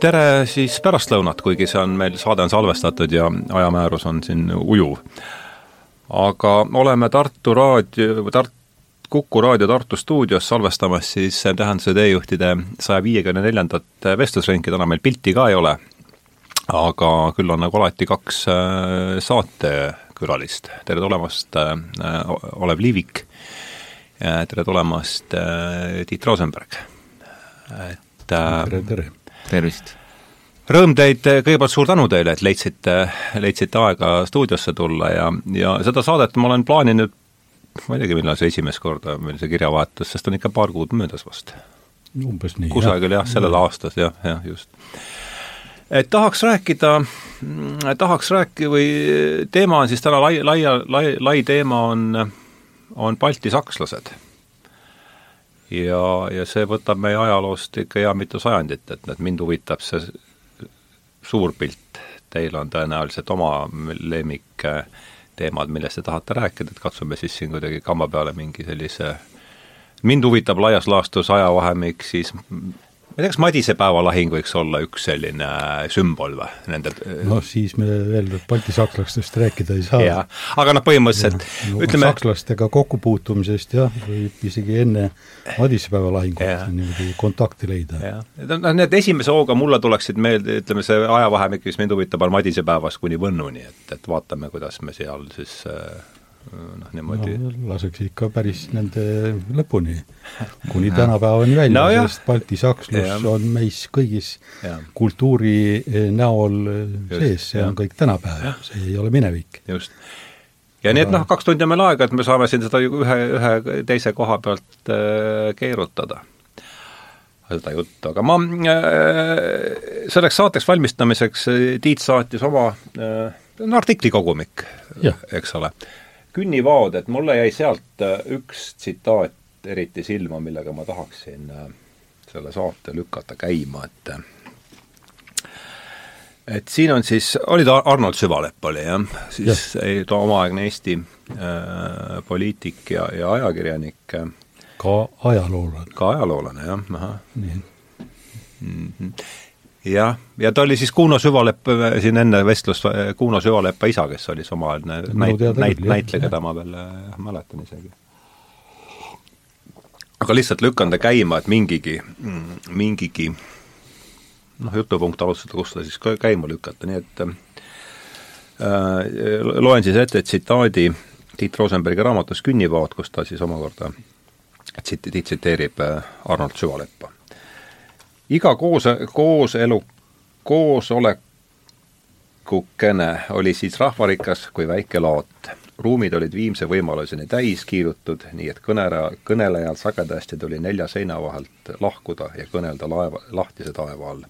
tere siis pärastlõunat, kuigi see on meil, saade on salvestatud ja ajamäärus on siin ujuv. aga oleme Tartu raadio, Tart-, Kuku raadio Tartu stuudios salvestamas siis Tähenduse teejuhtide saja viiekümne neljandat vestlusringi, täna meil pilti ka ei ole, aga küll on nagu alati kaks äh, saatekülalist, tere tulemast, äh, Olev Liivik, tere tulemast, Tiit Rosenberg. Et tere, tere! tervist! Rõõm teid, kõigepealt suur tänu teile, et leidsite, leidsite aega stuudiosse tulla ja, ja seda saadet ma olen plaaninud ma ei teagi, millal see esimest korda meil see kirjavahetus, sest on ikka paar kuud möödas vast. umbes nii, kusagil jah, sellel ja. aastas jah, jah, just. et tahaks rääkida, tahaks rääkida või teema on siis täna lai, laia, lai, lai teema on, on Balti sakslased ja, ja see võtab meie ajaloost ikka hea mitu sajandit, et, et mind huvitab see suur pilt, teil on tõenäoliselt oma lemmik teemad, millest te tahate rääkida, et katsume siis siin kuidagi kamba peale mingi sellise mind huvitab laias laastus ajavahemik siis ma ei tea, kas Madisepäeva lahing võiks olla üks selline sümbol või nende noh, siis me veel baltisakslastest rääkida ei saa. aga noh, põhimõtteliselt ja, ütleme sakslastega kokkupuutumisest jah, võib isegi enne Madisepäeva lahingut niimoodi kontakti leida. noh, need esimese hooga mulle tuleksid meelde, ütleme see ajavahemik, mis mind huvitab, on Madisepäevast kuni Võnnuni, et, et vaatame, kuidas me seal siis äh, noh, niimoodi. No, laseks ikka päris nende lõpuni, kuni tänapäevani välja no,, sest Balti sakslus ja. on meis kõigis ja. kultuuri eh, näol eh, Just, sees, see ja. on kõik tänapäev, see ei ole minevik. just. ja nii, et noh, kaks tundi on meil aega, et me saame siin seda ühe, ühe teise koha pealt äh, keerutada. Seda juttu, aga ma selleks saateks valmistamiseks Tiit saatis oma äh, no artiklikogumik, eks ole künnivaod, et mulle jäi sealt äh, üks tsitaat eriti silma, millega ma tahaksin äh, selle saate lükata käima, et äh, et siin on siis, oli ta Arnold Süvalepp oli jah, siis ja. ta omaaegne Eesti äh, poliitik ja, ja ajakirjanik. ka ajaloolane. ka ajaloolane jah, ahah. nii mm. -hmm jah, ja ta oli siis Kuno Süvalepp siin enne vestlust, Kuno Süvalepa isa, kes oli samaaegne näit-, näit-, näitleja, keda ma veel jah, mäletan isegi. aga lihtsalt lükkan ta käima, et mingigi, mingigi noh, jutupunkt alustada, kus ta siis käima lükata, nii et äh, loen siis ette tsitaadi Tiit Rosenbergi raamatus Künnivaat, kus ta siis omakorda tsit-, tsiteerib äh, Arnold Süvaleppa iga koos, kooselu, koosolekukene oli siis rahvarikas kui väike laot. ruumid olid viimse võimaluseni täis kiilutud, nii et kõneleja, kõnelejal sagedasti tuli nelja seina vahelt lahkuda ja kõnelda laeva, lahtise taeva all.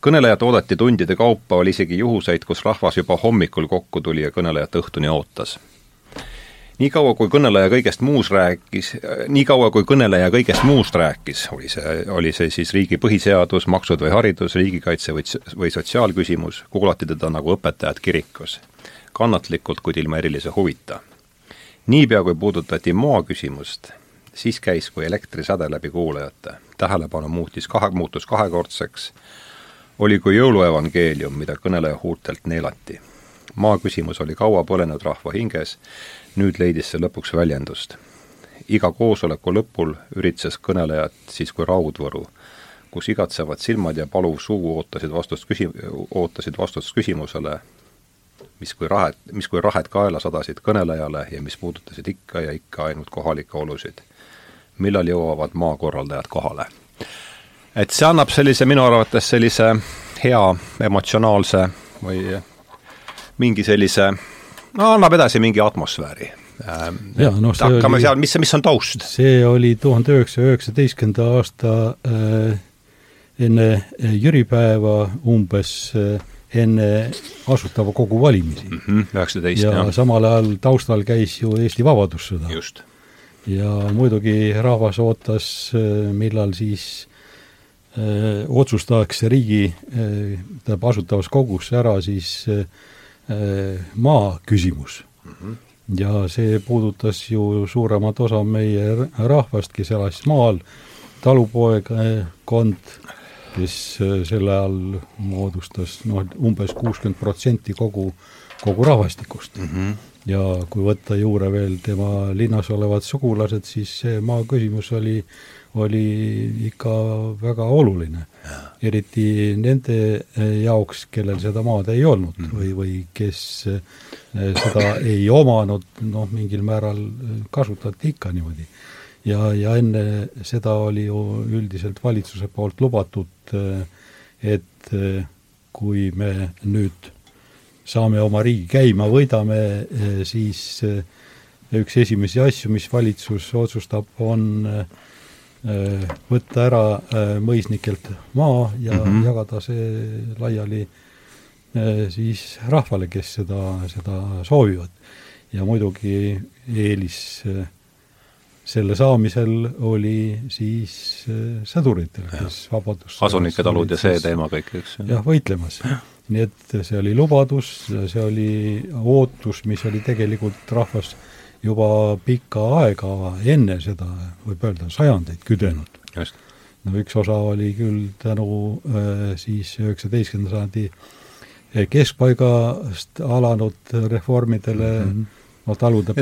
kõnelejat oodati tundide kaupa, oli isegi juhuseid, kus rahvas juba hommikul kokku tuli ja kõnelejat õhtuni ootas niikaua, kui kõneleja kõigest muus rääkis, niikaua kui kõneleja kõigest muust rääkis, oli see, oli see siis riigi põhiseadus, maksud või haridus, riigikaitse või, või sotsiaalküsimus, kuulati teda nagu õpetajat kirikus. kannatlikult, kuid ilma erilise huvita. niipea, kui puudutati maaküsimust, siis käis kui elektrisäde läbi kuulajate. tähelepanu muutis kahe, muutus kahekordseks, oli kui jõuluevangeelium, mida kõneleja huultelt neelati. Maaküsimus oli kaua põlenud rahva hinges nüüd leidis see lõpuks väljendust. iga koosoleku lõpul üritses kõnelejat siis kui raudvõru, kus igatsevad silmad ja paluv suu ootasid vastust küsi-, ootasid vastust küsimusele, mis kui rahed, mis kui rahed kaela sadasid kõnelejale ja mis puudutasid ikka ja ikka ainult kohalikke olusid. millal jõuavad maakorraldajad kohale? et see annab sellise, minu arvates sellise hea emotsionaalse või mingi sellise no annab edasi mingi atmosfääri. Ähm, jaa, noh see hakkame oli, seal, mis, mis on taust? see oli tuhande üheksasaja üheksateistkümnenda aasta äh, enne äh, jüripäeva umbes äh, enne Asutava Kogu valimisi mm. -hmm, üheksateist, jah. ja samal ajal taustal käis ju Eesti Vabadussõda. ja muidugi rahvas ootas, äh, millal siis äh, otsustatakse riigi, äh, tähendab, Asutavas Kogus ära siis Äh, maa küsimus mm. -hmm. ja see puudutas ju suuremat osa meie rahvast, kes elas maal, talupoegkond, kes sel ajal moodustas noh, umbes kuuskümmend protsenti kogu, kogu rahvastikust mm. -hmm. ja kui võtta juurde veel tema linnas olevad sugulased, siis see maa küsimus oli oli ikka väga oluline. eriti nende eh, jaoks, kellel seda maad ei olnud mm -hmm. või, või kes eh, seda ei omanud, noh, mingil määral eh, kasutati ikka niimoodi. ja, ja enne seda oli ju üldiselt valitsuse poolt lubatud, et kui me nüüd saame oma riigi käima, võidame, siis üks esimesi asju, mis valitsus otsustab, on äh, Äh, võtta ära äh, mõisnikelt maa ja mm -hmm. jagada see laiali äh, siis rahvale, kes seda, seda soovivad. ja muidugi eelis selle saamisel oli siis sõduritel, kes vabadus asunike talud ja see teema kõik, eks? jah, võitlemas. nii et see oli lubadus, see oli ootus, mis oli tegelikult rahvas juba pikka aega enne seda, võib öelda sajandeid küdenud. no üks osa oli küll tänu äh, siis üheksateistkümnenda sajandi äh, keskpaigast alanud reformidele mm, -hmm. no talude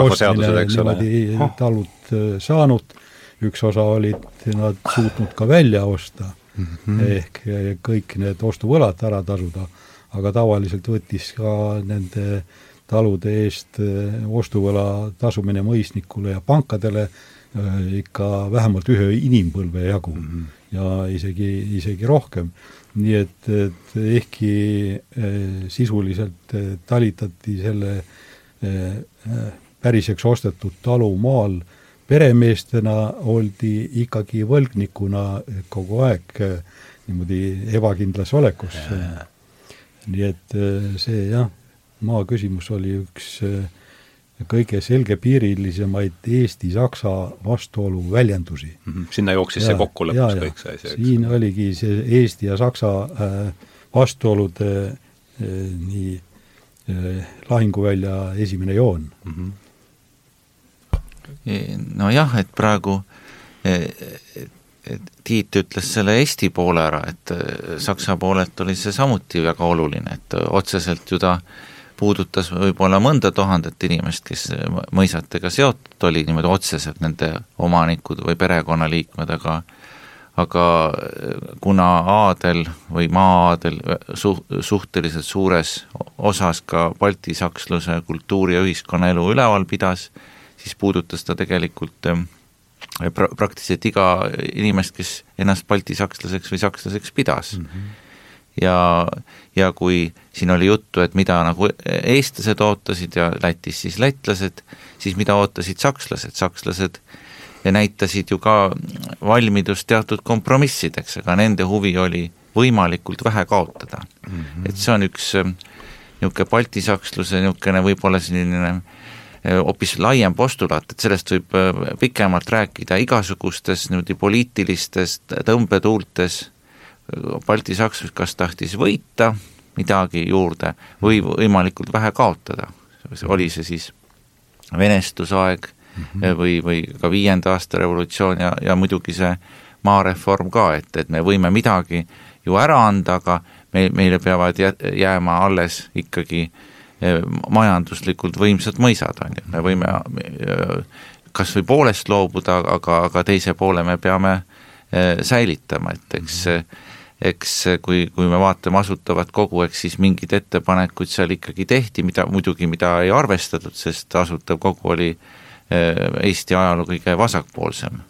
ostmine, niimoodi oh. talud äh, saanud, üks osa olid nad suutnud ka välja osta mm, -hmm. ehk kõik need ostuvõlad ära tasuda, aga tavaliselt võttis ka nende äh, talude eest eh, ostuvõla tasumine mõisnikule ja pankadele eh, ikka vähemalt ühe inimpõlve jagu mm -hmm. ja isegi, isegi rohkem. nii et, et ehkki eh, sisuliselt talitati selle päriseks ostetud talu maal peremeestena, oldi ikkagi võlgnikuna kogu aeg niimoodi ebakindlas olekus. nii et see jah maa küsimus oli üks äh, kõige selgepiirilisemaid Eesti-Saksa vastuolu väljendusi mm. -hmm. sinna jooksis ja, see kokku lõpuks kõik see asi, eks? siin oligi see Eesti ja Saksa äh, vastuolude äh, nii lahinguvälja esimene joon mm. -hmm. nojah, et praegu Tiit ütles selle Eesti poole ära, et Saksa poolelt oli see samuti väga oluline, et otseselt ju ta äh, puudutas võib-olla mõnda tuhandet inimest, kes mõisatega seotud oli, niimoodi otseselt nende omanikud või perekonnaliikmed, aga aga kuna aadel või maa-aadel su-, suhteliselt suures osas ka baltisaksluse kultuuri ja ühiskonnaelu üleval pidas, siis puudutas ta tegelikult eh, pra-, praktiliselt iga inimest, kes ennast baltisakslaseks või sakslaseks pidas mm. -hmm ja, ja kui siin oli juttu, et mida nagu eestlased ootasid ja Lätis siis lätlased, siis mida ootasid sakslased, sakslased näitasid ju ka valmidust teatud kompromissideks, aga nende huvi oli võimalikult vähe kaotada mm. -hmm. et see on üks niisugune baltisaksluse niisugune võib-olla selline eh, hoopis laiem postulaat, et sellest võib eh, pikemalt rääkida igasugustes niimoodi poliitilistest tõmbetuultes Balti-Saksa kas tahtis võita midagi juurde või võimalikult vähe kaotada, oli see siis venestusaeg mm -hmm. või, või ka viienda aasta revolutsioon ja, ja muidugi see maareform ka, et, et me võime midagi ju ära anda, aga meil, meile peavad jä, jääma alles ikkagi eh, majanduslikult võimsad mõisad, on ju, me võime eh, kas või poolest loobuda, aga, aga teise poole me peame säilitama, et eks mm -hmm eks kui, kui me vaatame Asutavat Kogu, eks siis mingeid ettepanekuid seal ikkagi tehti, mida muidugi, mida ei arvestatud, sest Asutav Kogu oli eh, Eesti ajaloo kõige vasakpoolsem.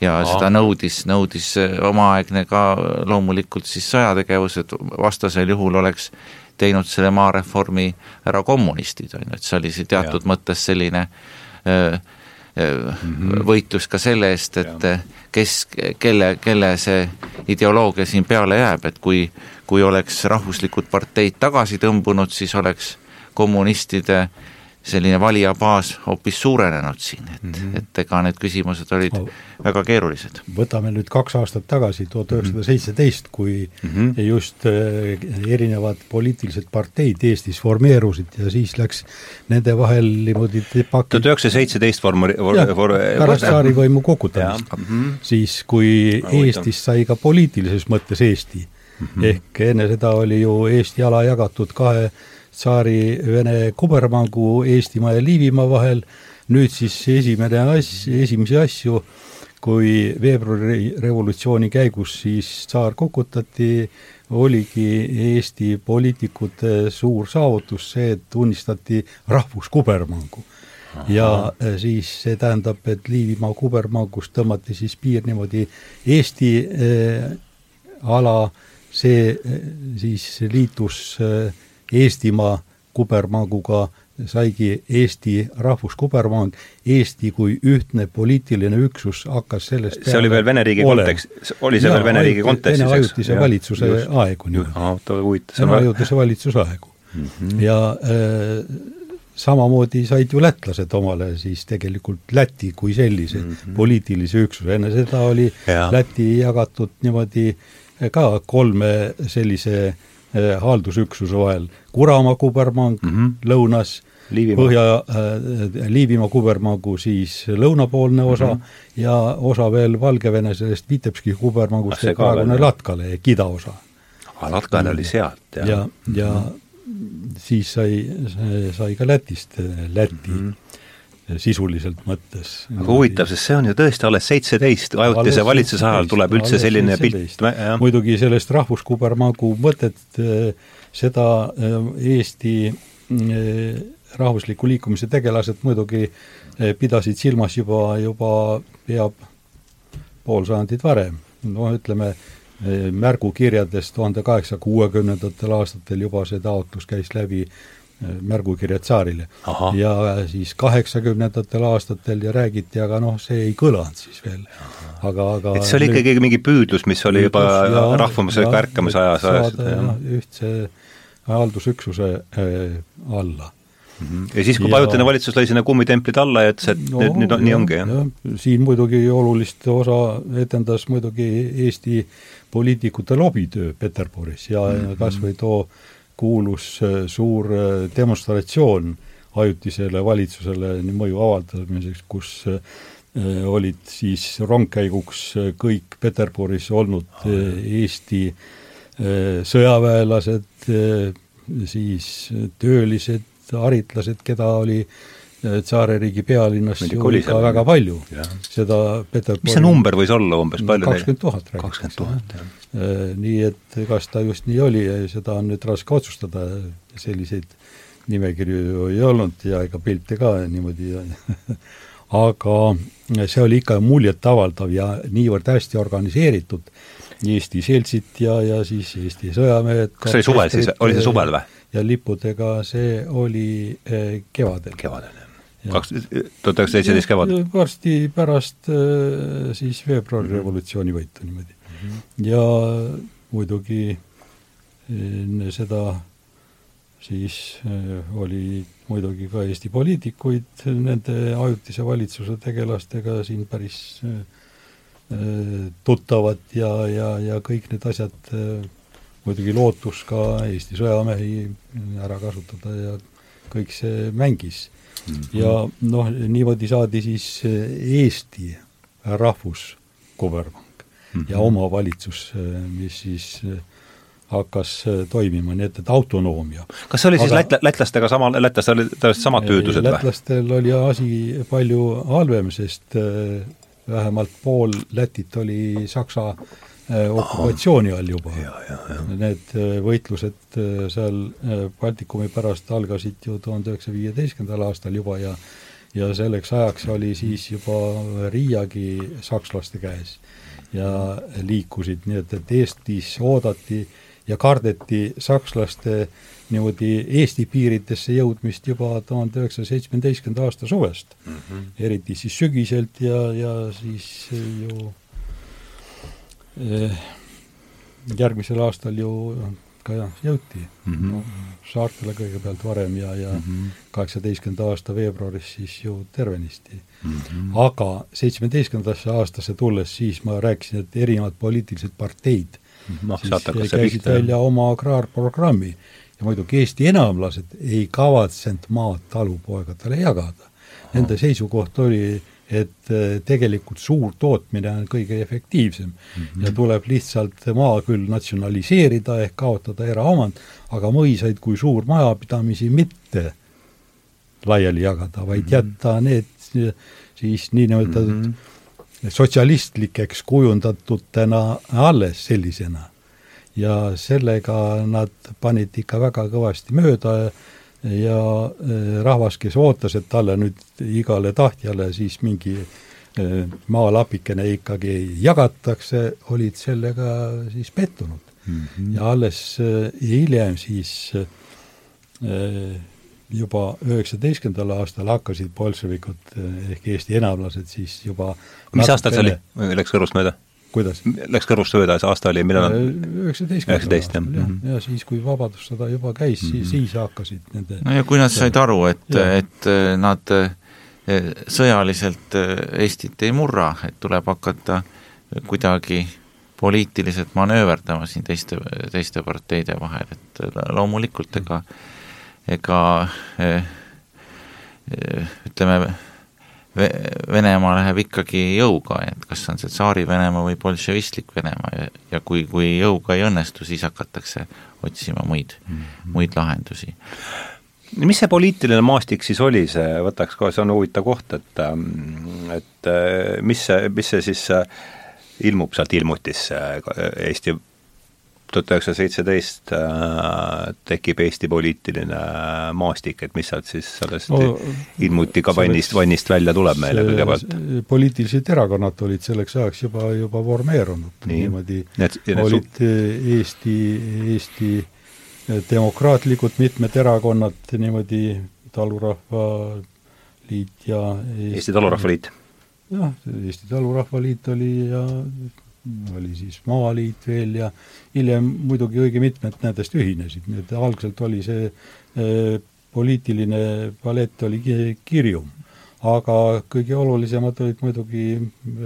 ja Aa. seda nõudis, nõudis omaaegne ka loomulikult siis sõjategevus, et vastasel juhul oleks teinud selle maareformi ära kommunistid, on ju, et see oli see teatud ja. mõttes selline äh. Võitlus ka selle eest, et kes, kelle, kelle see ideoloogia siin peale jääb, et kui, kui oleks rahvuslikud parteid tagasi tõmbunud, siis oleks kommunistide selline valijabaas hoopis suurenenud siin, et mm, -hmm. et ega need küsimused olid no, väga keerulised. võtame nüüd kaks aastat tagasi, tuhat üheksasada seitseteist, kui mm -hmm. just äh, erinevad poliitilised parteid Eestis formeerusid ja siis läks nende vahel niimoodi debaki tuhat üheksasada seitseteist form-, pärast tsaarivõimu kukutamist, mm -hmm. siis kui Eestist sai ka poliitilises mõttes Eesti mm, -hmm. ehk enne seda oli ju Eesti ala jagatud kahe tsaari Vene kubermangu Eestimaa ja Liivimaa vahel, nüüd siis esimene as-, esimesi asju, kui veebruari revolutsiooni käigus siis tsaar kukutati, oligi Eesti poliitikute suur saavutus see, et tunnistati rahvuskubermangu. ja äh, siis see tähendab, et Liivimaa kubermangust tõmmati siis piir niimoodi Eesti äh, ala, see äh, siis liitus äh, Eestimaa kubermanguga saigi Eesti rahvuskubermang, Eesti kui ühtne poliitiline üksus hakkas sellest see oli veel Vene riigi kontekst, oli see ja, veel Vene riigi kontekstis, eks? Vene ajutise ja, valitsuse just. aegu nii-öelda. Vene ajutise valitsuse aegu mm. -hmm. ja äh, samamoodi said ju lätlased omale siis tegelikult Läti kui sellise mm -hmm. poliitilise üksuse, enne seda oli ja. Läti jagatud niimoodi ka kolme sellise äh, haldusüksuse vahel, Kuramaa kubermang mm -hmm. lõunas, Põhja äh,, Liivimaa kubermangu siis lõunapoolne osa mm -hmm. ja osa veel Valgevene sellest Vitebski kubermangust ah, praegune Latkale ehk idaosa. aa, Latkale oli sealt, jah? ja, ja mm -hmm. siis sai, sai ka Lätist Läti mm. -hmm sisuliselt mõttes. aga huvitav, sest see on ju tõesti alles seitseteist, ajutise valitsuse ajal tuleb üldse selline 17. pilt. muidugi sellest rahvuskubermangu mõtet, eh, seda eh, Eesti eh, rahvusliku liikumise tegelased muidugi pidasid silmas juba, juba pea pool sajandit varem, no ütleme, märgukirjades tuhande kaheksasaja kuuekümnendatel aastatel juba see taotlus käis läbi märgukirja tsaarile. ja siis kaheksakümnendatel aastatel ja räägiti, aga noh, see ei kõlanud siis veel. aga, aga et see oli ikkagi nüüd, mingi püüdlus, mis oli juba rahvumusega ärkamise ajas saada ühtse haldusüksuse äh, alla mm. -hmm. ja siis, kui ajutine valitsus lõi sinna kummitemplid alla ja ütles, et no, nüüd, nüüd on, nii ongi, jah ja,? siin muidugi olulist osa etendas muidugi Eesti poliitikute lobitöö Peterburis ja mm -hmm. kas või too kuulus äh, suur äh, demonstratsioon ajutisele valitsusele mõju avaldamiseks, kus äh, olid siis rongkäiguks kõik Peterburis olnud Eesti sõjaväelased, siis töölised, haritlased, keda oli tsaaririigi pealinnas ju ikka väga palju. seda Peterburi mis see number võis olla umbes, palju kakskümmend tuhat kakskümmend tuhat, jah. Äh, nii et kas ta just nii oli, seda on nüüd raske otsustada, selliseid nimekirju ju ei olnud ja ega pilte ka niimoodi aga see oli ikka muljetavaldav ja niivõrd hästi organiseeritud, Eesti seltsid ja, ja siis Eesti sõjamehed kas see oli suvel siis, oli see suvel või? ja lippudega see oli eh, kevadel. kevadel, jah kaks, tuhat üheksasada seitseteist kevad? varsti pärast äh, siis veebruari revolutsiooni võitu niimoodi. Ja muidugi enne seda siis äh, oli muidugi ka Eesti poliitikuid nende ajutise valitsuse tegelastega siin päris äh, tuttavad ja, ja, ja kõik need asjad, muidugi lootus ka Eesti sõjamehi ära kasutada ja kõik see mängis mm. -hmm. ja noh, niimoodi saadi siis Eesti rahvuskubermang mm -hmm. ja omavalitsus, eh, mis siis eh, hakkas toimima, nii et, et autonoomia. kas see oli siis Aga, lätla, lätlastega sama, lätlastel olid täpselt samad püüdlused või? lätlastel oli asi palju halvem, sest vähemalt pool Lätit oli Saksa okupatsiooni all juba. Need võitlused seal Baltikumi pärast algasid ju tuhande üheksasaja viieteistkümnendal aastal juba ja ja selleks ajaks oli siis juba Riiagi sakslaste käes ja liikusid, nii et, et Eestis oodati ja kardeti sakslaste niimoodi Eesti piiridesse jõudmist juba tuhande üheksasaja seitsmeteistkümnenda aasta suvest mm. -hmm. eriti siis sügiselt ja, ja siis ju Eh, järgmisel aastal ju ka jah, jõuti mm. -hmm. No, saartele kõigepealt varem ja, ja mhm. kaheksateistkümnenda mm -hmm. aasta veebruaris siis ju tervenisti mm. -hmm. aga seitsmeteistkümnendasse aastasse tulles, siis ma rääkisin, et erinevad poliitilised parteid no, siis käisid välja oma agraarprogrammi ja muidugi Eesti enamlased ei kavatsenud maad talupoegadele jagada. Nende seisukoht oli, et äh, tegelikult suur tootmine on kõige efektiivsem mm -hmm. ja tuleb lihtsalt maa küll natsionaliseerida ehk kaotada eraomand, aga mõisaid kui suurmajapidamisi mitte laiali jagada, vaid mm -hmm. jätta need siis niinimetatud mm -hmm. sotsialistlikeks kujundatutena alles sellisena. ja sellega nad panid ikka väga kõvasti mööda ja eh, rahvas, kes ootas, et talle nüüd igale tahtjale siis mingi eh, maalapikene ikkagi jagatakse, olid sellega siis pettunud mm. -hmm. ja alles eh, hiljem siis juba üheksateistkümnendal aastal hakkasid bolševikud ehk Eesti enamlased siis juba mis aastal see oli, läks kõrvust mööda? Kuidas? Läks kõrvust mööda, see aasta oli millal? üheksateistkümnendal aastal, jah, mhm. ja siis, kui Vabadussõda juba käis mm, -hmm. siis, siis hakkasid nende no ja kui nad said aru, et, et äh, nad äh, sõjaliselt äh, Eestit ei murra, et tuleb hakata kuidagi poliitiliselt manööverdama siin teiste, teiste parteide vahel, et loomulikult ega, ega ütleme, Venemaa läheb ikkagi jõuga, et kas on see tsaari-Venemaa või bolševistlik Venemaa ja, ja kui, kui jõuga ei õnnestu, siis hakatakse otsima muid mm, -hmm. muid lahendusi. mis see poliitiline maastik siis oli, see, võtaks kohe, see on huvitav koht, et et mis see, mis see siis ilmub sealt ilmutisse Eesti tuhat üheksasada seitseteist äh, tekib Eesti poliitiline maastik, et mis sealt siis sellest no, ilmuti ka vannist, välja tuleb meile kõigepealt? poliitilised erakonnad olid selleks ajaks juba, juba vormeerunud Nii. niimoodi, olid Eesti, Eesti demokraatlikud mitmed erakonnad niimoodi, Talurahva Liit ja Eesti, Eesti Talurahva Liit? jah, Eesti Talurahva Liit oli ja oli siis Maaliit veel ja hiljem muidugi õige mitmed nendest ühinesid, nii et algselt oli see e, poliitiline palett oli kirjum. aga kõige olulisemad olid muidugi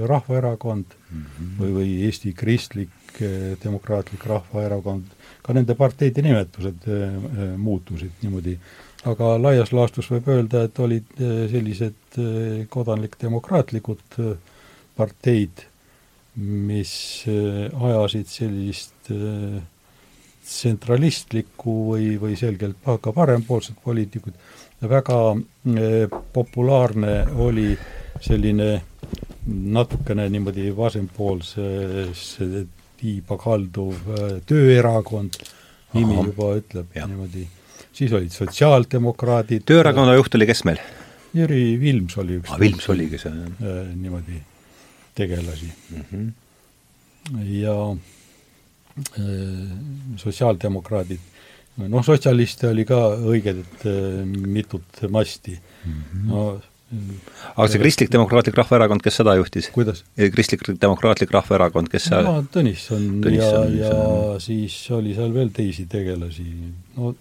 Rahvaerakond mm -hmm. või, või Eesti Kristlik e, Demokraatlik Rahvaerakond, ka nende parteide nimetused e, e, muutusid niimoodi, aga laias laastus võib öelda, et olid e, sellised kodanlik-demokraatlikud parteid mis äh, ajasid sellist äh, tsentralistlikku või, või selgelt ka parempoolset poliitikut. väga äh, populaarne oli selline natukene niimoodi vasempoolsesse tiiba kalduv tööerakond, nimi Aha, juba ütleb ja. niimoodi, siis olid sotsiaaldemokraadid. tööerakonna juht oli kes meil? Jüri Vilms oli üks ah, Vilms oligi see, jah? niimoodi tegelasi mm. -hmm. ja äh, sotsiaaldemokraadid, noh, sotsialiste oli ka õiget äh, mitut masti mm. -hmm. no aga see Kristlik-Demokraatlik Rahvaerakond, kes seda juhtis? kuidas? Kristlik-Demokraatlik Rahvaerakond, kes seal no, Tõnisson, Tõnisson ja, ja siis oli seal veel teisi tegelasi, no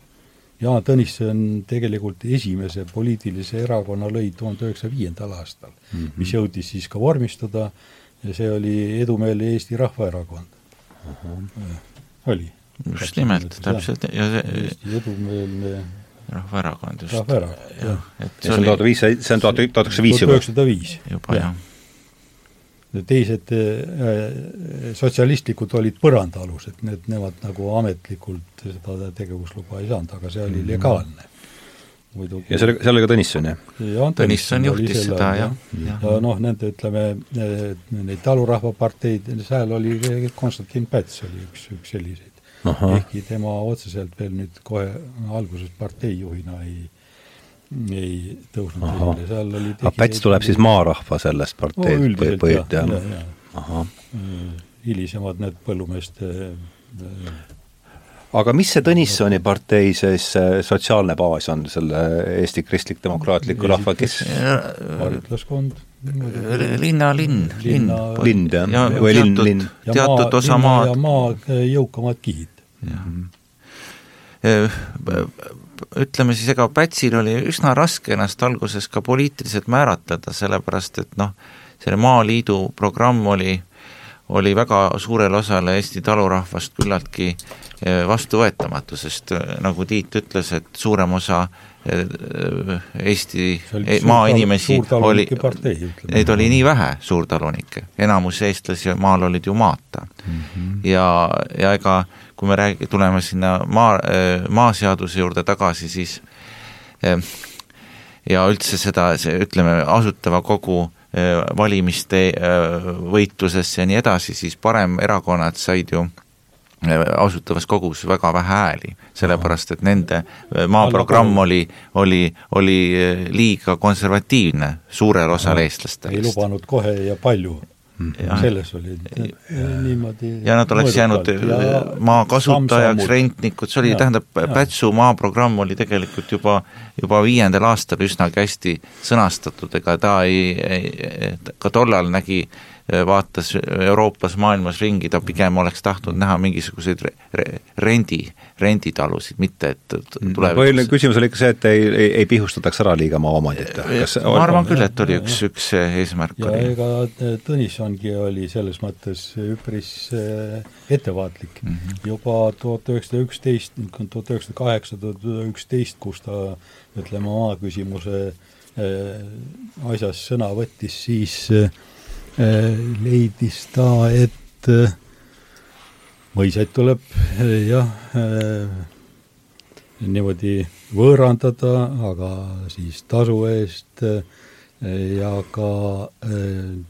Jaan Tõnisson tegelikult esimese poliitilise erakonna lõi tuhande üheksasaja viiendal aastal mm, -hmm. mis jõudis siis ka vormistada ja see oli Edumeelne Eesti Rahvaerakond uh. -huh. oli. just nimelt, täpselt, ja see Eesti Edumeelne Rahvaerakond just. rahvaerakond, jah. see on tuhat viis, see on tuhat, tuhat üheksasada viis juba? tuhat üheksasada viis. juba, jah teised äh, sotsialistlikud olid põrandaalused, need, nemad nagu ametlikult seda tegevusluba ei saanud, aga see oli mhm. legaalne. muidugi ja seal, seal oli ka Tõnisson, jah? jah, Tõnisson juhtis seda, jah. ja, ja noh, nende ütleme, neid talurahvaparteid, seal oli Konstantin Päts oli üks, üks selliseid. ehkki tema otseselt veel nüüd kohe alguses parteijuhina ei ei tõusnud esile, seal oli aga Päts tuleb siis maarahva sellest parteid no, või, või jah, jah, jah. ahah. Äh, hilisemad need põllumeeste äh, aga mis see Tõnissoni partei siis sotsiaalne baas on, selle Eesti Kristlik-Demokraatliku Rahva, kes haritlaskond linnalinn, linn. lind, jah, või linn, linn. teatud osa maad. ja maa jõukamad kihid. Jah, ütleme siis, ega Pätsil oli üsna raske ennast alguses ka poliitiliselt määratleda, sellepärast et noh, selle Maaliidu programm oli, oli väga suurele osale Eesti talurahvast küllaltki vastuvõetamatu, sest nagu Tiit ütles, et suurem osa Eesti maainimesi oli, neid oli nii vähe, suurtalunikke, enamus eestlasi maal olid ju maata mm. -hmm. ja, ja ega kui me räägi-, tuleme sinna maa, maaseaduse juurde tagasi, siis ja üldse seda, see ütleme, Asutava Kogu valimiste võitlusesse ja nii edasi, siis paremerakonnad said ju Asutavas Kogus väga vähe hääli, sellepärast et nende äh, maaprogramm oli, oli, oli äh, liiga konservatiivne suurel osal eestlastel. ei lubanud kohe ja palju Ja, selles oli niimoodi ja nad oleks jäänud äh, maa kasutajaks, rentnikud, see oli, tähendab, Pätsu maaprogramm oli tegelikult juba, juba viiendal aastal üsnagi hästi sõnastatud, ega ta ei, ei, ka tollal nägi äh, vaatas Euroopas, maailmas ringi, ta pigem oleks tahtnud näha mingisuguseid re, re, rendi, renditalusid, mitte et mm. tulevikus põhiline küsimus oli ikka see, et ei, ei, ei pihustataks ära liiga maaomandit. ma arvan küll, et oli üks, üks eesmärk ja oli. ega Tõnissongi oli selles mõttes üpris äh, ettevaatlik mm. -hmm. juba tuhat üheksasada üksteist, tuhat üheksasada kaheksa, tuhat üksteist, kus ta ütleme, maaküsimuse äh, asjas sõna võttis, siis äh, Äh, leidis ta, et äh, mõisaid tuleb äh, jah, niimoodi võõrandada, aga siis tasu eest äh, ja ka äh,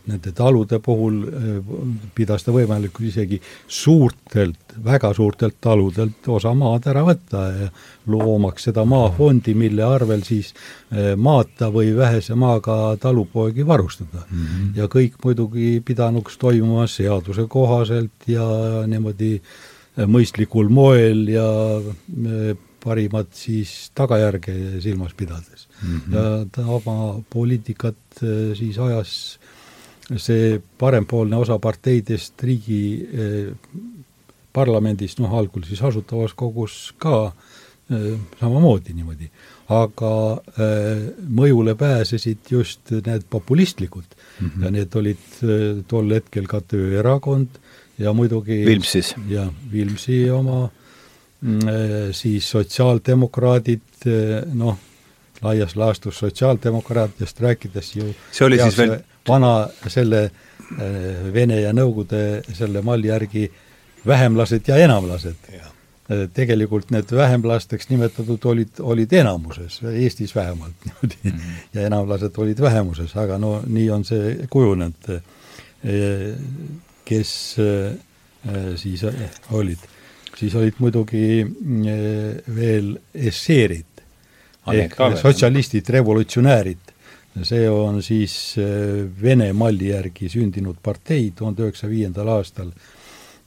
nende talude puhul äh, pidas ta võimalikuks isegi suurtelt, väga suurtelt taludelt osa maad ära võtta ja loomaks seda maafondi, mille arvel siis äh, maata või vähese maaga talupoegi varustada mm. -hmm. ja kõik muidugi pidanuks toimuma seaduse kohaselt ja niimoodi mõistlikul moel ja parimat siis tagajärge silmas pidades mm. -hmm. ja ta oma poliitikat äh, siis ajas see parempoolne osa parteidest riigi eh, parlamendis, noh algul siis Asutavas Kogus ka eh, samamoodi niimoodi, aga eh, mõjule pääsesid just need populistlikud mm -hmm. ja need olid tol hetkel ka Tööerakond ja muidugi Vilmsis. jah, Vilmsi oma, mm, siis sotsiaaldemokraadid, noh, laias laastus sotsiaaldemokraatiast rääkides ju see oli siis veel vana selle äh, Vene ja Nõukogude selle malli järgi vähemlased ja enamlased. Äh, tegelikult need vähemlasteks nimetatud olid, olid enamuses, Eestis vähemalt niimoodi mm, -hmm. ja enamlased olid vähemuses, aga no nii on see kujunenud. Äh, kes siis olid, siis olid muidugi veel esseerid, ehk sotsialistid, revolutsionäärid, see on siis äh, Vene malli järgi sündinud partei tuhande üheksasaja viiendal aastal.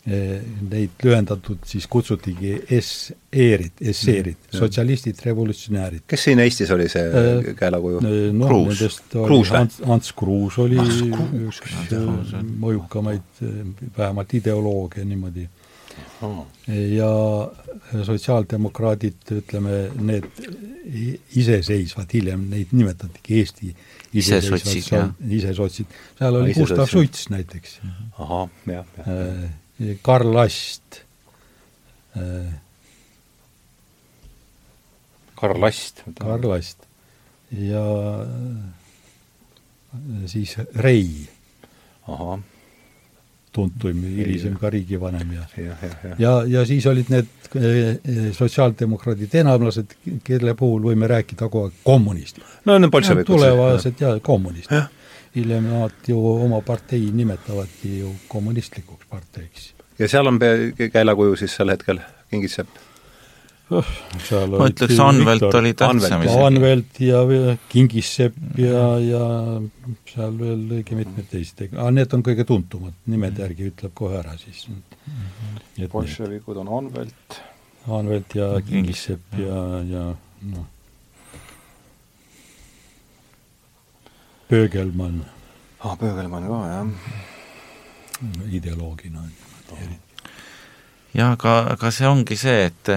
Äh, neid lühendatud siis kutsutigi SE-rid, SE-rid mm,, sotsialistid, revolutsionäärid. kes siin Eestis oli see äh, käelakuju? noh, nendest oli Ants, Ants Kruus oli Kruus, üks mõjukamaid, vähemalt ideoloogia niimoodi ja sotsiaaldemokraadid, ütleme, need iseseisvad, hiljem neid nimetatigi Eesti isesotsid, jah. isesotsid, seal oli Gustav Suits näiteks. ahah, jah, jah. Äh, Karl Last. Äh, Karl Last. Karl Last ja äh, siis Rei. ahah tuntuim, hilisem ka riigivanem ja ja, ja, ja. ja, ja siis olid need eh, sotsiaaldemokraadid enamlased, kelle puhul võime rääkida kogu aeg kommunistid. no need bolševikud. tulevased ja kommunistid. hiljem nad ju oma partei nimetavadki ju kommunistlikuks parteiks. ja seal on käelakuju siis sel hetkel, Kingissepp? Ma ütleks, Anvelt oli tähtsam isegi. Anvelt ja Kingissepp ja, ja seal veel õige mitmed teised, aga need on kõige tuntumad, nimede järgi ütleb kohe ära siis. bolševikud on Anvelt. Anvelt ja Kingissepp ja, ja noh. Pöögelmann. aa, Pöögelmann ka, jah. ideoloogina eriti. jah, aga, aga see ongi see, et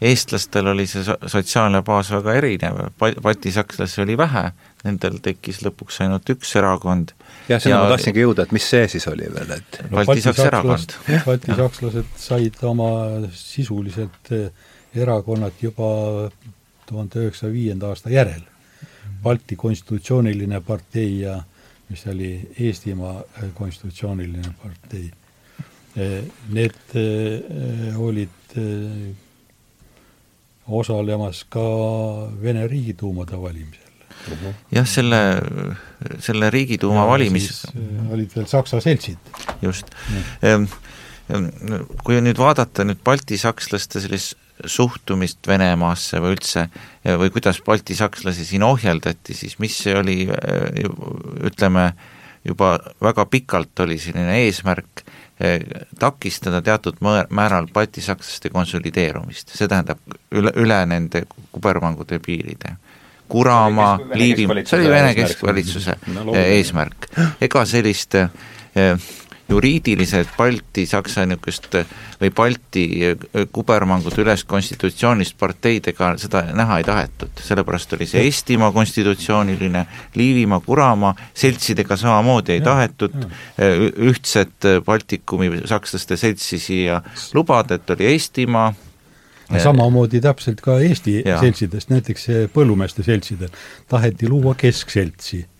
eestlastel oli see sotsiaalne baas väga erinev, baltisakslasi oli vähe, nendel tekkis lõpuks ainult üks erakond. jah, sinna ja, ma tahtsingi jõuda, et mis see siis oli veel, et no, baltisaks erakond. baltisakslased said oma sisuliselt eh, erakonnad juba tuhande üheksasaja viienda aasta järel. Balti konstitutsiooniline partei ja mis oli Eestimaa eh, konstitutsiooniline partei. Eh, need olid osalemas ka Vene Riigiduumade valimisel. jah, selle, selle Riigiduuma ja valimis olid veel Saksa seltsid. just. Ehm, ehm, kui nüüd vaadata nüüd baltisakslaste sellist suhtumist Venemaasse või üldse, või kuidas baltisakslasi siin ohjeldati, siis mis see oli, ütleme, juba väga pikalt oli selline eesmärk Eh, takistada teatud määral baltisakslaste konsolideerumist, see tähendab üle, üle nende kubermangude piiride. Kuramaa, Liivimaa, see oli Vene keskvalitsuse no, eesmärk. ega sellist eh, juriidiliselt Balti-Saksa niisugust või Balti kubermangude üles konstitutsioonilist parteid, ega seda näha ei tahetud, sellepärast oli see Eestimaa konstitutsiooniline, Liivimaa, Kuramaa, seltsidega samamoodi ei tahetud ühtset Baltikumi sakslaste seltsi siia lubada, et oli Eestimaa, samamoodi täpselt ka Eesti ja. seltsidest, näiteks põllumeeste seltsidel taheti luua keskseltsi. Eh,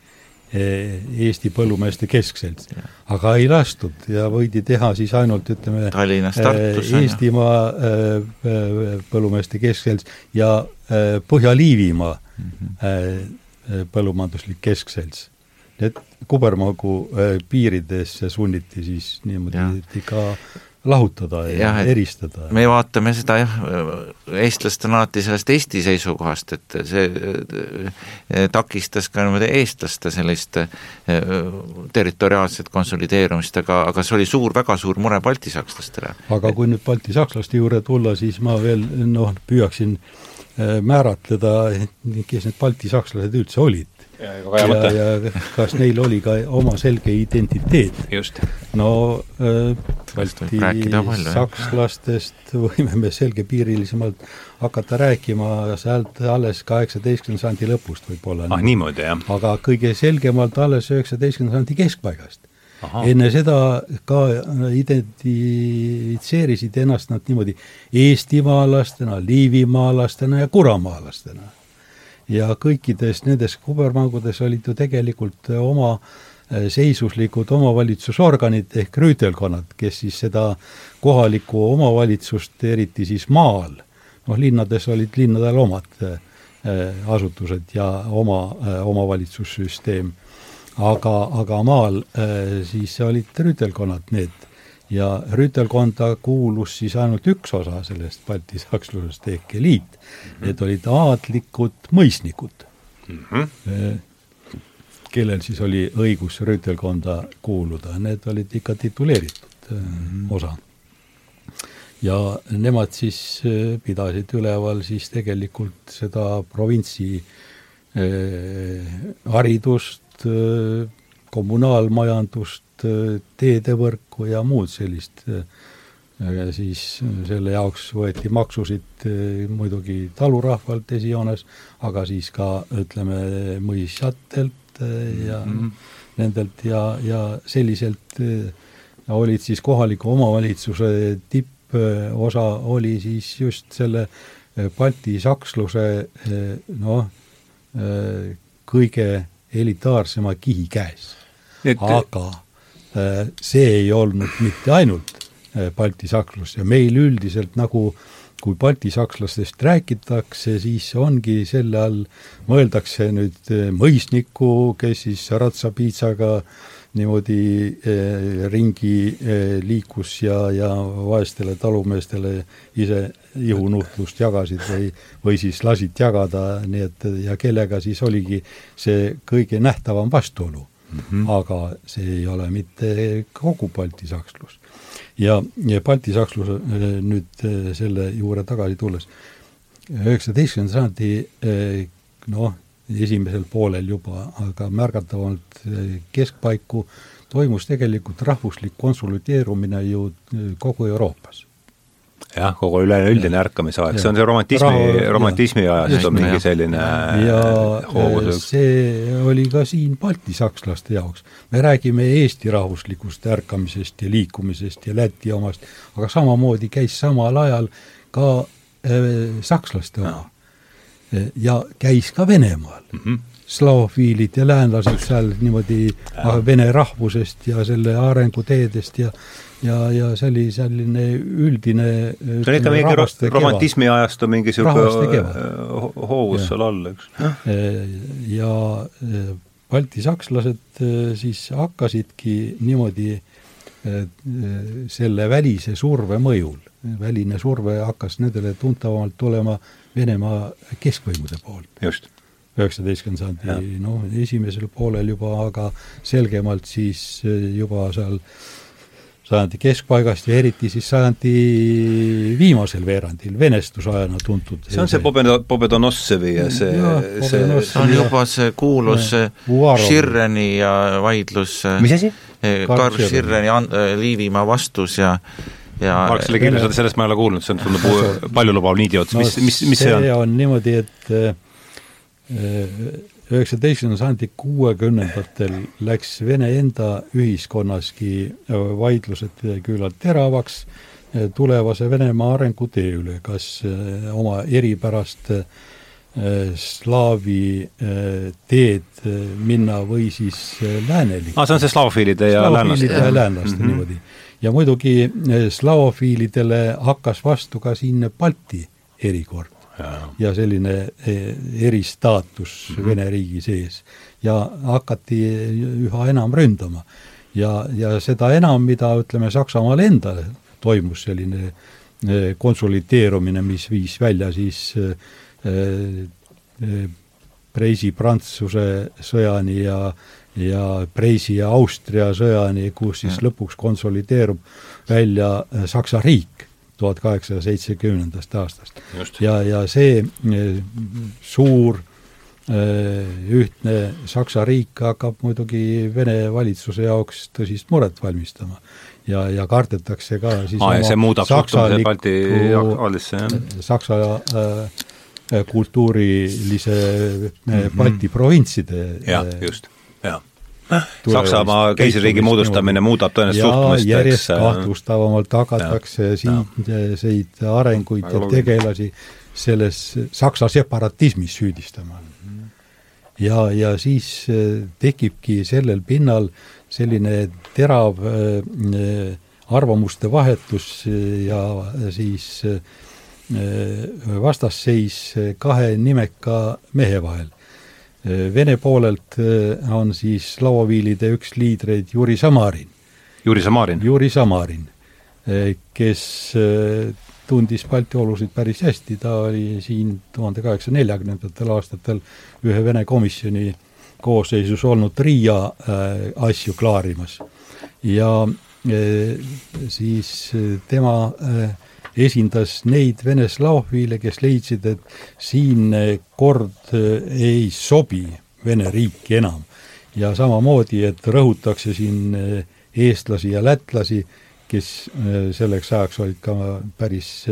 Eesti Põllumeeste Keskselts. aga ei lastud ja võidi teha siis ainult ütleme Tallinnas, Tartus eh, Eestimaa eh, Põllumeeste Keskselts ja Põhja-Liivimaa mm -hmm. Põllumajanduslik Keskselts. Need kubermangu piiridesse sunniti siis niimoodi ka lahutada ja, ja eristada. me vaatame seda jah, eestlastena alati sellest Eesti seisukohast, et see eh, takistas ka niimoodi eestlaste sellist eh, territoriaalset konsolideerumist, aga, aga see oli suur, väga suur mure baltisakslastele. aga kui nüüd baltisakslaste juurde tulla, siis ma veel noh, püüaksin eh, määratleda, kes need baltisakslased üldse olid ja, ja, ja kas neil oli ka oma selge identiteet. no äh, Balti sakslastest võime me selgepiirilisemalt hakata rääkima sealt alles kaheksateistkümnenda sajandi lõpust võib-olla. ah, niimoodi, jah? aga kõige selgemalt alles üheksateistkümnenda sajandi keskpaigast. enne seda ka identifitseerisid ennast nad niimoodi eestimaalastena, liivimaalastena ja kuramaalastena ja kõikides nendes kubermangudes olid ju tegelikult oma äh, seisuslikud omavalitsusorganid ehk rüütelkonnad, kes siis seda kohalikku omavalitsust, eriti siis maal, noh linnades olid linnadel omad äh, asutused ja oma äh, omavalitsussüsteem, aga, aga maal siis olid rüütelkonnad need ja rüütelkonda kuulus siis ainult üks osa sellest baltisakslusest ehk eliit mm. -hmm. Need olid aadlikud mõisnikud mm, -hmm. kellel siis oli õigus rüütelkonda kuuluda, need olid ikka tituleeritud mm -hmm. osa. ja nemad siis eh, pidasid üleval siis tegelikult seda provintsi eh, haridust eh,, kommunaalmajandust, Äh, teedevõrku ja muud sellist, äh, siis selle jaoks võeti maksusid äh, muidugi talurahvalt esijoones, aga siis ka ütleme, mõisatelt ja mm -hmm. nendelt ja, ja selliselt olid siis kohaliku omavalitsuse tipposa oli siis just selle baltisaksluse noh, kõige elitaarsema kihi käes. aga Äh, see ei olnud mitte ainult äh, baltisakslus ja meil üldiselt nagu kui baltisakslastest räägitakse, siis ongi selle all, mõeldakse nüüd äh, mõisnikku, kes siis ratsapiitsaga niimoodi ringi liikus ja, ja vaestele talumeestele ise ihunuhtlust jagasid või, või siis lasid jagada, nii et ja kellega siis oligi see kõige nähtavam vastuolu mm, -hmm. aga see ei ole mitte kogu baltisakslus. ja, ja baltisakslus äh, nüüd äh, selle juurde tagasi tulles, üheksateistkümnenda sajandi äh, noh, esimesel poolel juba, aga märgatavalt keskpaiku toimus tegelikult rahvuslik konsolideerumine ju kogu Euroopas. Jah, kogu üleüldine ärkamisaeg, see on see romantismi, romantismi ajastu mingi selline ja hoovus. see oli ka siin Balti sakslaste jaoks. me räägime Eesti rahvuslikust ärkamisest ja liikumisest ja Läti omast, aga samamoodi käis samal ajal ka äh, sakslaste oma. ja käis ka Venemaal mm. -hmm slavofiilid ja läänlased seal niimoodi vene rahvusest ja selle arenguteedest ja ja, ja see oli selline üldine see on ikka mingi romantismi ajastu mingi niisugune hoovus seal all, eks. ja baltisakslased siis hakkasidki niimoodi selle välise surve mõjul, väline surve hakkas nendele tuntavamalt tulema Venemaa keskvõimude poolt. just. üheksateistkümnenda sajandi noh, esimesel poolel juba, aga selgemalt siis juba seal sajandi keskpaigast ja eriti siis sajandi viimasel veerandil venestusajana tuntud. see on see Pobedo-, Pobedonossevi ja see, see see on juba see kuulus Schirreni ja vaidlus mis asi? Karl Schirreni an-, Liivimaa vastus ja ja Mark selle kirjastada, sellest ma ei ole kuulnud, see on tundub paljulubav niidiots, mis, mis, mis see on? see on niimoodi, et üheksateistkümnenda sajandi kuuekümnendatel läks Vene enda ühiskonnaski äh, vaidlused küllalt teravaks äh, tulevase Venemaa arengutee üle, kas äh, oma eripärast slaavi teed minna või siis läänelik. aa, see on see slavofiilide ja läänlaste? ja läänlaste mm -hmm. niimoodi. ja muidugi slavofiilidele hakkas vastu ka siin Balti erikord ja, selline e, eristaatus mm -hmm. Vene riigi sees. ja hakati üha enam ründama. ja, ja seda enam, mida ütleme, Saksamaal endal toimus selline e, konsolideerumine, mis viis välja siis e, Preisi Prantsuse sõjani ja ja Preisi ja Austria sõjani, kus siis lõpuks konsolideerub välja Saksa riik tuhat kaheksasaja seitsmekümnendast aastast. ja, ja see eh, suur eh, ühtne Saksa riik hakkab muidugi Vene valitsuse jaoks tõsist muret valmistama. ja, ja kardetakse ka siis Aa, see muudab suhtumise Balti jaokalisse, jah? Saksa äh, kultuurilise mm -hmm. Balti provintside jah, just, Saksamaa keisririigi moodustamine muudab tõenäoliselt suhtumist, eks. järjest kahtlustavamalt hakatakse siinseid arenguid ja tegelasi selles Saksa separatismis süüdistama. ja, ja siis äh, tekibki sellel pinnal selline terav äh, arvamuste vahetus ja siis äh, vastasseis kahe nimeka mehe vahel Vene poolelt äh, on siis lauaviilide üks liidreid Juri Samarin. Juri Samarin? Juri Samarin, äh, kes äh, tundis Balti olusid päris hästi, ta oli siin tuhande kaheksasaja neljakümnendatel aastatel ühe Vene komisjoni koosseisus olnud Riia asju klaarimas. ja siis tema äh, esindas neid vene slaavviile, kes leidsid, et siinne kord eh, ei sobi Vene riiki enam. ja samamoodi, et rõhutakse siin eh, eestlasi ja lätlasi, kes eh, selleks ajaks olid ka päris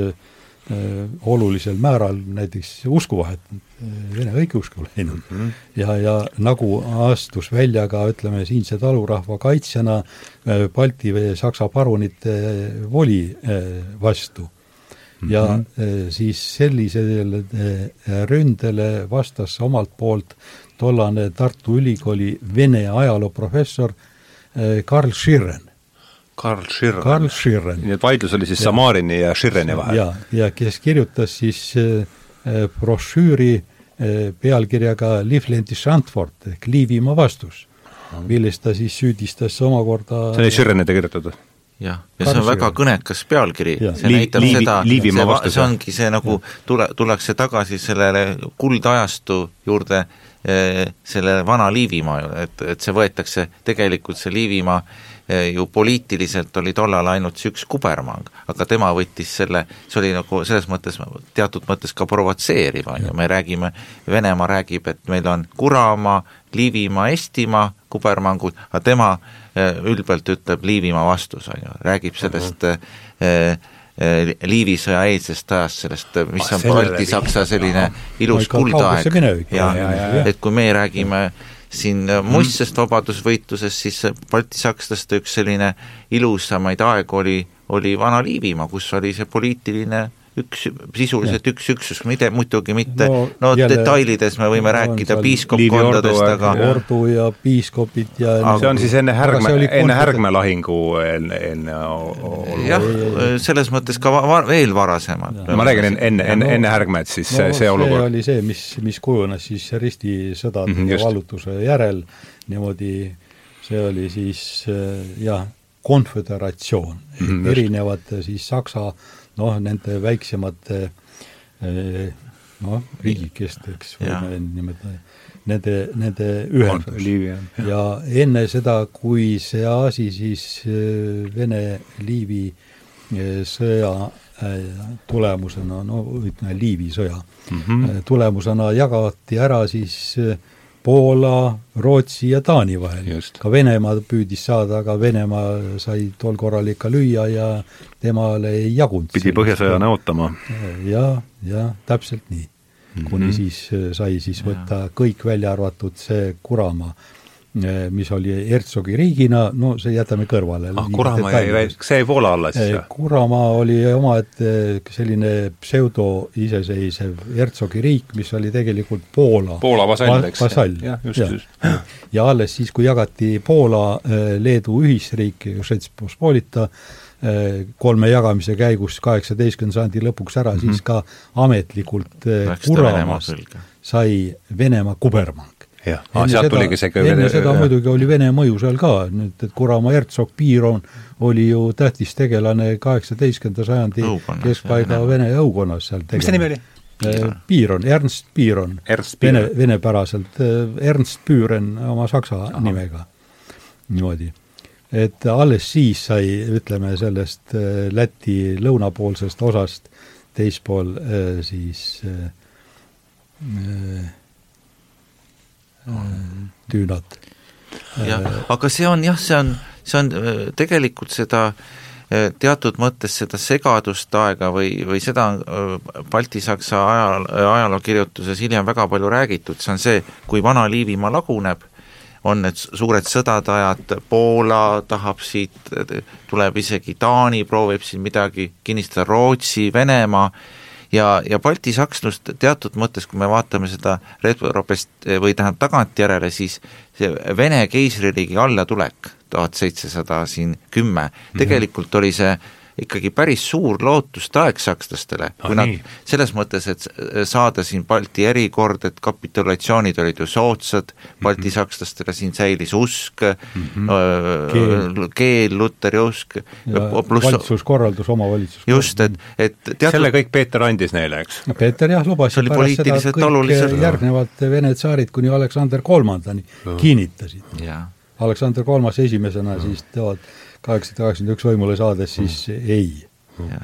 olulisel määral näiteks usku vahetanud, vene õigeusku läinud mm. -hmm. ja, ja nagu astus välja ka ütleme, siinse talurahva kaitsjana Balti või Saksa parunite voli vastu ja mm -hmm. siis sellisele eh, ründele vastas omalt poolt tollane Tartu Ülikooli Vene ajaloo professor eh, Karl Schirren. Karl Schirren. Karl Schirren. nii et vaidlus oli siis ja, Samarini ja Schirreni vahel? ja, ja kes kirjutas siis brošüüri pealkirjaga Livlendis Antwort ehk Liivimaa vastus, milles ta siis süüdistas omakorda see oli Schirrenide kirjutatud? Jah, ja see on väga kõnekas pealkiri, see Li näitab liivi, seda, see, see ongi see nagu, tule, tullakse tagasi sellele kuldajastu juurde, eh, selle vana Liivimaa ju, et, et see võetakse, tegelikult see Liivimaa eh, ju poliitiliselt oli tollal ainult see üks kubermaa, aga tema võttis selle, see oli nagu selles mõttes, teatud mõttes ka provotseeriv, on ju, me räägime, Venemaa räägib, et meil on Kuramaa, Liivimaa, Eestimaa kubermangud, aga tema äh, ülbelt ütleb Liivimaa vastus, on ju, räägib sellest uh -huh. Liivi sõja eelsest ajast, sellest, mis on Balti-Saksa selline ilus kuldaeg. ja, et kui me räägime siin mhm. muistsest vabadusvõitlusest, siis baltisakslaste üks selline ilusamaid aegu oli, oli Vana-Liivimaa, kus oli see poliitiline üks, sisuliselt üks üksus, mitte, muidugi mitte, no, no jälle, detailides me võime rääkida piiskopkondadest, aga ordu ja piiskopid ja aga, see on siis enne Härgme, enne Härgme lahingu enne, enne jah, selles mõttes ka va veel varasemalt. ma räägin enne, enne, enne, enne Härgmet siis no, see, see olukord. see oli see, mis, mis kujunes siis ristisõdade mm -hmm, ja vallutuse järel, niimoodi see oli siis jah, konföderatsioon. Mm, -hmm, erinevate siis Saksa noh, nende väiksemate eh, noh, riigikesteks võime nimetada, nende, nende ühendus. ja enne seda, kui see asi siis eh, Vene-Liivi eh, sõja tulemusena, no ütleme, Liivi sõja mm -hmm. tulemusena jagati ära siis äh, Poola, Rootsi ja Taani vahel. ka Venemaa püüdis saada, aga Venemaa sai tol korral ikka lüüa ja temale ei jagunud. pidi Põhjasõjana ootama. jah, jah, täpselt nii. kuni mm -hmm. siis sai siis võtta kõik, välja arvatud see Kuramaa mis oli Hertsogi riigina, no see jätame kõrvale. ah, Kuramaa jäi veel, see jäi Poola alla siis või? Eh, Kuramaa oli omaette selline pseudo-iseseisev Hertsogi riik, mis oli tegelikult Poola Poola vasall, eks? vasall, jah, just, just. ja alles siis, kui jagati Poola, Leedu ühisriik, Žetspospolita, kolme jagamise käigus kaheksateistkümnenda sajandi lõpuks ära mm, -hmm. siis ka ametlikult Kuramaast sai Venemaa kubermang jah, sealt tuligi see enne vene, seda jah. muidugi oli Vene mõju seal ka, nüüd et Kuramaa hertsog Piiron oli ju tähtis tegelane kaheksateistkümnenda sajandi keskpaiga Vene õukonnas seal mis ta nimi oli? Äh, Piiron, Ernst Piiron, vene, venepäraselt, äh, Ernst Püüren oma saksa Aha. nimega, niimoodi. et alles siis sai, ütleme, sellest äh, Läti lõunapoolsest osast teispool siis äh, tüünad. jah, aga see on jah, see on, see on äh, tegelikult seda äh, teatud mõttes seda segadust aega või, või seda on äh, Balti-Saksa ajal, ajalookirjutuses hiljem väga palju räägitud, see on see, kui Vana-Liivimaa laguneb, on need suured sõdade ajad, Poola tahab siit, tuleb isegi Taani, proovib siin midagi kinnistada, Rootsi, Venemaa, ja, ja Balti sakslust teatud mõttes, kui me vaatame seda retropest- või tähendab tagantjärele, siis see Vene keisririigi allatulek tuhat seitsesada siin kümme, mhm. tegelikult oli see ikkagi päris suur lootustaeg sakslastele, kui ah, nad nii. selles mõttes, et saada siin Balti erikord, et kapitulatsioonid olid ju soodsad Balti mm -hmm. sakslastele, siin säilis usk mm, -hmm. keel, keel, luteri usk. valitsuskorraldus, omavalitsus. just, et, et teatud... selle kõik Peeter andis neile, eks? no Peeter jah, lubas see oli poliitiliselt olulised järgnevad Vene tsaarid kuni Aleksander Kolmandani kinnitasid. Aleksander Kolmas esimesena siis teavad kaheksasada kaheksakümmend üks võimule saades, siis mm. ei. Ja,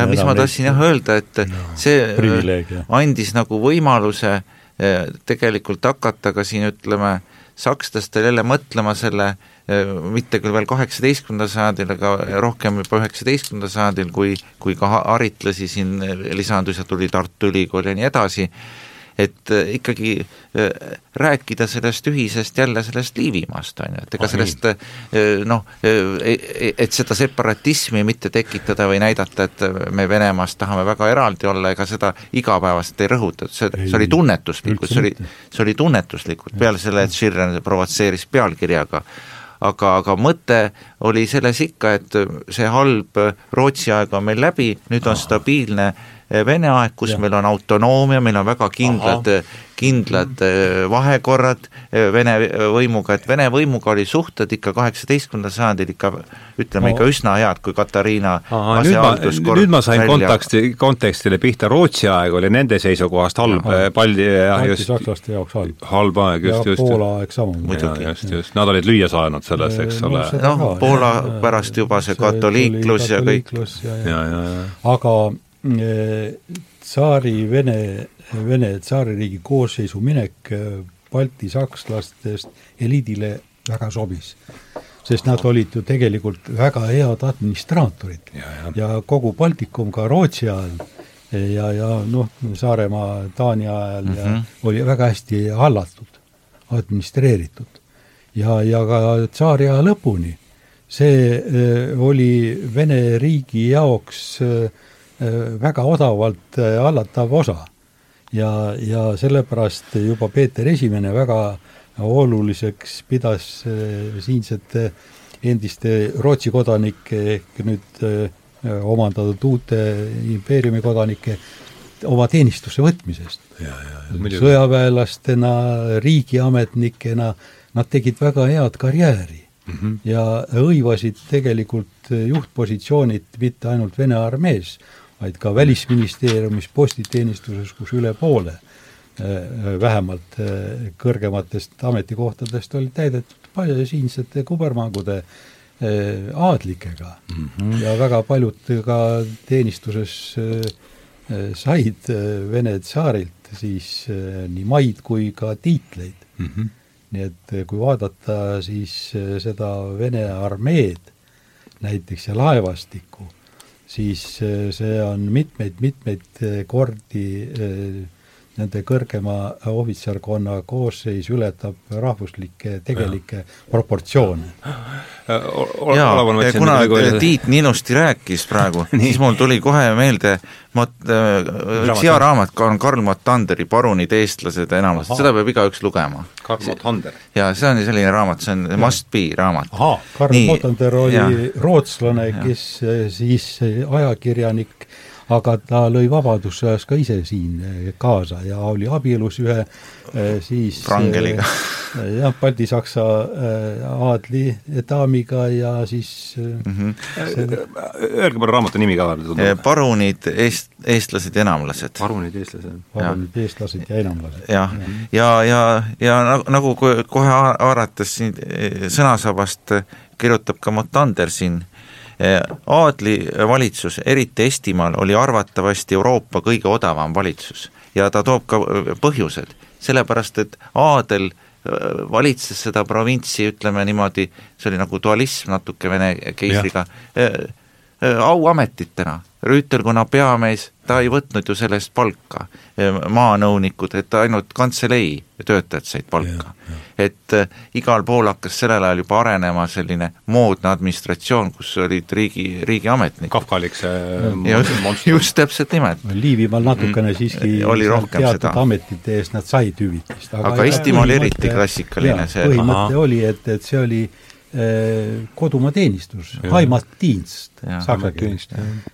ja mis ma tahtsin jah öelda, et no, see äh, andis nagu võimaluse äh, tegelikult hakata ka siin ütleme, sakslastel jälle mõtlema selle äh, mitte küll veel kaheksateistkümnendal sajandil, aga rohkem juba üheksateistkümnendal sajandil, kui, kui ka haritlasi siin lisandus ja tuli Tartu Ülikool ja nii edasi, et äh, ikkagi äh, rääkida sellest ühisest jälle sellest Liivimaast, on ju, et ega ah, sellest äh, noh, e, et seda separatismi mitte tekitada või näidata, et me Venemaast tahame väga eraldi olla, ega seda igapäevaselt ei rõhutatud, see, see oli tunnetuslikult, see oli, see oli tunnetuslikult, peale selle, et Schirren provotseeris pealkirjaga, aga, aga mõte oli selles ikka, et see halb Rootsi aeg on meil läbi, nüüd on stabiilne Eh, Vene aeg, kus ja. meil on autonoomia, meil on väga kindlad, kindlad eh, vahekorrad eh, Vene võimuga, et Vene võimuga oli suhted ikka kaheksateistkümnendal sajandil ikka ütleme no. ikka üsna head, kui Katariina Aha, nüüd ma, nüüd ma sain välja... konteksti, kontekstile pihta, Rootsi aeg oli nende seisukohast halb, palju jah, just sakslaste jaoks halb. halb aeg, just, just. Poola aeg samamoodi. just, just, nad olid lüüa saanud selles, eks no, ole. noh, Poola pärast juba see katoliiklus ja kõik. aga tsaari Vene, Vene tsaaririigi koosseisu minek äh, Balti sakslastest eliidile väga sobis. sest nad olid ju tegelikult väga head administraatorid. ja, ja. ja kogu Baltikum ka Rootsi ajal ja, ja noh, Saaremaa Taani ajal mm -hmm. ja mhm. oli väga hästi hallatud, administreeritud. ja, ja ka tsaariaja lõpuni. see äh, oli Vene riigi jaoks äh, väga odavalt äh, hallatav osa. ja, ja sellepärast juba Peeter Esimene väga oluliseks pidas siinsete endiste Rootsi kodanike ehk nüüd omandatud uute impeeriumi kodanike oma teenistusse võtmisest. sõjaväelastena, riigiametnikena, nad tegid väga head karjääri mm -hmm. ja hõivasid tegelikult juhtpositsioonid mitte ainult Vene armees, vaid ka Välisministeeriumis, postiteenistuses, kus üle poole äh, vähemalt äh, kõrgematest ametikohtadest olid täidetud siinsete kubermangude Äh, aadlikega mm -hmm. ja väga paljud ka teenistuses äh, äh, said Vene tsaarilt siis nii maid kui ka tiitleid mm. -hmm. nii et kui vaadata siis seda Vene armeed näiteks ja laevastikku, siis see on mitmeid-mitmeid kordi nende kõrgema ohvitserkonna koosseis ületab rahvuslikke tegelikke proportsioone. jaa, kuna Tiit nii ilusti rääkis praegu siis mul tuli kohe meelde Mot-, üks hea raamat on Karl Mottanderi Parunid, eestlased ja enamused, seda peab igaüks lugema. Karl Mottander? jaa, see on selline raamat, see on must be raamat. Karl Mottander oli ja. rootslane, kes siis ajakirjanik aga ta lõi vabadussõjas ka ise siin eh, kaasa ja oli abielus ühe eh, siis Frangeliga. Eh, jah, baltisaksa aadli daamiga ja siis mm -hmm. see... öelge palun raamatu nimi ka. parunid, eest, eestlased ja enamlased. parunid, eestlased. parunid, eestlased ja enamlased. jah, ja, ja, ja nagu, nagu kohe haarates siin sõnasabast kirjutab ka Motander siin Eh, Aadli valitsus, eriti Eestimaal, oli arvatavasti Euroopa kõige odavam valitsus. Ja ta toob ka eh, põhjused, sellepärast et aadel eh, valitses seda provintsi, ütleme niimoodi, see oli nagu dualism natuke Vene keisriga, auametitena rüütelkonna peamees, ta ei võtnud ju selle eest palka, maanõunikud, et ainult kantselei töötajad said palka. et äh, igal pool hakkas sellel ajal juba arenema selline moodne administratsioon, kus olid riigi, riigiametnikud. kafkalik see just, just täpselt nimelt. Liivimaal natukene mm. siiski oli rohkem seda. ametite eest nad said hüvitist. aga, aga Eestimaa oli eriti klassikaline see põhimõte oli, et, et see oli Äh, kodumaa teenistus, Heimatdienst saksa keeles.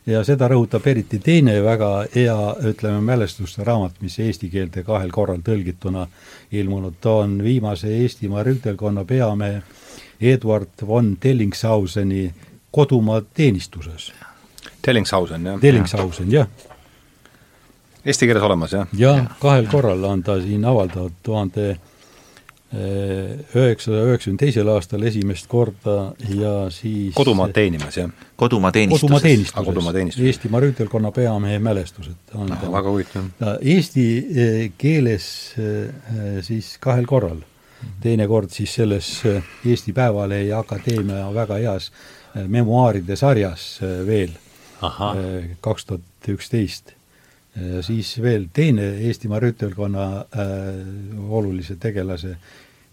ja seda rõhutab eriti teine väga hea, ütleme, mälestuste raamat, mis eesti keelde kahel korral tõlgituna ilmunud, ta on viimase Eestimaa rüütelkonna peamehe Eduard von Tellingshauseni kodumaa teenistuses. Tellingshausen, jah? Tellingshausen, jah. Eesti keeles olemas, jah? jah, kahel korral on ta siin avaldatud tuhande üheksasaja üheksakümne teisel aastal esimest korda ja siis kodumaad teenimas, jah? kodumaa teenistuses. kodumaa teenistuses, kodumaa teenistuses., Eestimaa rüütelkonna peamehe mälestused. väga huvitav. Eesti eh, keeles eh, siis kahel korral. teine kord siis selles Eesti Päevalehe ja Akadeemia väga heas memuaaride sarjas veel, kaks tuhat üksteist siis veel teine Eestimaa rüütelkonna äh, olulise tegelase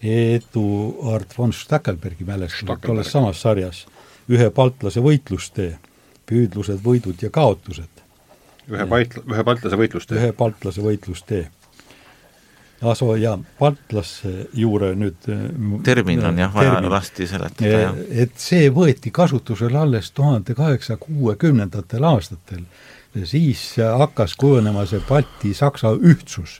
Eduard von Stackelbergi mälestused tolles samas sarjas, ühe baltlase võitlustee, püüdlused, võidud ja kaotused. ühe balt-, ühe baltlase võitlustee? ühe baltlase võitlustee. Aso ja baltlase juure nüüd äh, termin on jah, vaja lasti seletada, jah. et see võeti kasutusele alles tuhande kaheksasaja kuuekümnendatel aastatel siis hakkas kujunema see Balti-Saksa ühtsus.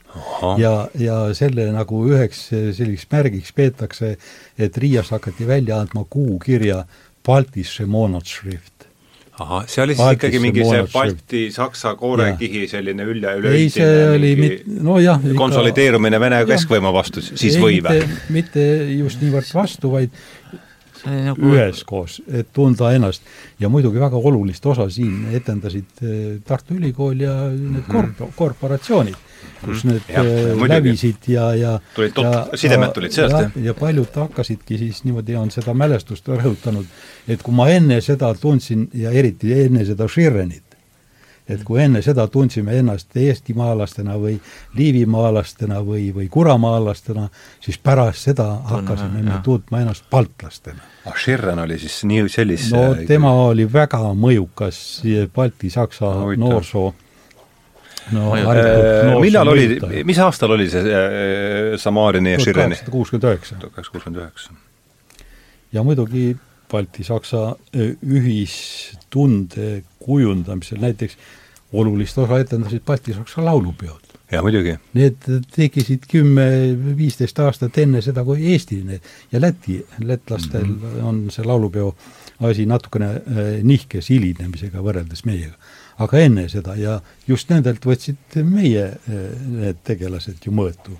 ja, ja selle nagu üheks selliseks märgiks peetakse, et Riias hakati välja andma kuukirja Baltische Monatschrift. ahah, see oli siis Baltische ikkagi mingi see Balti-Saksa koorekihi selline üle, üleüldine ei, see oli mit-, nojah konsolideerumine Vene keskvõimu vastu siis ei, või või? mitte just niivõrd vastu, vaid nagu... üheskoos, et tunda ennast. ja muidugi väga olulist osa siin etendasid Tartu Ülikool ja need mhm. korp-, korporatsioonid, kus mhm. need ja, lävisid ja, ja tulid tot-, sidemed tulid sealt, jah? ja paljud hakkasidki siis niimoodi, on seda mälestust rõhutanud, et kui ma enne seda tundsin ja eriti enne seda Širenit, et kui enne seda tundsime ennast eestimaalastena või liivimaalastena või, või kuramaalastena, siis pärast seda hakkasime me tundma ennast baltlastena. ah, Schirren oli siis nii sellise no tema oli väga mõjukas Balti-Saksa noorsoo no äh, millal oli, mis aastal oli see äh, Samarini ja Schirreni? tuhat kaheksasada kuuskümmend üheksa. tuhat kaheksasada kuuskümmend üheksa. ja muidugi Balti-Saksa äh, ühistunde kujundamisel, näiteks olulist osa etendasid Balti-Saksa laulupeod. jaa, muidugi. Need tekkisid kümme-viisteist aastat enne seda, kui Eesti need ja Läti, lätlastel mm -hmm. on see laulupeo asi natukene äh, nihkes hilinemisega võrreldes meiega. aga enne seda ja just nendelt võtsid meie äh, need tegelased ju mõõtu.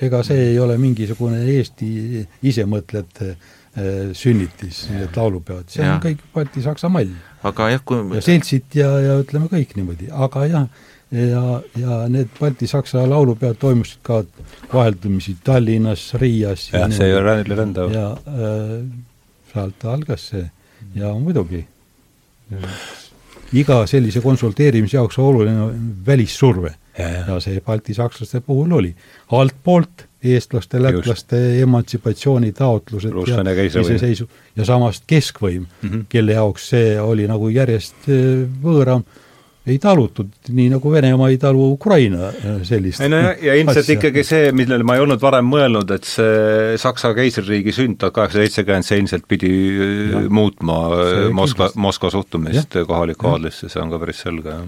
ega see ei ole mingisugune Eesti isemõtlejate äh, sünnitis, need laulupeod, see ja. on kõik Balti-Saksa mall aga jah, kui ja seltsid ja, ja ütleme kõik niimoodi, aga jah, ja, ja need Balti-Saksa laulupeod toimusid ka vaheldumisi Tallinnas, Riias. jah, see ei ole rändav. ja äh, sealt algas see ja muidugi iga sellise konsulteerimise jaoks oluline välissurve ja, ja. ja see baltisakslaste puhul oli. altpoolt eestlaste, lätlaste emantsipatsiooni taotlused ja iseseisu ja samast keskvõim mm, -hmm. kelle jaoks see oli nagu järjest äh, võõram. Ei talutud, nii nagu Venemaa ei talu Ukraina äh, sellist ei no ja, ja ilmselt asja. ikkagi see, millele ma ei olnud varem mõelnud, et see Saksa keisririigi sünd tuhat kaheksasada seitsekümmend, see ilmselt pidi äh, ja. muutma Moskva, Moskva suhtumist kohalikku aadlisse, see on ka päris selge, jah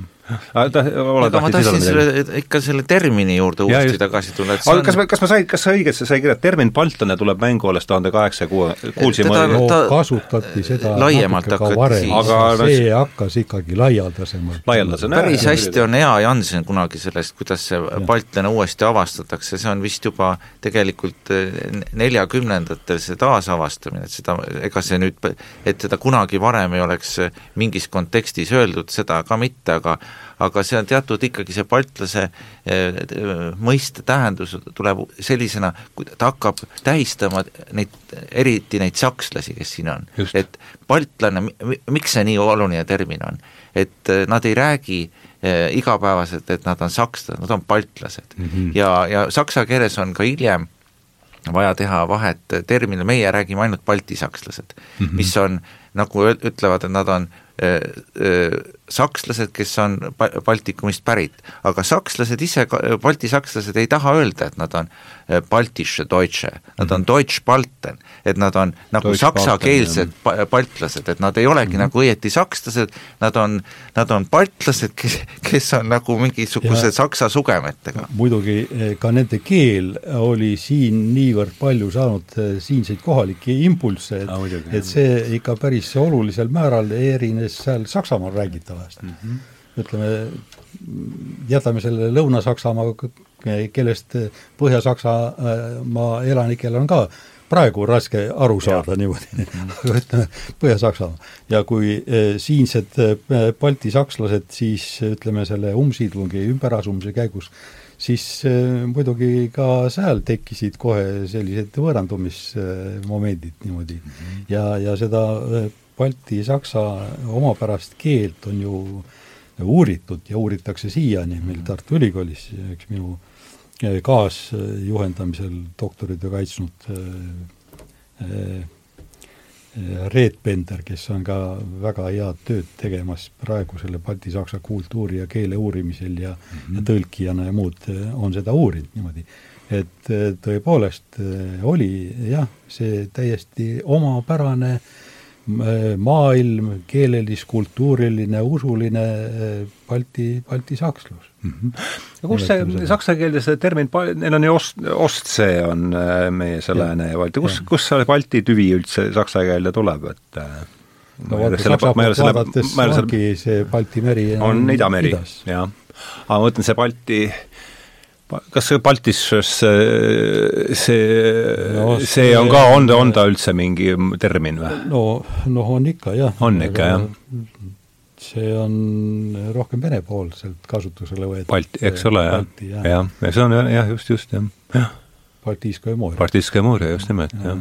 aga ma tahtsin selle, ikka selle termini juurde uuesti just. tagasi tulla, et aga on... kas ma, kas ma sain, kas sa õigesti sai kirja, et termin baltlane tuleb mängu alles tuhande kaheksasaja kuue, kuulsime no, ta, kasutati seda laiemalt hakati varem, aga see hakkas ikkagi laialdasemalt. laialdasem, päris hästi on Ea Jansen kunagi sellest, kuidas see baltlane uuesti avastatakse, see on vist juba tegelikult eh, neljakümnendatel see taasavastamine, et seda, ega see nüüd, et seda kunagi varem ei oleks mingis kontekstis öeldud, seda ka mitte, aga aga see on teatud ikkagi see baltlase eh, mõiste tähendus tuleb sellisena, kui ta hakkab tähistama neid, eriti neid sakslasi, kes siin on. et baltlane, miks see nii oluline termin on? et eh, nad ei räägi eh, igapäevaselt, et nad on sakslased, nad on baltlased mm. -hmm. ja, ja saksa keeles on ka hiljem vaja teha vahet terminil, meie räägime ainult baltisakslased mm, -hmm. mis on, nagu ütlevad, et nad on öö, öö, sakslased, kes on Baltikumist pärit, aga sakslased ise, baltisakslased ei taha öelda, et nad on äh, baltische Deutsche, nad on mhm. Deutsch-Balten, et nad on nagu saksakeelsed baltlased, et nad ei olegi mm -hmm. nagu õieti sakslased, nad on, nad on baltlased, kes, kes on nagu mingisugused ja, saksa sugemetega. muidugi eh, ka nende keel oli siin niivõrd palju saanud eh, siinseid kohalikke impulsse, et ah, et see ikka päris olulisel määral erines seal Saksamaal räägitav nädalast mm. -hmm. ütleme, jätame selle Lõuna-Saksamaa, kellest Põhja-Saksamaa elanikel on ka praegu raske aru saada ja. niimoodi -hmm. aga ütleme, Põhja-Saksamaa. ja kui eh, siinsed eh, Balti sakslased siis ütleme, selle umbsiidlungi ümberasumise käigus siis muidugi ka seal tekkisid kohe sellised võõrandumismomendid niimoodi -hmm. ja, ja seda balti-saksa omapärast keelt on ju uuritud ja uuritakse siiani meil mhm. Tartu Ülikoolis, üks minu eh, kaasjuhendamisel doktoritöö kaitsnud äh, äh, Reet Bender, kes on ka väga head tööd tegemas praegu selle balti-saksa kultuuri ja keele uurimisel ja mm, -hmm. ja tõlkijana ja muud, on seda uurinud niimoodi. et tõepoolest oli jah, see täiesti omapärane äh, maailm, keelelis, kultuuriline, usuline Balti, baltisakslus mm. -hmm. ja kus see saksa keelde see termin, neil on ju ost, ostsee on äh, meie see lääne ja Balti, kus, kus see Balti tüvi üldse saksa keelde tuleb, et äh, no vaata, Saksa poolt vaadates ongi see Balti meri on idameri, jah. aga ma mõtlen, see Balti kas see Baltisöös, see no,, see on ka, on on ta üldse mingi termin või? no, noh, on ikka jah. on ikka jah? see on rohkem Vene-poolselt kasutusele võetud. Balti, eks ole, jah, jah, ja. ja see on jah, just, just, jah, jah. Baltiiskaja Mooria. Baltiiskaja Mooria, just nimelt, jah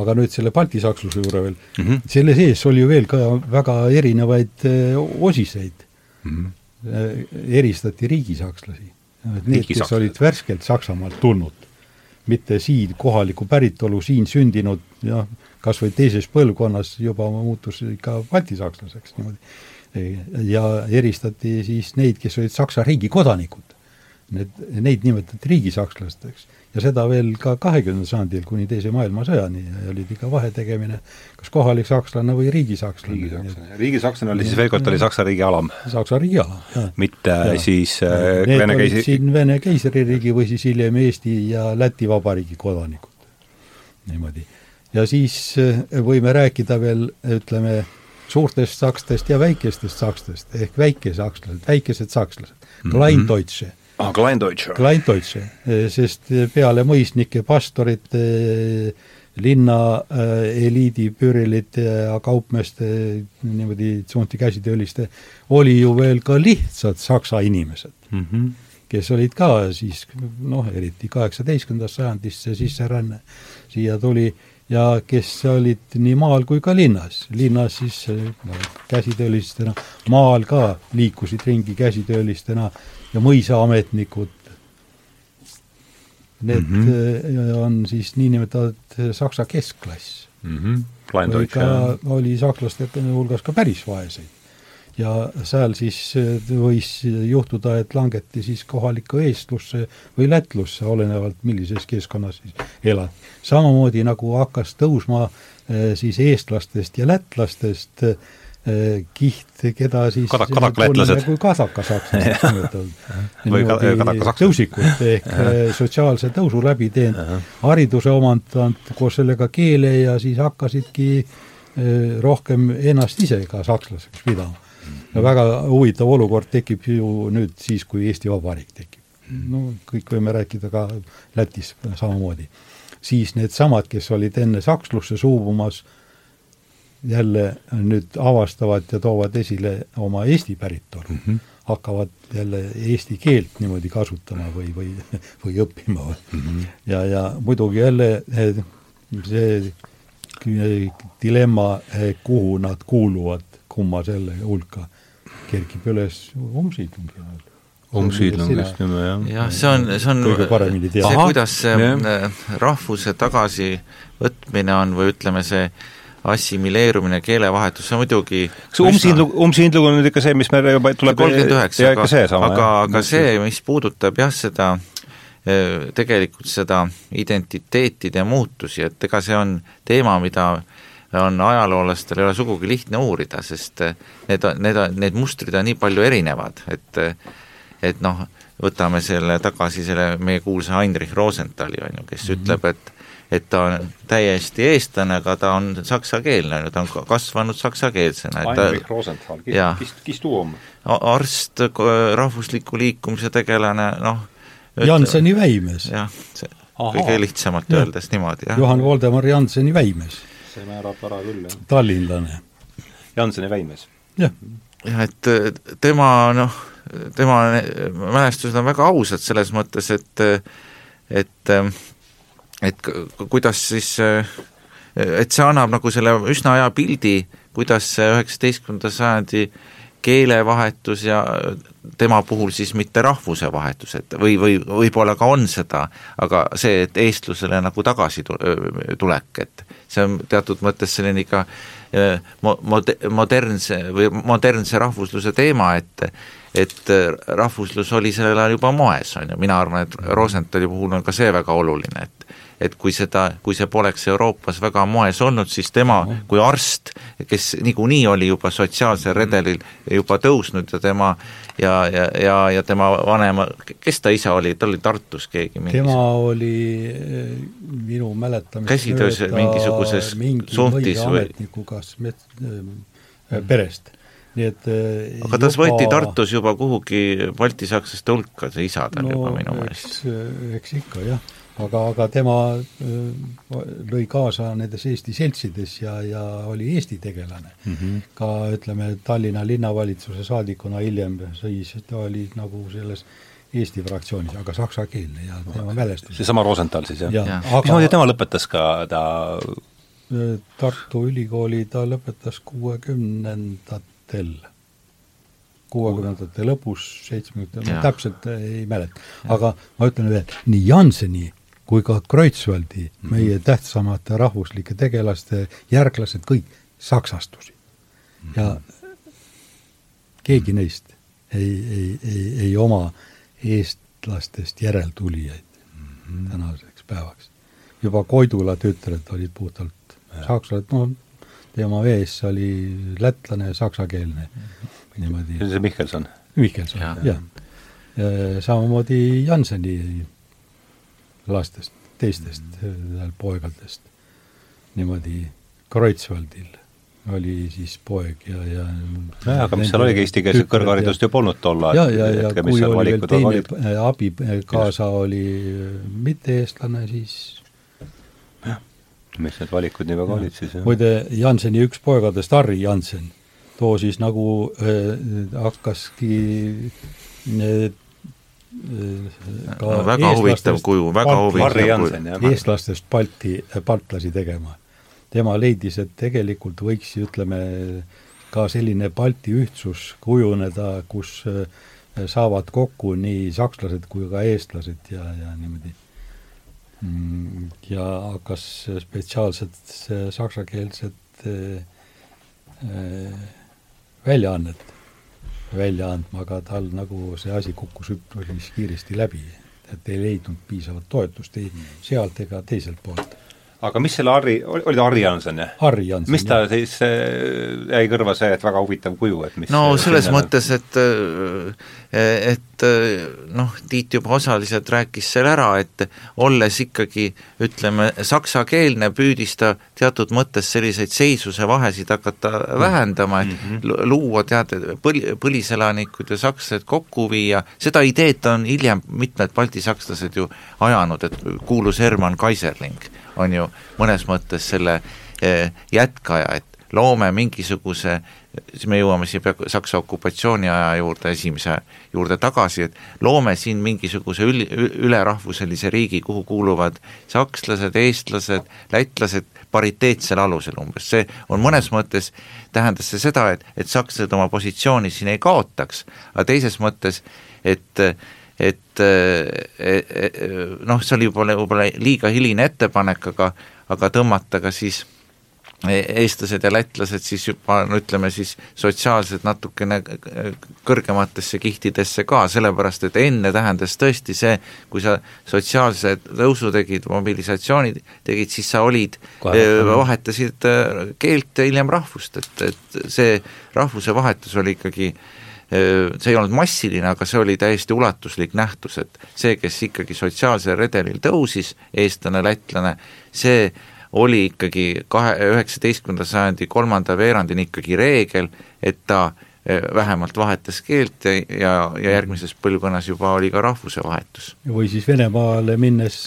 aga nüüd selle baltisaksluse juurde veel mm, -hmm. selle sees oli ju veel ka väga erinevaid eh, osiseid mm. -hmm. eristati riigisakslasi need, kes olid värskelt Saksamaalt tulnud, mitte siin kohaliku päritolu, siin sündinud, jah, kas või teises põlvkonnas juba muutus ikka baltisakslaseks niimoodi. ja eristati siis neid, kes olid Saksa riigi kodanikud. Need, neid nimetati riigisakslasteks ja seda veel ka kahekümnendal sajandil kuni Teise maailmasõjani olid ikka vahetegemine, kas kohalik sakslane või riigisakslane. riigisakslane, riigisakslane oli siis veel kord, oli Saksa riigi alam? Saksa riigi alam, jah. mitte ja. siis äh, Need Vene keisri siin Vene keisririigi või siis hiljem Eesti ja Läti Vabariigi kodanikud. niimoodi. ja siis äh, võime rääkida veel, ütleme, suurtest sakstest ja väikestest sakstest ehk väikesakslased, väikesed sakslased mm, -hmm. Kleindeutsche ah, Kleindeutsche. Kleindeutsche, eh, sest peale mõisnike, pastorite, linna äh, eliidi, pürilite ja kaupmeeste, niimoodi tsunfti käsitööliste, oli ju veel ka lihtsad saksa inimesed mm, -hmm. kes olid ka siis noh, eriti kaheksateistkümnendast sajandist see sisseränne siia tuli ja kes olid nii maal kui ka linnas. linnas siis no, käsitöölistena, maal ka liikusid ringi käsitöölistena ja mõisaametnikud. Need mm -hmm. on siis niinimetatud saksa keskklass mm. -hmm. oli ka, oli sakslaste hulgas ka päris vaeseid. Ja seal siis äh, võis juhtuda, et langeti siis kohalikku eestlusse või lätlusse, olenevalt millises keskkonnas siis elad. samamoodi nagu hakkas tõusma äh, siis eestlastest ja lätlastest äh, Äh, kiht, keda siis Kadak, kadaklätlased. kui kadakasakslased nimetavad. tõusikud ehk äh, sotsiaalse tõusu läbi teinud, hariduse omandanud, koos sellega keele ja siis hakkasidki äh, rohkem ennast ise ka sakslaseks pidama. Väga huvitav olukord tekib ju nüüd siis, kui Eesti Vabariik tekib. no kõik võime rääkida ka Lätis samamoodi. siis needsamad, kes olid enne sakslusse suubumas, jälle nüüd avastavad ja toovad esile oma Eesti päritolu mm, -hmm. hakkavad jälle eesti keelt niimoodi kasutama või, või, või õppima mm. -hmm. ja, ja muidugi jälle eh, see dilemma, eh, kuhu nad kuuluvad, kumma selle hulka, kerkib üles umsiidlungi ajal umsiidlung just nimelt, jah. jah, see on, see on see, kuidas see yeah. rahvuse tagasivõtmine on või ütleme, see assimileerumine, keelevahetus, see on muidugi kas umsiinlug, umsiinlug on nüüd ikka see, mis meil juba tuleb kolmkümmend üheksa, aga, aga, aga see, mis puudutab jah, seda eh, tegelikult seda identiteetide muutusi, et ega see on teema, mida on ajaloolastel ei ole sugugi lihtne uurida, sest eh, need, need, need mustrid on nii palju erinevad, et et noh, võtame selle tagasi, selle meie kuulsa Heinrich Rosenthali, on ju, kes mm -hmm. ütleb, et et ta on täiesti eestlane, aga ta on saksakeelne, ta on kasvanud saksakeelsena. Heinrich Rosenthal, kes, kes too on? arst, rahvusliku liikumise tegelane, noh Janseni väimes. jah, kõige lihtsamalt ja. öeldes niimoodi, jah. Johan Voldemar Janseni väimes. See määrab ära küll, jah. tallinlane. Janseni väimes. jah. jah, et äh, tema noh, tema mälestused on väga ausad selles mõttes, et et äh, et kuidas siis, et see annab nagu selle üsna hea pildi, kuidas see üheksateistkümnenda sajandi keelevahetus ja tema puhul siis mitte rahvuse vahetus, et või, või võib-olla ka on seda, aga see, et eestlusele nagu tagasi tulek, et see on teatud mõttes selline ikka mo-, mod-, modernse või modernse rahvusluse teema, et et rahvuslus oli sellel ajal juba moes, on ju, mina arvan, et Rosenthali puhul on ka see väga oluline, et et kui seda, kui see poleks Euroopas väga moes olnud, siis tema kui arst, kes niikuinii oli juba sotsiaalsel redelil juba tõusnud ja tema ja, ja, ja, ja tema vanema, kes ta isa oli, ta oli Tartus keegi mingis... tema oli minu mäletamist käsitöös mingisuguses suhtis või? kas met-, perest nii et äh, aga ta juba... võeti Tartus juba kuhugi baltisakslaste hulka, see isa tal no, juba minu meelest. eks ikka jah, aga, aga tema äh, lõi kaasa nendes Eesti seltsides ja, ja oli Eesti tegelane mm. -hmm. ka ütleme, Tallinna linnavalitsuse saadikuna hiljem siis ta oli nagu selles Eesti fraktsioonis, aga saksakeelne ja tema mälestus. seesama Rosenthal siis, jah ja, ja.? Aga... mismoodi tema lõpetas ka ta Tartu Ülikooli ta lõpetas kuuekümnendatel, kuuekümnendate lõpus, seitsmekümnendatel, ma täpselt ei mäleta. aga ma ütlen veel, nii Janseni kui ka Kreutzwaldi -hmm. meie tähtsamate rahvuslike tegelaste järglased, kõik saksastusid. -hmm. ja keegi neist ei, ei, ei, ei oma eestlastest järeltulijaid -hmm. tänaseks päevaks. juba Koidula tütred olid puhtalt sakslased, no tema vees oli lätlane, saksakeelne niimoodi. see on see Mihkelson? Mihkelson, jah ja. ja. samamoodi Janseni lastest, teistest -hmm. poegadest. niimoodi Kreutzwaldil oli siis poeg ja, ja nojah, aga mis seal oligi, eestikeelset kõrgharidust ju polnud tol ajal. ja, ja, ja kui oli veel teine äh, abikaasa oli äh, mitte-eestlane, siis jah, mis need valikud nii väga olid siis, jah. muide, Janseni üks poegadest, Harri Jansen, too siis nagu äh, hakkaski äh, ka no, väga huvitav kuju, väga huvitav kuju. eestlastest Balti, baltlasi tegema tema leidis, et tegelikult võiks, ütleme, ka selline Balti ühtsus kujuneda, kus äh, saavad kokku nii sakslased kui ka eestlased ja, ja niimoodi. Mm, ja hakkas spetsiaalset saksakeelset äh, äh, väljaannet välja andma, aga tal nagu see asi kukkus üpris kiiresti läbi, et ei leidnud piisavat toetust ei mm. sealt ega teiselt poolt aga mis selle Harri, oli ta Harri Janson, jah? Harri Janson, mis ta jah. siis jäi kõrva see, et väga huvitav kuju, et mis no selles mõttes, et et noh, Tiit juba osaliselt rääkis selle ära, et olles ikkagi ütleme, saksakeelne, püüdis ta teatud mõttes selliseid seisuse vahesid hakata mm. vähendama, et mm -hmm. luua tead, põli, põliselanikud ja sakslased kokku viia, seda ideed on hiljem mitmed baltisakslased ju ajanud, et kuulus Hermann Kaiserling on ju mõnes mõttes selle eh, jätkaja, et loome mingisuguse, siis me jõuame siia pea Saksa okupatsiooni aja juurde, esimese juurde tagasi, et loome siin mingisuguse ül-, ülerahvuselise riigi, kuhu kuuluvad sakslased, eestlased, lätlased pariteetsel alusel umbes, see on mõnes mõttes, tähendas see seda, et, et sakslased oma positsiooni siin ei kaotaks, aga teises mõttes, et et noh, see oli võib-olla, võib-olla liiga hiline ettepanek, aga aga tõmmata ka siis e-, eestlased ja lätlased siis juba no ütleme siis sotsiaalselt natukene kõrgematesse kihtidesse ka, sellepärast et enne tähendas tõesti see, kui sa sotsiaalse tõusu tegid, mobilisatsiooni tegid, siis sa olid, vahetasid keelt ja hiljem rahvust, et, et see rahvuse vahetus oli ikkagi äh, see ei olnud massiline, aga see oli täiesti ulatuslik nähtus, et see, kes ikkagi sotsiaalsel redelil tõusis, eestlane, lätlane, see oli ikkagi kahe, üheksateistkümnenda sajandi kolmanda veerandini ikkagi reegel, et ta vähemalt vahetas keelt ja, ja, järgmises põlvkonnas juba oli ka rahvuse vahetus. või siis Venemaale minnes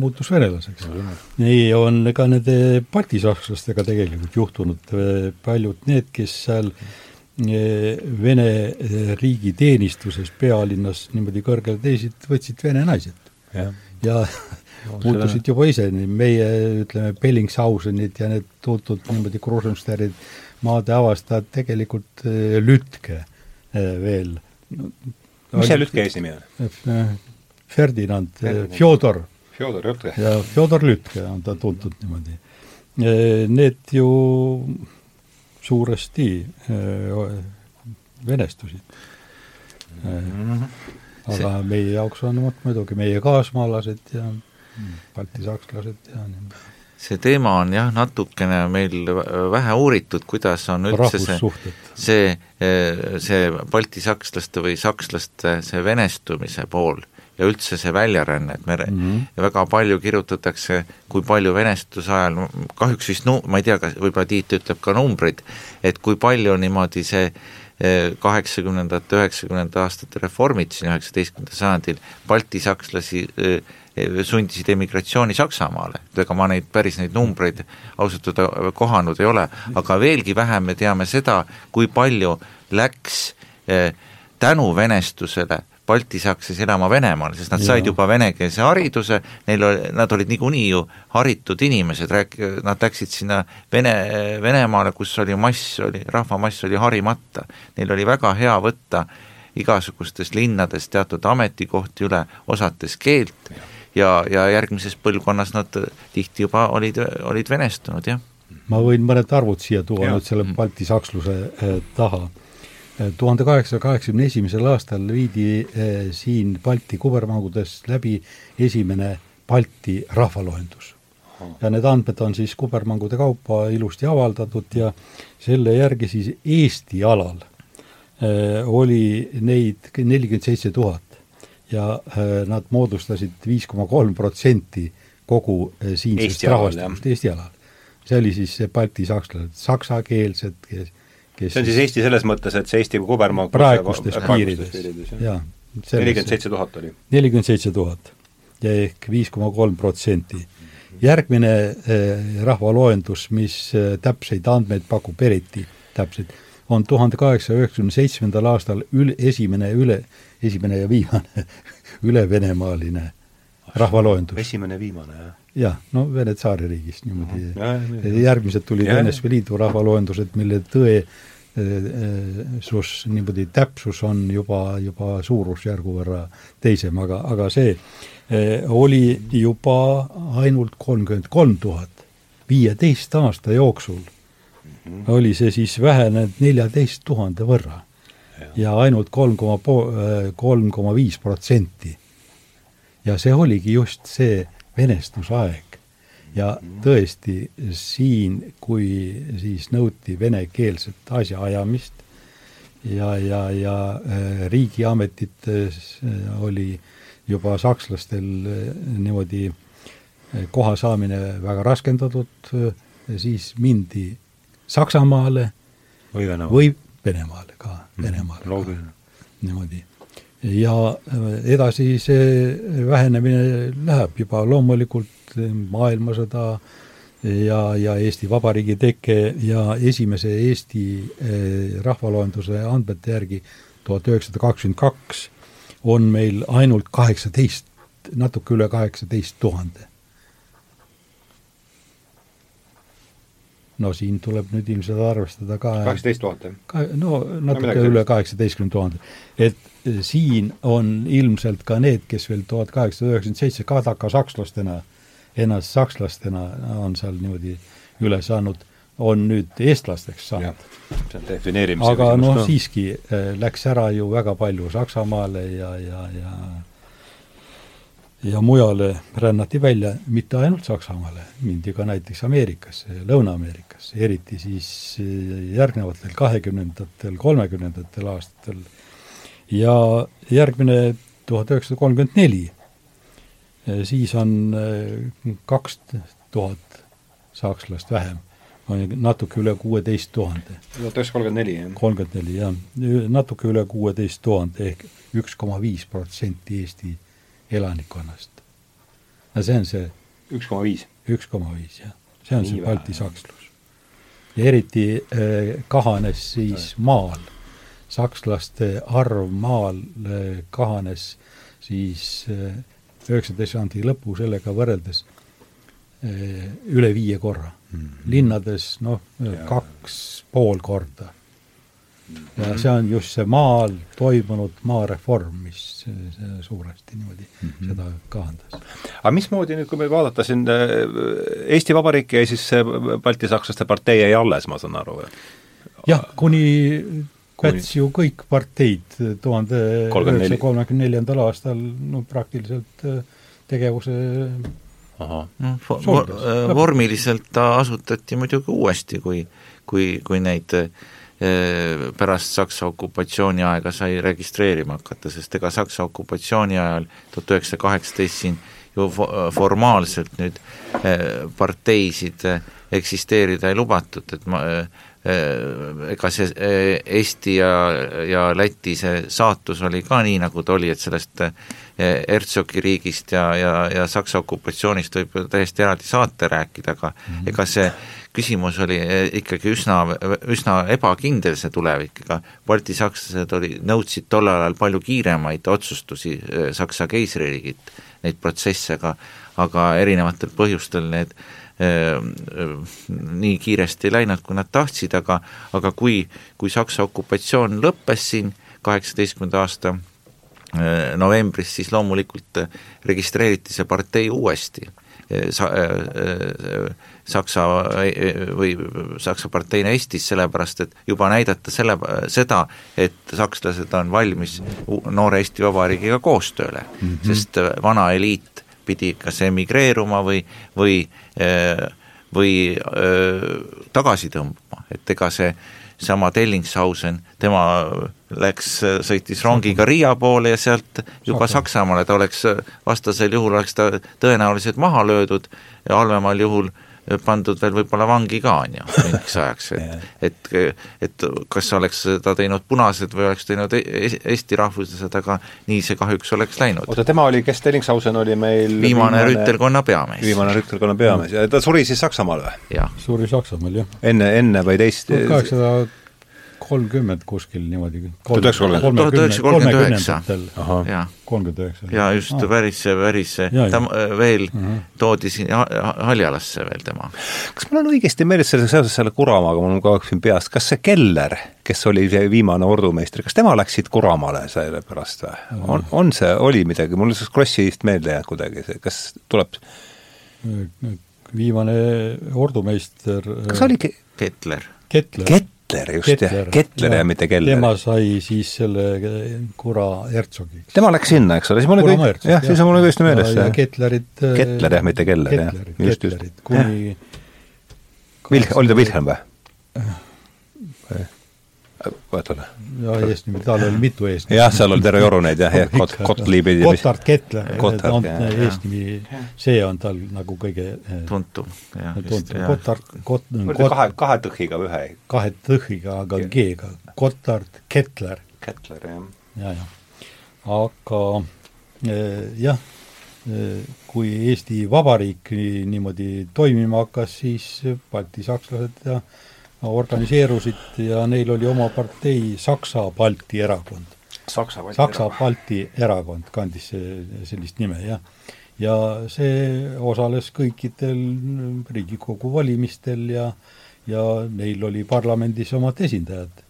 muutus venelaseks. nii on ka nende baltisakslastega tegelikult juhtunud, paljud need, kes seal mm Vene eh, riigi teenistuses pealinnas niimoodi kõrgele teisid, võtsid vene naised. ja, ja no, muutusid seda... juba ise, meie ütleme, Bellingshausenid ja need tuntud niimoodi Krusensterid, maade avastajad tegelikult äh, Lütke veel mis see Lütke eesnimi on? Ferdinand, Fjodor. Fjodor Lütke. ja Fjodor Lütke on ta tuntud niimoodi. Need ju suuresti venestusid mm. -hmm. aga see... meie jaoks on muidugi meie kaasmaalased ja baltisakslased ja nii see teema on jah, natukene meil vähe uuritud, kuidas on üldse see, see, see baltisakslaste või sakslaste see venestumise pool ja üldse see väljaränne, et me mm -hmm. väga palju kirjutatakse, kui palju venestuse ajal, kahjuks vist nu-, ma ei tea, kas võib-olla Tiit ütleb ka numbreid, et kui palju niimoodi see kaheksakümnendate, üheksakümnendate aastate reformid siin üheksateistkümnendal sajandil Balti sakslasi sundisid emigratsiooni Saksamaale, ega ma neid, päris neid numbreid ausalt öelda kohanud ei ole, aga veelgi vähem me teame seda, kui palju läks tänu venestusele Balti Saksis elama Venemaale, sest nad ja. said juba venekeelse hariduse, neil oli, nad olid niikuinii ju haritud inimesed, rääk-, nad läksid sinna Vene, Venemaale, kus oli mass, oli, rahvamass oli harimata. Neil oli väga hea võtta igasugustes linnades teatud ametikohti üle, osates keelt ja, ja järgmises põlvkonnas nad tihti juba olid, olid venestunud, jah. ma võin mõned arvud siia tuua ja. nüüd selle Balti saksluse eh, taha tuhande kaheksasaja kaheksakümne esimesel aastal viidi eh, siin Balti kubermangudes läbi esimene Balti rahvaloendus. ja need andmed on siis kubermangude kaupa ilusti avaldatud ja selle järgi siis Eesti alal eh, oli neid nelikümmend seitse tuhat ja eh, nad moodustasid viis koma kolm protsenti kogu siinsest rahvastikust Eesti alal. see oli siis Balti sakslased, saksakeelsed, kes kes see on siis Eesti selles mõttes, et see Eesti kubermaa praegustes piirides, jaa. nelikümmend seitse tuhat oli? nelikümmend seitse tuhat ja ehk viis koma kolm protsenti. järgmine eh, rahvaloendus, mis eh, täpseid andmeid pakub, eriti täpseid, on tuhande kaheksasaja üheksakümne seitsmendal aastal üle, esimene üle, esimene ja viimane ülevenemaaline rahvaloendus. esimene, viimane, jah? Jah, no Vene tsaaririigist niimoodi. järgmised tulid NSV Liidu rahvaloendused, mille tõe sus, niimoodi täpsus on juba, juba suurusjärgu võrra teisem, aga, aga see eh, oli juba ainult kolmkümmend kolm tuhat. viieteist aasta jooksul -hmm. oli see siis vähenenud neljateist tuhande võrra ja, ja ainult kolm koma po-, eh, kolm koma viis protsenti. ja see oligi just see venestusaeg. Ja tõesti siin, kui siis nõuti venekeelset asjaajamist ja, ja, ja äh, riigiametites äh, oli juba sakslastel äh, niimoodi koha saamine väga raskendatud, siis mindi Saksamaale või Venemaale, või Venemaale ka mm, Venemaale ka, niimoodi. Ja edasi see vähenemine läheb juba loomulikult maailmasõda ja, ja Eesti Vabariigi teke ja esimese Eesti eh, rahvaloenduse andmete järgi tuhat üheksasada kakskümmend kaks on meil ainult kaheksateist, natuke üle kaheksateist tuhande. No siin tuleb nüüd ilmselt arvestada ka kaheksateist tuhat, jah? no natuke no, üle kaheksateistkümne tuhande. et eh, siin on ilmselt ka need, kes veel tuhat kaheksasada üheksakümmend seitse kadaka sakslastena äh, ennast sakslastena on seal niimoodi üle saanud, on nüüd eestlasteks saanud. aga noh no., siiski äh, läks ära ju väga palju Saksamaale ja, ja, ja ja mujale rännati välja, mitte ainult Saksamaale, mindi ka näiteks Ameerikasse, Lõuna-Ameerikasse, eriti siis äh, järgnevatel kahekümnendatel, kolmekümnendatel aastatel. ja järgmine tuhat üheksasada kolmkümmend neli siis on äh, kaks tuhat sakslast vähem, on natuke üle kuueteist tuhande. tuhat üheksasada kolmkümmend neli, jah? kolmkümmend neli, jah. natuke üle kuueteist tuhande ehk üks koma viis protsenti Eesti elanikkonnast. no see on see üks koma viis? üks koma viis, jah. see on Nii see Balti sakslus. ja eriti eh, kahanes siis maal, sakslaste arv maal eh, kahanes siis eh, üheksateist sajandi lõpu sellega võrreldes eh, üle viie korra mm. -hmm. linnades noh, kaks pool korda. Ja see on just see maal toimunud maareform, mis suuresti niimoodi mm -hmm. seda kahandas. aga mismoodi nüüd, kui meil vaadata siin eh, Eesti Vabariik jäi siis baltisakslaste partei jäi alles, ma saan aru? jah, kuni Päts ju kõik parteid tuhande üheksasaja kolmekümne neljandal aastal no praktiliselt äh, tegevuse ahah, äh, vormiliselt ta asutati muidugi uuesti, kui, kui, kui neid äh, pärast Saksa okupatsiooni aega sai registreerima hakata, sest ega Saksa okupatsiooni ajal tuhat üheksasada kaheksateist siin ju formaalselt nüüd parteisid eksisteerida ei lubatud, et ma, ega see Eesti ja, ja Läti see saatus oli ka nii, nagu ta oli, et sellest Hertsogi riigist ja, ja, ja Saksa okupatsioonist võib täiesti eraldi saate rääkida, aga mm -hmm. ega see küsimus oli ikkagi üsna, üsna ebakindel, see tulevik, ega baltisakslased oli, nõudsid tollel ajal palju kiiremaid otsustusi Saksa keisririigilt, neid protsesse, aga aga erinevatel põhjustel need nii kiiresti ei läinud, kui nad tahtsid, aga aga kui, kui Saksa okupatsioon lõppes siin kaheksateistkümnenda aasta novembris, siis loomulikult registreeriti see partei uuesti sa-, Saksa või Saksa parteina Eestis, sellepärast et juba näidata selle, seda, et sakslased on valmis noore Eesti Vabariigiga koostööle. Mm, -hmm. sest vana eliit pidi kas emigreeruma või, või, äh, või äh, tagasi tõmbama, et ega see sama Tellingshausen, tema läks, sõitis rongiga Riia poole ja sealt juba Saksamaale, ta oleks, vastasel juhul oleks ta tõenäoliselt maha löödud ja halvemal juhul äh, pandud veel võib-olla vangi ka, on ju, mingiks ajaks, et et, et kas oleks ta teinud punased või oleks teinud e-, Eesti rahvuslased, aga nii see kahjuks oleks läinud. oota, tema oli, kes Tellingshausen oli meil viimane, viimane rüütelkonna peamees. viimane rüütelkonna peamees ja ta suri siis Saksamaal või? suri Saksamaal, jah. enne, enne või teist tuhat kaheksasada kolmkümmend kuskil niimoodi. tuhat üheksasada kolmkümmend üheksa. jah. kolmkümmend üheksa. jaa, just ah. päris, päris, ta veel uh -huh. toodi siin Haljalasse veel tema. kas mul on õigesti meeles selles seoses selle Kuramaaga, mul on kogu aeg siin peas, kas see Keller, kes oli see viimane ordumeister, kas tema läks siit Kuramaale selle pärast või? on, on see, oli midagi, mul see Krossi-ist meelde jäänud kuidagi, see, kas tuleb viimane ordumeister kas oligi Kettler? Kettler. Kettler Kettler just Kettler, jah, Kettler ja, ja mitte Keller. tema sai siis selle kura hertsogiks. tema läks sinna, eks ole, siis mul oli kõik, jah, siis on mul õigesti meeles see. Kettlerid Kettler jah, mitte Keller, jah, just, just. kuni Vil-, oli ta Wilhelm või? Vaata ja eesnimi, tal oli mitu eesnimi. jah, seal oli terve joru neid jah, jah, Kot-, Gottliebid ja Gotthard Kettler, eesnimi, see on tal nagu kõige eh, tuntum, jah. tuntum, Gotthard, Gott-, kahe, kahe tõhiga või ühe? kahe tõhiga, aga G-ga, Gotthard Kettler. Kettler, jah. ja, jah. aga eh, jah, eh, kui Eesti Vabariik niimoodi toimima hakkas, siis Balti sakslased ja organiseerusid ja neil oli oma partei Saksa-Balti erakond. Saksa-Balti Saksa Balti erakond kandis sellist nime, jah. ja see osales kõikidel Riigikogu valimistel ja ja neil oli parlamendis omad esindajad.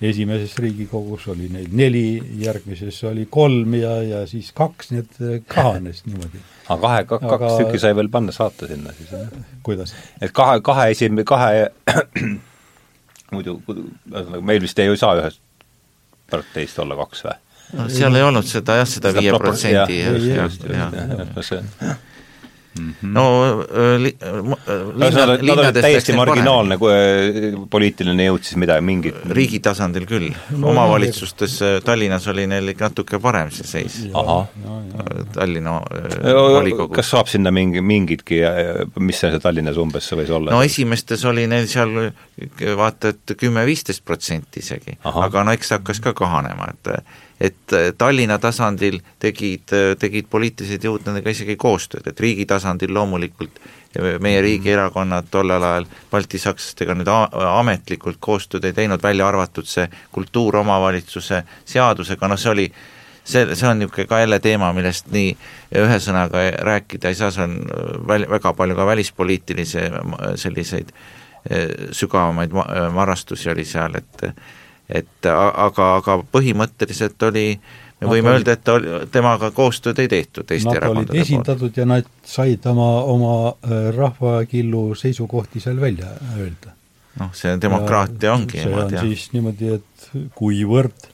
esimeses Riigikogus oli neil neli, järgmises oli kolm ja, ja siis kaks, nii et kahanes niimoodi. aga kahe, kaks Aga... tükki sai veel panna saata sinna siis, jah? kuidas? et kahe, kahe esim-, kahe muidu, ühesõnaga meil vist ei saa ühest parteist olla kaks või? no seal ei olnud seda jah, seda viie protsendi just, just, just, jah Mm -hmm. no li-, linna, nad olid täiesti marginaalne poliitiline jõud siis midagi, mingit riigi tasandil küll no,, omavalitsustes Tallinnas oli neil ikka natuke parem see seis. Tallinna volikogus. kas saab sinna mingi, mingitki, mis see Tallinnas umbes võis olla? no esimestes oli neil seal vaata et kümme-viisteist protsenti isegi, aga no eks see hakkas ka kahanema, et et äh, Tallinna tasandil tegid, äh, tegid poliitilised jõud nendega isegi koostööd, et riigi tasandil loomulikult äh, meie riigierakonnad tollel ajal baltisakslastega nüüd ametlikult koostööd ei teinud, välja arvatud see kultuuromavalitsuse seadusega, noh see oli see, see on niisugune ka jälle teema, millest nii ühesõnaga rääkida ei saa, see on väl-, väga palju ka välispoliitilisi selliseid sügavamaid marrastusi oli seal, et et aga, aga põhimõtteliselt oli me võime öelda, et ta oli, temaga koostööd ei tehtud Eesti erakondade poolt. esindatud ja nad said oma, oma äh, rahvakillu seisukohti seal välja öelda. noh, see demokraatia ongi see on jah. siis niimoodi, et kuivõrd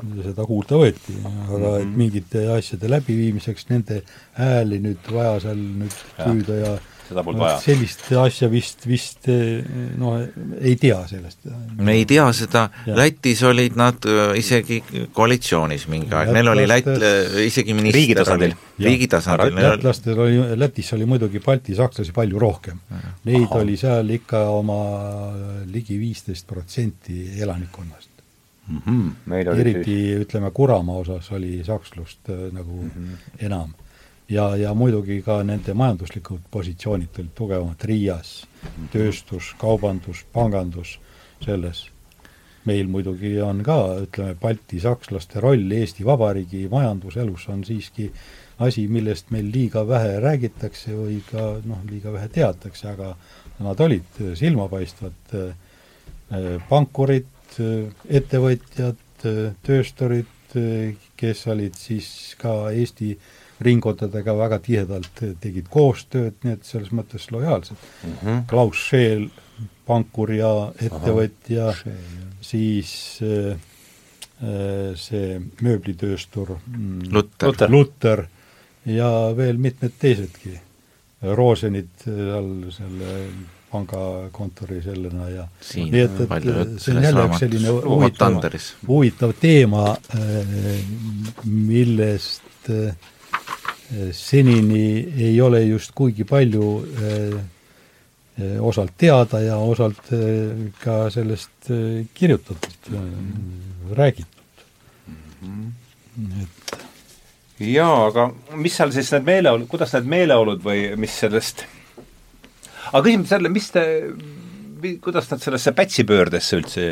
seda kuulda võeti, aga et mingite asjade läbiviimiseks nende hääli nüüd vaja seal nüüd püüda ja seda polnud vaja. sellist asja vist, vist no ei tea sellest. me ei tea seda, Lätis olid nad äh, isegi koalitsioonis mingi aeg, neil oli Lätt, isegi minister riigi tasandil. riigi tasandil. lätlastel oli, Lätis oli muidugi baltisakslasi palju rohkem. Neid Aha. oli seal ikka oma ligi viisteist protsenti elanikkonnast mm. -hmm. eriti siis... ütleme, Kuramaa osas oli sakslust äh, nagu mm -hmm. enam ja, ja muidugi ka nende majanduslikud positsioonid olid tugevamad Riias, tööstus, kaubandus, pangandus, selles. meil muidugi on ka, ütleme, baltisakslaste roll Eesti Vabariigi majanduselus on siiski asi, millest meil liiga vähe räägitakse või ka noh, liiga vähe teatakse, aga nad olid silmapaistvad eh, pankurid, ettevõtjad, töösturid, kes olid siis ka Eesti äh, ringkondadega väga tihedalt tegid koostööd, nii et selles mõttes lojaalsed mm. -hmm. Klaus Scheel, pankur ja ettevõtja, siis äh, äh, see mööblitööstur mm, Lutter. Lutter ja veel mitmed teisedki. Rosenid seal selle pangakontori sellena ja Siin nii et, et see on jälle üks selline huvitav, huvitav teema, äh, millest äh, senini ei ole just kuigi palju eh, eh, osalt teada ja osalt eh, ka sellest kirjutatud, räägitud mm. -hmm. et jaa, aga mis seal siis need meeleolud, kuidas need meeleolud või mis sellest aga küsime selle, mis te, kuidas nad sellesse Pätsi pöördesse üldse,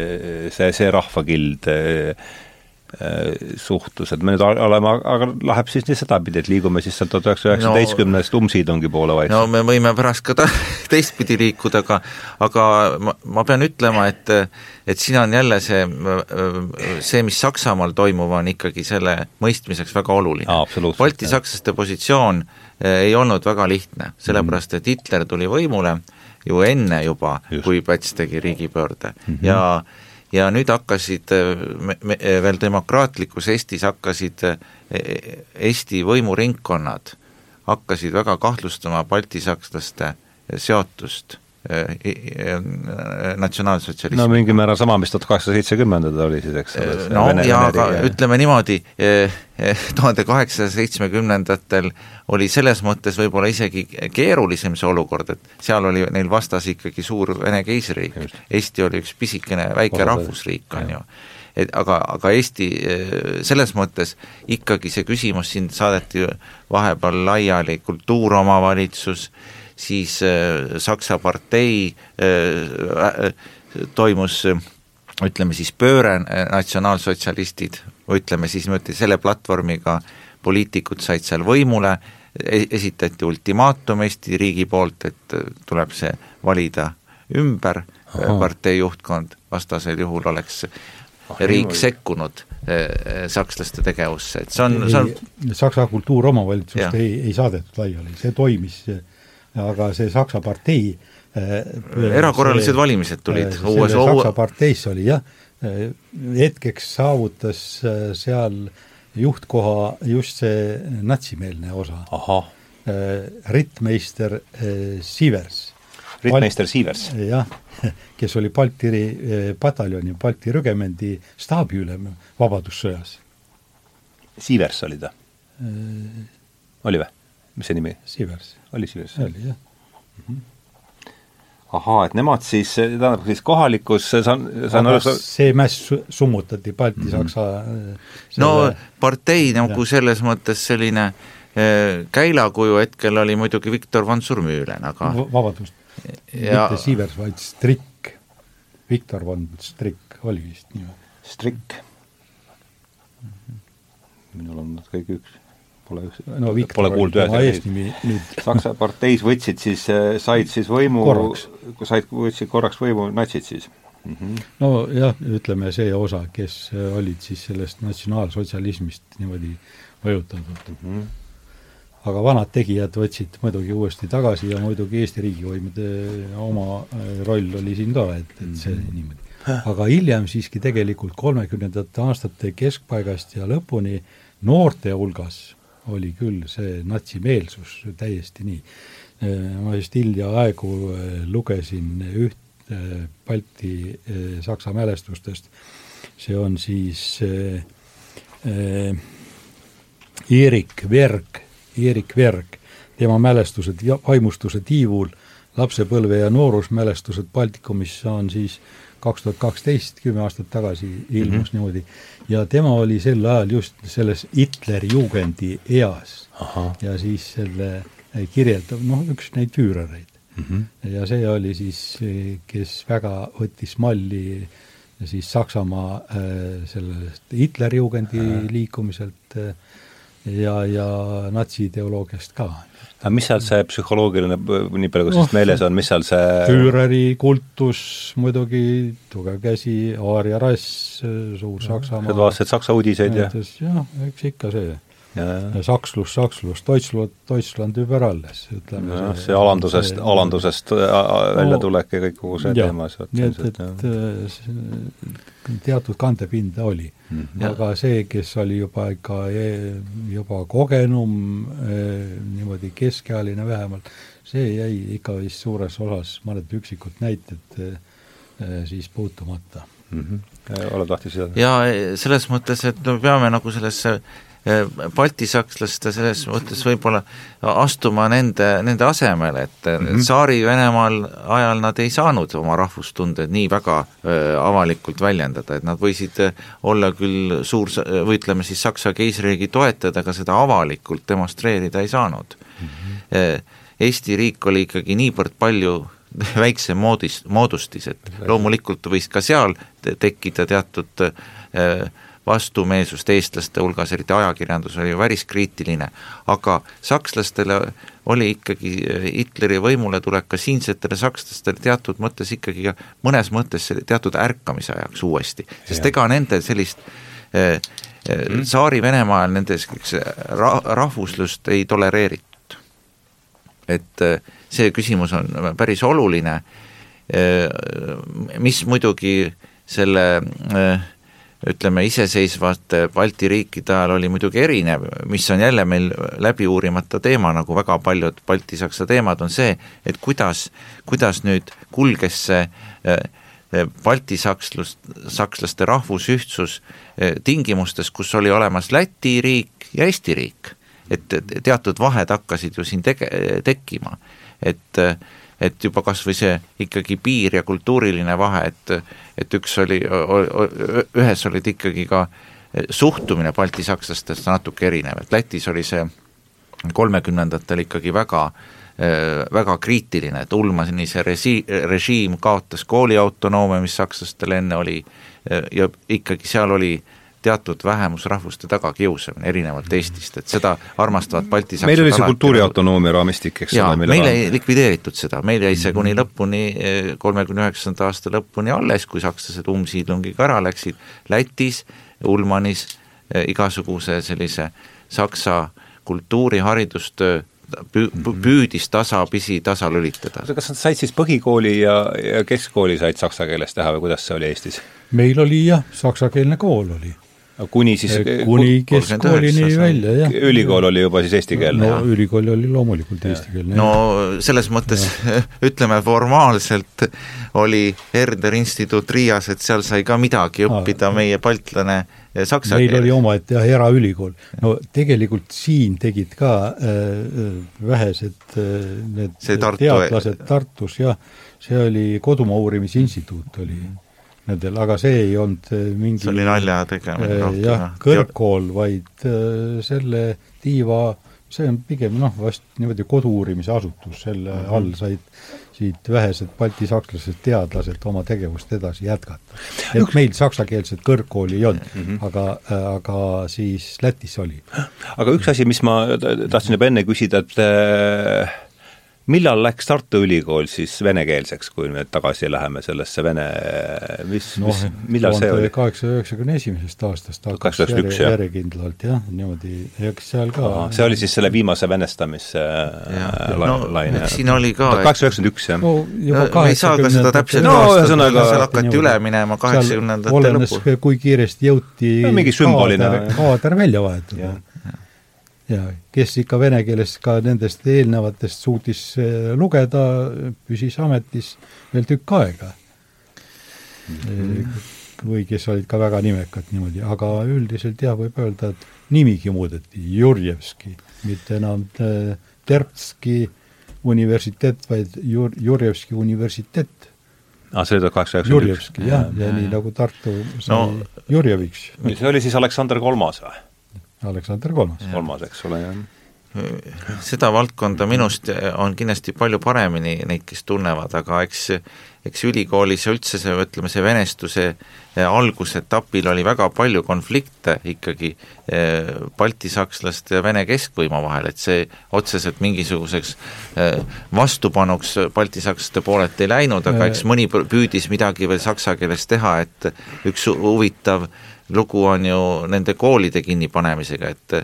see, see rahvakild Äh, suhtlus, et me nüüd oleme, aga läheb siis nii sedapidi, et liigume siis sealt tuhat üheksasaja üheksateistkümnest no, umbsiidungi poole vaikselt? no me võime pärast ka ta-, teistpidi liikuda, aga aga ma, ma pean ütlema, et et siin on jälle see, see, mis Saksamaal toimuv, on ikkagi selle mõistmiseks väga oluline. baltisakslaste positsioon eh, ei olnud väga lihtne, sellepärast et Hitler tuli võimule ju enne juba, kui Päts tegi riigipöörde mm -hmm. ja ja nüüd hakkasid me, me, veel demokraatlikus Eestis hakkasid e, Eesti võimuringkonnad hakkasid väga kahtlustama baltisakslaste seotust e, e, natsionaalsotsialismi. no mingil määral sama, mis tuhat kaheksasada seitsekümmendad oli siis, eks ole. no Vene, ja aga ütleme niimoodi, tuhande kaheksasaja seitsmekümnendatel oli selles mõttes võib-olla isegi keerulisem see olukord, et seal oli neil vastas ikkagi suur Vene keisririik, Eesti oli üks pisikene väike Osa rahvusriik, on ju et aga, aga Eesti selles mõttes ikkagi see küsimus siin saadeti vahepeal laiali, kultuuromavalitsus, siis Saksa partei toimus ütleme siis pööre, natsionaalsotsialistid, ütleme siis niimoodi selle platvormiga poliitikud said seal võimule E-, esitati ultimaatum Eesti riigi poolt, et äh, tuleb see valida ümber, äh, partei juhtkond, vastasel juhul oleks ah, riik niimoodi. sekkunud äh, sakslaste tegevusse, et see on, see on Saksa kultuuromavalitsust ei, ei saadetud laiali, see toimis, aga see Saksa partei erakorralised see, valimised tulid uues Saksa parteis oli jah, hetkeks saavutas seal äh, juhtkoha just see natsimeelne osa. Äh, rittmeister äh, Siivers. rittmeister Siivers? jah, kes oli Balti äh, pataljoni, Balti rügemendi staabiülem Vabadussõjas. Siivers oli ta? oli või? mis see nimi? Siivers. Oli Siivers? oli, jah mm. -hmm ahaa, et nemad siis, tähendab siis kohalikus, saan, saan aru sa... see mäss summutati Balti-Saksa mm -hmm. no partei nagu selles mõttes selline äh, käilakuju hetkel oli muidugi Viktor von Surmüülen, aga vabandust ja..., mitte Siivers, vaid Strik. Viktor von Strik oli vist nimi. Strik. minul on nad kõik üks pole, no, pole kuulnud ühesõnaga. Saksa parteis võtsid siis, äh, said siis võimu, said, võtsid korraks võimu natsid siis mm? -hmm. nojah, ütleme see osa, kes äh, olid siis sellest natsionaalsotsialismist niimoodi mõjutatud mm. -hmm aga vanad tegijad võtsid muidugi uuesti tagasi ja muidugi Eesti riigivõimude oma äh, roll oli siin ka, et, et see mm -hmm. niimoodi. aga hiljem siiski tegelikult kolmekümnendate aastate keskpaigast ja lõpuni noorte hulgas oli küll see natsimeelsus täiesti nii. ma just hiljaaegu lugesin üht Balti Saksa mälestustest, see on siis Erik Verg, Erik Verg, tema mälestused vaimustuse tiivul, lapsepõlve ja noorusmälestused Baltikumis on siis kaks tuhat kaksteist, kümme aastat tagasi ilmus mm -hmm. niimoodi, ja tema oli sel ajal just selles Hitleri juugendi eas. ja siis selle kirjeldab, noh, üks neid füürereid mm. -hmm. ja see oli siis, kes väga võttis malli siis Saksamaa äh, sellest Hitleri juugendi liikumiselt äh, ja, ja natsiideoloogiast ka aga mis seal see psühholoogiline, nii palju kui sellest no, meeles on, mis seal see Führeri kultus muidugi, tugev käsi, aaria rass, suur Saksamaa. sa vaatasid Saksa uudiseid ja? jah, eks ikka see sakslus, sakslus, Deutschland, Deutschland über alles, ütleme. jah, see alandusest, alandusest äh, äh, väljatulek ja kõik kogu see ja, teema. nii et, et äh, teatud kandepinda oli mm. -hmm. aga see, kes oli juba ikka, juba kogenum, niimoodi keskealine vähemalt, see jäi ikka vist suures osas, mõned üksikud näited siis puutumata mm. -hmm. oled lahti seda? jaa, selles mõttes, et me peame nagu sellesse baltisakslaste selles mõttes võib-olla astuma nende, nende asemele, et mm -hmm. Tsaari-Venemaal ajal nad ei saanud oma rahvustundeid nii väga äh, avalikult väljendada, et nad võisid olla küll suur, või ütleme siis Saksa keisririigi toetajad, aga seda avalikult demonstreerida ei saanud mm. -hmm. Eesti riik oli ikkagi niivõrd palju väiksem moodis, moodustis, et loomulikult võis ka seal tekkida teatud äh, vastumeelsust eestlaste hulgas, eriti ajakirjandus oli ju päris kriitiline, aga sakslastele oli ikkagi eh, Hitleri võimuletulek ka siinsetele sakslastele teatud mõttes ikkagi ka mõnes mõttes teatud ärkamise ajaks uuesti, sest ega nende sellist eh, eh, mm. Tsaari-Venemaa ajal nende ra-, rahvuslust ei tolereeritud. et see küsimus on päris oluline, mis muidugi selle äh, ütleme, iseseisvate Balti riikide ajal oli muidugi erinev, mis on jälle meil läbi uurimata teema, nagu väga paljud baltisaksa teemad, on see, et kuidas, kuidas nüüd kulges see eh, baltisakslus, sakslaste rahvusühtsus eh, tingimustes, kus oli olemas Läti riik ja Eesti riik. et teatud vahed hakkasid ju siin tege-, tekkima, et äh, et juba kas või see ikkagi piir ja kultuuriline vahe, et et üks oli, ühes olid ikkagi ka suhtumine baltisakslastest natuke erinev, et Lätis oli see kolmekümnendatel ikkagi väga väga kriitiline, et Ulmani see resi-, režiim kaotas kooliautonoomia, mis sakslastel enne oli, ja ikkagi seal oli äh, teatud vähemusrahvuste tagakiusamine erinevalt Eestist, et seda armastavad Balti meil oli see kultuuriautonoomia raamistik, eks ole, meil ei likvideeritud seda, meil jäi see kuni lõpuni, eh, kolmekümne üheksanda aasta lõpuni alles, kui sakslased umbsiidlungiga ära läksid, Lätis, Ulmanis eh, igasuguse sellise saksa kultuuri, haridustöö püü-, püüdis tasapisi tasalülitada. kas nad said siis põhikooli ja, ja keskkooli said saksa keeles teha või kuidas see oli Eestis? meil oli jah, saksakeelne kool oli kuni siis kuni keskkoolini välja, jah. ülikool oli juba siis eestikeelne? no ülikool oli loomulikult eestikeelne. no selles mõttes ütleme formaalselt oli Herder instituut Riias, et seal sai ka midagi õppida Aa, meie baltlane saksa meil keeles. oli omaette jah, eraülikool. no tegelikult siin tegid ka äh, äh vähesed äh, need Tartu... teadlased Tartus jah, see oli Kodumaa uurimisinstituut oli mm nendel, aga see ei olnud äh, mingi see oli nalja tegemine äh, rohkem, jah, kõrgkool, vaid äh, selle tiiva, see on pigem noh, vast niimoodi kodu-uurimise asutus, selle mm -hmm. all said siit vähesed baltisakslased teadlased oma tegevust edasi jätkata. et meil saksakeelset kõrgkooli ei olnud mm, -hmm. aga, aga siis Lätis oli. aga üks asi, mis ma tahtsin juba enne küsida, et äh millal läks Tartu Ülikool siis venekeelseks, kui me tagasi läheme sellesse vene, mis no,, mis, millal see oli? kaheksasaja üheksakümne esimesest aastast hakkas järje, järjekindlalt jah, niimoodi, eks seal ka see oli siis selle viimase venestamise äh, la, no, laine? siin oli ka kaheksasada üheksakümmend üks, jah? no ei saa ka seda täpselt no, ühesõnaga seal hakati üle minema kaheksakümnendate lõpul. kui kiiresti jõuti no, mingi sümbolina kaader välja vahetada ja kes ikka vene keeles ka nendest eelnevatest suutis äh, lugeda, püsis ametis veel tükk aega mm. -hmm. või kes olid ka väga nimekad niimoodi, aga üldiselt jah, võib öelda, et nimigi muudeti, Jurjevski, mitte enam Tertski universitet, vaid Jur-, Jurjevski universitet aa, see oli tuhat kaheksasada üheksakümmend üks? jah, ja, ja nii nagu Tartu sai no, Jurjeviks. see oli siis Aleksander Kolmas või? Aleksander Kolmas. kolmas, eks ole, jah. Seda valdkonda minust on kindlasti palju paremini neid, kes tunnevad, aga eks eks ülikoolis ja üldse see, ütleme, see venestuse eh, algusetapil oli väga palju konflikte ikkagi eh, baltisakslaste ja Vene keskvõimu vahel, et see otseselt mingisuguseks eh, vastupanuks baltisakslaste poolelt ei läinud, aga eks mõni püüdis midagi veel saksa keeles teha, et üks huvitav lugu on ju nende koolide kinnipanemisega, et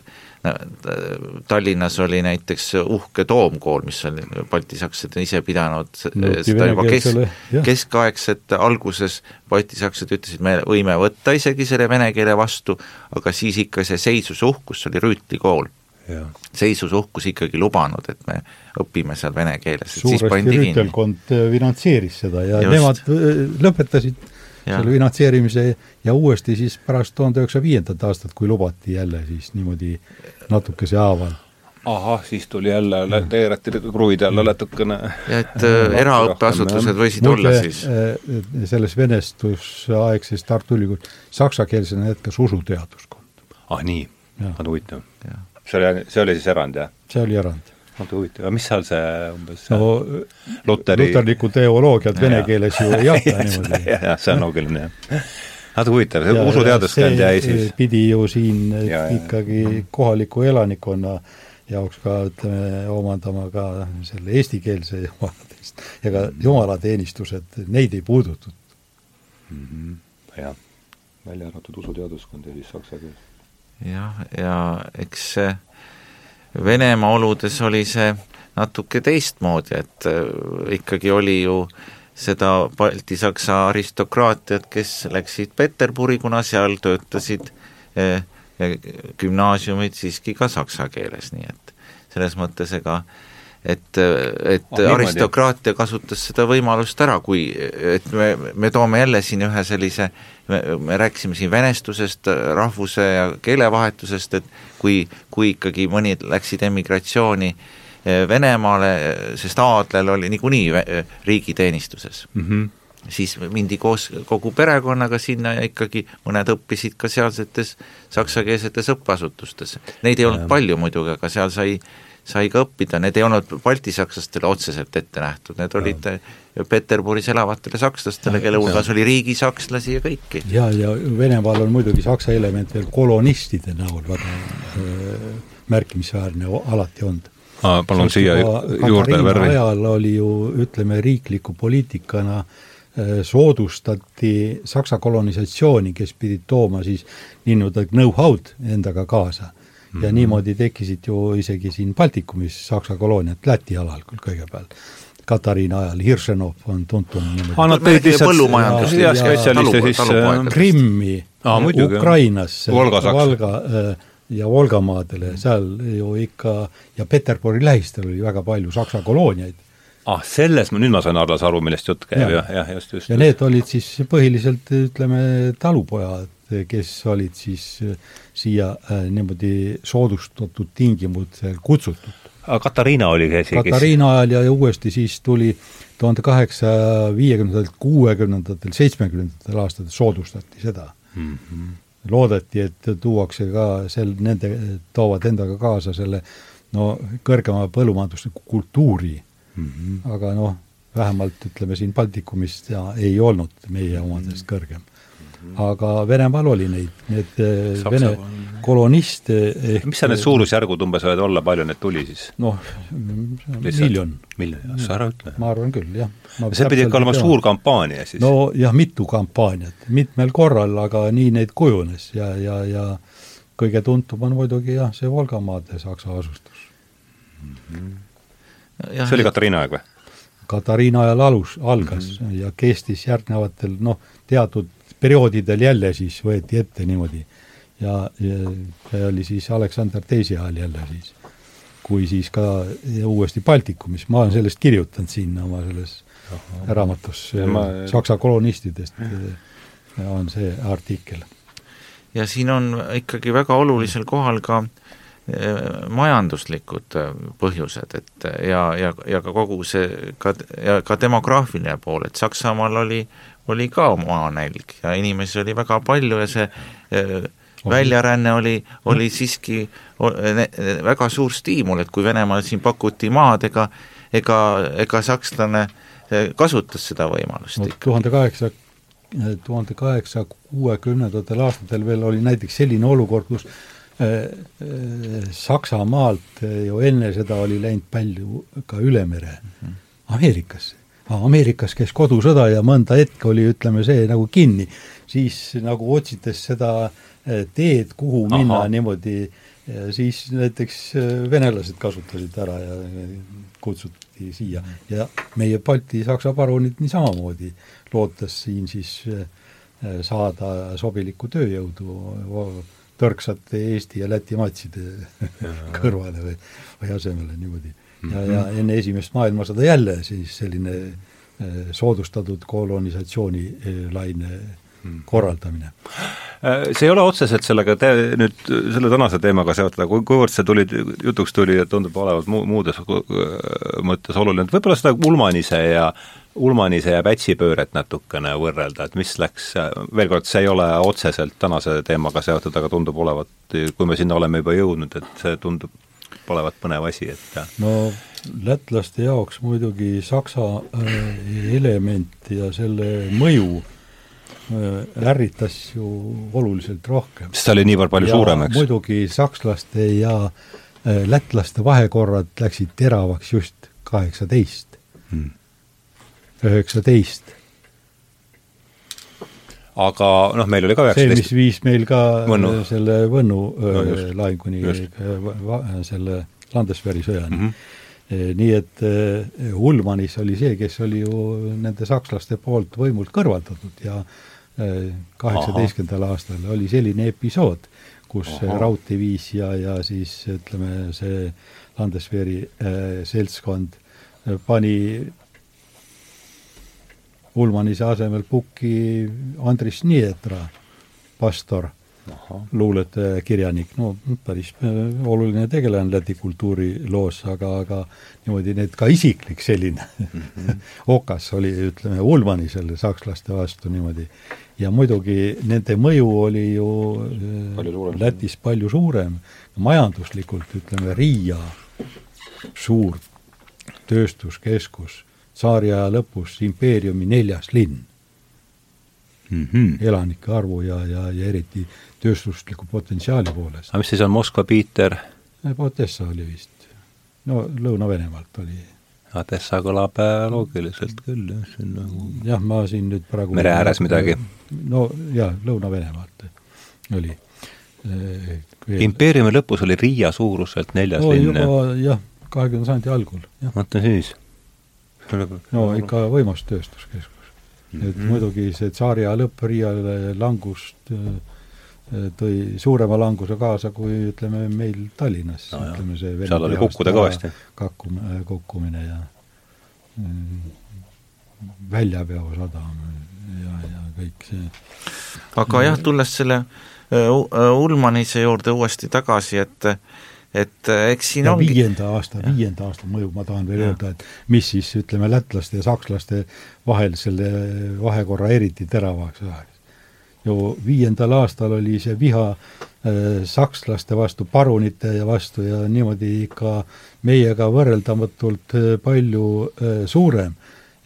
Tallinnas oli näiteks uhke toomkool, mis oli baltisakslased ise pidanud no, seda juba kesk, keskaegset alguses baltisakslased ütlesid, me võime võtta isegi selle vene keele vastu, aga siis ikka see seisusuhkus, see oli Rüütli kool. seisusuhkus ikkagi lubanud, et me õpime seal vene keeles. suuresti rüütelkond finantseeris seda ja Just. nemad äh, lõpetasid selle finantseerimise ja uuesti siis pärast tuhande üheksasaja viiendat aastat, kui lubati jälle siis niimoodi natukese haaval ahah, siis tuli jälle, teerati kruvid jälle natukene. ja et äh, eraõppeasutused võisid Mulle, olla siis? Äh, selles venestusaegses Tartu Ülikoolis saksakeelsena jätkas usuteaduskond. ah nii, on huvitav. see oli, see oli siis erand, jah? see oli erand vaata huvitav, aga mis seal see umbes no Luteri luterlikku teoloogiat vene keeles ju ei jagata niimoodi. jah, jah, see on loogiline, jah. vaata huvitav, see usuteaduskond jäi siis pidi ju siin ja, ikkagi ja. kohaliku elanikkonna jaoks ka ütleme, omandama ka selle eestikeelse jumalateenist ja ka jumalateenistused, neid ei puudutud mm. -hmm. jah, välja arvatud usuteaduskond ja siis saksa keel. jah, ja eks see Venemaa oludes oli see natuke teistmoodi, et äh, ikkagi oli ju seda baltisaksa aristokraatiat, kes läksid Peterburi, kuna seal töötasid eh, gümnaasiumid siiski ka saksa keeles, nii et selles mõttes ega et, et oh, aristokraatia kasutas seda võimalust ära, kui, et me, me toome jälle siin ühe sellise me, me rääkisime siin venestusest, rahvuse ja keelevahetusest, et kui, kui ikkagi mõni läksid emigratsiooni eh, Venemaale, sest Aadlel oli niikuinii riigiteenistuses mm. -hmm siis mindi koos kogu perekonnaga sinna ja ikkagi mõned õppisid ka sealsetes saksakeelsetes õppeasutustes. Neid ei olnud palju muidugi, aga seal sai sai ka õppida, need ei olnud baltisakslastele otseselt ette nähtud, need olid Peterburis elavatele sakslastele, kelle hulgas oli riigisakslasi ja kõiki. ja, ja Venemaal on muidugi saksa element veel kolonistide näol väga äh, märkimisväärne alati olnud. palun siia juurde värvi. ajal oli ju ütleme, riikliku poliitikana äh, soodustati Saksa kolonisatsiooni, kes pidid tooma siis niinimetatud know-how'd endaga kaasa ja mhm. niimoodi tekkisid ju isegi siin Baltikumis Saksa kolooniad Läti alal küll kõigepealt. Katariina ajal, Hiršenov on tuntud niimoodi. aa, nad tõid lihtsalt põllumajandust ja, ja spetsialiste siis äh, Krimmi, Ukrainasse, Valga ja Volgamaadele, seal ju ikka ja Peterburi lähistel oli väga palju Saksa kolooniaid ah, selles ma, nüüd ma sain alles aru, millest jutt käib ja., jah, jah, just, just. ja need olid siis põhiliselt, ütleme, talupojad, kes olid siis siia äh, niimoodi soodustatud tingimustel kutsutud. Katariina oli see isegi? Katariina ajal ja, ja uuesti siis tuli tuhande kaheksasaja viiekümnendatel, kuuekümnendatel, seitsmekümnendatel aastatel soodustati seda mm. -hmm. loodeti, et tuuakse ka sel, nende, toovad endaga kaasa selle no kõrgema põllumajandusliku kultuuri mm, -hmm. aga noh, vähemalt ütleme siin Baltikumis ja ei olnud meie omadest kõrgem aga Venemaal oli neid, need eh, Saksa Vene koloniste ehk mis seal need suurusjärgud umbes võivad olla, palju neid tuli siis? noh, miljon. miljon, sa ära ütle. ma arvan küll, jah. see pidi ikka olema suur kampaania siis? no jah, mitu kampaaniat, mitmel korral, aga nii neid kujunes ja, ja, ja kõige tuntum on muidugi jah, see Volgamaade Saksa asustus mm. -hmm. see oli Katariina aeg või? Katariina ajal alus, algas mm -hmm. ja kestis järgnevatel noh, teatud perioodidel jälle siis võeti ette niimoodi. Ja, ja see oli siis Aleksander teise ajal jälle siis, kui siis ka uuesti Baltikumis, ma olen sellest kirjutanud siin oma selles raamatus. Ma... Saksa kolonistidest on see artikkel. ja siin on ikkagi väga olulisel kohal ka eh, majanduslikud eh, põhjused, et ja, ja, ja ka kogu see, ka, ja ka demograafiline pool, et Saksamaal oli, oli ka maanälg ja inimesi oli väga palju ja see eh, väljaränne oli, oli siiski väga suur stiimul, et kui Venemaal siin pakuti maad, ega ega, ega sakslane kasutas seda võimalust ikka. tuhande kaheksa tuhande kaheksasaja kuuekümnendatel aastatel veel oli näiteks selline olukord, kus äh, Saksamaalt ju enne seda oli läinud palju ka üle mere mhm. Ameerikasse. Ameerikas käis kodusõda ja mõnda hetke oli, ütleme, see nagu kinni, siis nagu otsides seda äh, teed, kuhu Aha. minna niimoodi, siis näiteks venelased kasutasid ära ja kutsuti siia ja meie Balti-Saksa parunid niisamamoodi lootes siin siis saada sobilikku tööjõudu tõrksate Eesti ja Läti matside kõrvale või, või asemele niimoodi. Ja, ja mhm. enne esimest maailmasõda jälle siis selline äh, soodustatud kolonisatsioonilaine mhm. korraldamine. Äh, see ei ole otseselt sellega te, nüüd selle tänase teemaga seotud, aga kuivõrd see tuli, jutuks tuli, et tundub olevat mu-, muudes mõttes oluline, et võib-olla seda Ulmanise ja Ulmanise ja Pätsi pööret natukene võrrelda, et mis läks, veel kord, see ei ole otseselt tänase teemaga seotud, aga tundub olevat, kui me sinna oleme juba jõudnud, et see tundub olevat põnev asi, et no lätlaste jaoks muidugi Saksa äh, element ja selle mõju äh, ärritas ju oluliselt rohkem. sest ta oli niivõrd palju ja suurem, eks? muidugi sakslaste ja äh, lätlaste vahekorrad läksid teravaks just kaheksateist hmm üheksateist. Aga noh, meil oli ka üheksateist see, mis viis meil ka Võnnu. Selle Võnnu no, äh, lahinguni, selle Landesveri sõjani. Mm. -hmm nii et Ulmanis oli see, kes oli ju nende sakslaste poolt võimult kõrvaldatud ja kaheksateistkümnendal aastal oli selline episood, kus raudtee viis ja, ja siis ütleme, see Landesveri äh, seltskond pani Ulmanise asemel pukki Andris Nietra, pastor, luuletaja ja kirjanik, no päris äh, oluline tegelane Läti kultuuriloos, aga, aga niimoodi need ka isiklik selline mm -hmm. okas oli, ütleme, Ulmanisele sakslaste vastu niimoodi. ja muidugi nende mõju oli ju äh, palju Lätis palju suurem, majanduslikult ütleme, Riia, suur tööstuskeskus tsaariaja lõpus impeeriumi neljas linn mm. -hmm. elanike arvu ja, ja, ja eriti tööstusliku potentsiaali poolest. aga mis siis on Moskva, Piiter? Odessa oli vist. no Lõuna-Venemaalt oli. Odessa kõlab äh, loogiliselt küll, jah, see on nagu jah, ma siin nüüd praegu mere ääres midagi? no jaa, Lõuna-Venemaalt oli äh, impeeriumi lõpus oli Riia suuruselt neljas no, linn? jah, kahekümnenda sajandi algul, vaata siis no ikka võimas tööstuskeskus mm. -hmm. et muidugi see tsaariaja lõpp Riiale langust äh, tõi suurema languse kaasa kui ütleme meil Tallinnas no, ütleme see seal oli kukkuda kõvasti. kakkumine, kukkumine ja mm, väljapeosadam ja, ja kõik see. aga jah, tulles selle äh, Ulmanise juurde uuesti tagasi, et et äh, eks siin ja ongi viienda aasta, viienda aasta mõju, ma tahan veel ja. öelda, et mis siis ütleme, lätlaste ja sakslaste vahel selle vahekorra eriti teravaks ajas. ju viiendal aastal oli see viha äh, sakslaste vastu, parunite vastu ja niimoodi ikka meiega võrreldamatult äh, palju äh, suurem.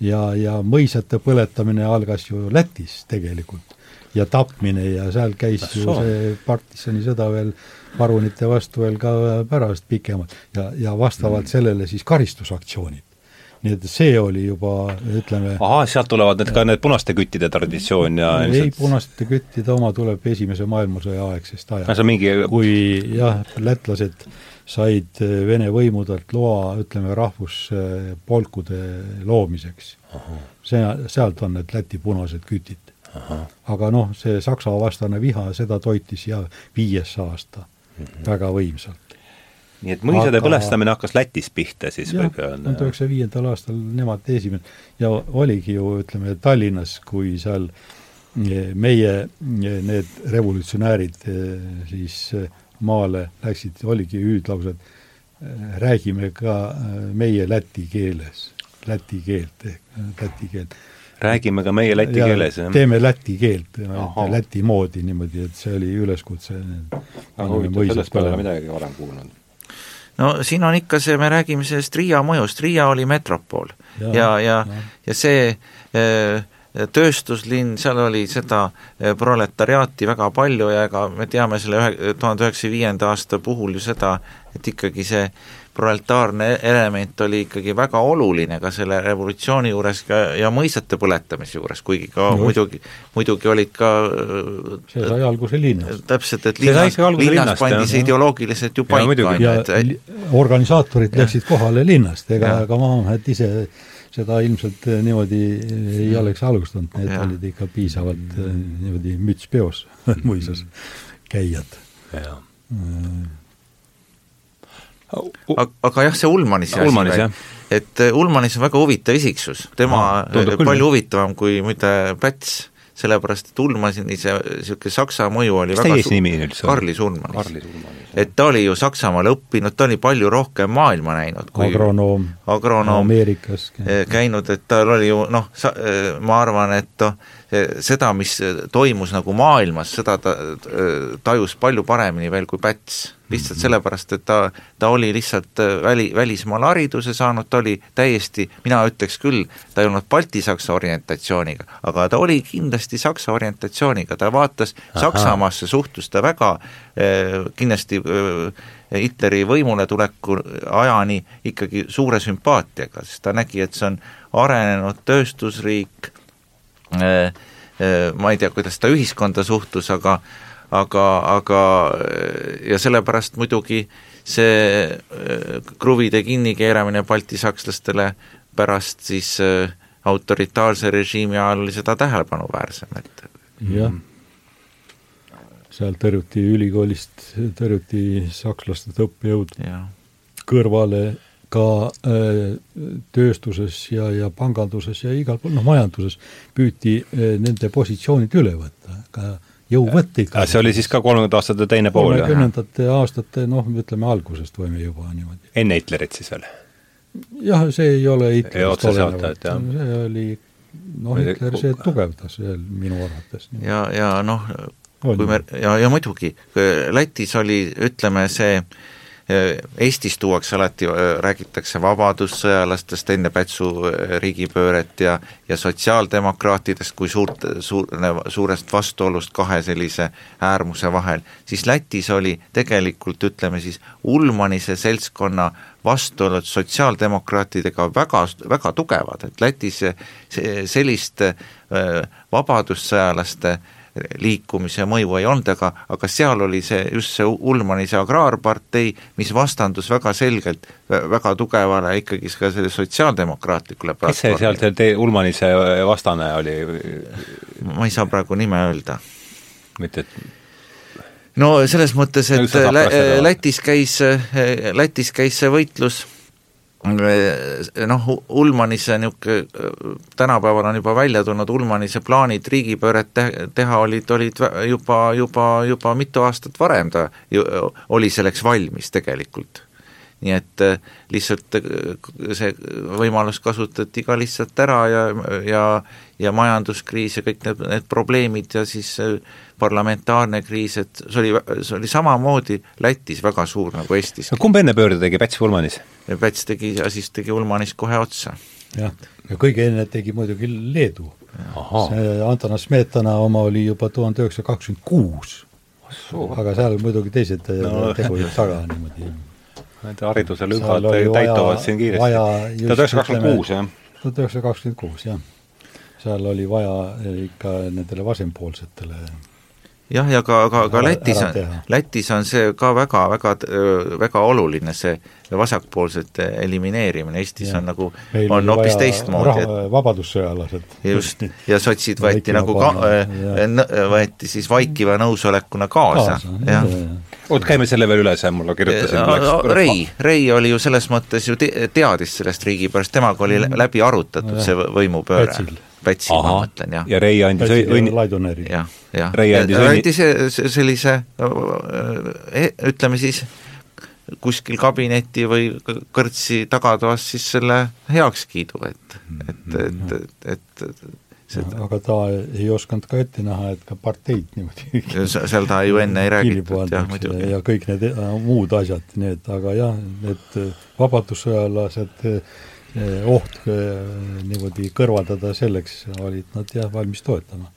ja, ja mõisate põletamine algas ju Lätis tegelikult ja tapmine ja seal käis Las ju see partisanisõda veel äh, parunite vastu veel ka pärast pikemalt ja, ja vastavalt mm. sellele siis karistusaktsioonid nii et see oli juba, ütleme ahah, sealt tulevad need ka need punaste küttide traditsioon ja ei ilmselt..., punaste küttide oma tuleb Esimese maailmasõja aegsest ajast. Mingi... kui jah, lätlased said Vene võimudelt loa, ütleme, rahvuspolkude loomiseks. see, sealt on need Läti punased kütid aga noh, see Saksa vastane viha, seda toitis ja viies aasta mm -hmm. väga võimsalt. nii et mõisade aga... põlestamine hakkas Lätis pihta siis jah, tuhande üheksasaja viiendal aastal nemad esimene ja oligi ju ütleme Tallinnas, kui seal eh, meie eh, need revolutsionäärid eh, siis maale läksid, oligi hüüdlaused, räägime ka meie läti keeles, läti keelt ehk läti keelt räägime ka meie läti ja keeles, jah? teeme läti keelt, läti moodi niimoodi, et see oli üleskutse. väga huvitav, sellest pole midagi varem kuulnud. no siin on ikka see, me räägime sellest Riia mõjust, Riia oli metropool ja, ja, ja, ja, ja see äh, tööstuslinn, seal oli seda äh, proletariaati väga palju ja ega me teame selle ühe, tuhande üheksasaja viienda aasta puhul ju seda, et ikkagi see proletaarne element oli ikkagi väga oluline ka selle revolutsiooni juures ka ja mõisate põletamise juures, kuigi ka no, muidugi, muidugi olid ka see sai alguse linnas. täpselt, et linnas, linnas pandi see ideoloogiliselt ju paika, on ju, et organisaatorid läksid kohale linnast, ega ka Maamehed ise seda ilmselt niimoodi ei oleks alustanud, need ja. olid ikka piisavalt äh, niimoodi müts peos mõisas käijad. jah aga jah, see Ulmanis Ulmanis, jah. et Ulmanis on väga huvitav isiksus, tema ah, palju küll. huvitavam kui muide Päts, sellepärast et Ulmanis niisugune saksa mõju oli mis väga suur? Karlis Ulmanis. Et ta oli ju Saksamaal õppinud, ta oli palju rohkem maailma näinud kui agronoom, agronoom Ameerikas käinud, et tal oli ju noh, sa, ma arvan, et noh, seda, mis toimus nagu maailmas, seda ta tajus palju paremini veel kui Päts. lihtsalt mhm. sellepärast, et ta, ta oli lihtsalt äh, väli, välismaal hariduse saanud, ta oli täiesti, mina ütleks küll, ta ei olnud baltisaksa orientatsiooniga, aga ta oli kindlasti saksa orientatsiooniga, ta vaatas Aha. Saksamaasse, suhtus ta väga äh, kindlasti äh, Hitleri võimule tuleku ajani ikkagi suure sümpaatiaga, sest ta nägi, et see on arenenud tööstusriik, Äh, äh, ma ei tea, kuidas ta ühiskonda suhtus, aga aga, aga ja sellepärast muidugi see äh, kruvide kinnikeeramine baltisakslastele pärast siis autoritaarse režiimi ajal oli seda tähelepanuväärsem, et jah, seal tõrjuti ülikoolist, tõrjuti sakslastest õppejõud ja. kõrvale ka äh, tööstuses ja, ja panganduses ja igal pool, noh majanduses püüti äh, nende positsioonid üle võtta, ka jõuvõtt ikka. see oli siis ka kolmekümnendate aastate teine pool? kolmekümnendate aastate noh, ütleme algusest võime juba niimoodi. enne Hitlerit siis veel? jah, see ei ole Hitlerist olenevalt, see oli noh, Hitler see tugevdas veel minu arvates. ja, ja noh, kui me, ja, ja muidugi, Lätis oli, ütleme, see äh, Eestis tuuakse alati, räägitakse vabadussõjalastest enne Pätsu riigipööret ja ja sotsiaaldemokraatidest kui suurt, suur, suurest vastuolust kahe sellise äärmuse vahel, siis Lätis oli tegelikult ütleme siis Ulmanise seltskonna vastuolud sotsiaaldemokraatidega väga, väga tugevad, et Lätis sellist vabadussõjalaste äh, liikumise mõju ei olnud, aga, aga seal oli see, just see Ulmani see agraarpartei, mis vastandus väga selgelt väga tugevale ikkagi ka selle sotsiaaldemokraatlikule kes see seal see tee, Ulmani see vastane oli? ma ei saa praegu nime öelda. mitte et no selles mõttes, et Lätis käis, Lätis käis see võitlus noh, Ulmanise niisugune, tänapäeval on juba välja tulnud, Ulmanise plaanid riigipööret te-, teha olid, olid juba, juba, juba mitu aastat varem ta ju oli selleks valmis tegelikult. Nii et äh, lihtsalt äh, see võimalus kasutati ka lihtsalt ära ja, ja ja majanduskriis ja kõik need, need probleemid ja siis äh, parlamentaarne kriis, et see oli, see oli samamoodi Lätis väga suur nagu Eestis. kumb enne pöörde tegi, Päts või Ulmanis? Päts tegi ja siis tegi Ulmanis kohe otsa. jah, ja kõige enne tegi muidugi Leedu. see Antonas Smetana oma oli juba tuhande üheksasaja kakskümmend kuus. aga seal muidugi teised no. tegurid taga niimoodi. Nende hariduse lüngad täituvad siin kiiresti. tuhat üheksasada kakskümmend kuus, jah? tuhat üheksasada kakskümmend kuus, jah. seal oli vaja ikka nendele vasempoolsetele jah, ja ka, ka, ka Lätis on, Lätis on see ka väga, väga, väga oluline, see vasakpoolsete elimineerimine, Eestis ja. on nagu, on hoopis teistmoodi. vabadussõjalased. just, ja sotsid võeti nagu ka, võeti siis vaikiva nõusolekuna kaasa, kaasa, jah ja. Oot, käime selle veel üle, sa mulle kirjutasid. Rei, Rei oli ju selles mõttes ju te teadis sellest riigipöörast, temaga oli läbi arutatud see võimupööre Pätsi, ma mõtlen, jah. ja Rei andis õnni. jah, jah. Rei andis õnni. andis sellise, e, ütleme siis, kuskil kabineti või kõrtsi tagatoas siis selle heakskiidu, et, et, et, et, et seda aga ta ei osanud ka ette näha, et ka parteid niimoodi seal ta ju enne ei räägitud, jah, muidugi. ja kõik need äh, muud asjad, need, aga jah, need vabadussõjalased Eh, oht eh, niimoodi kõrvaldada, selleks olid nad jah, valmis toetama.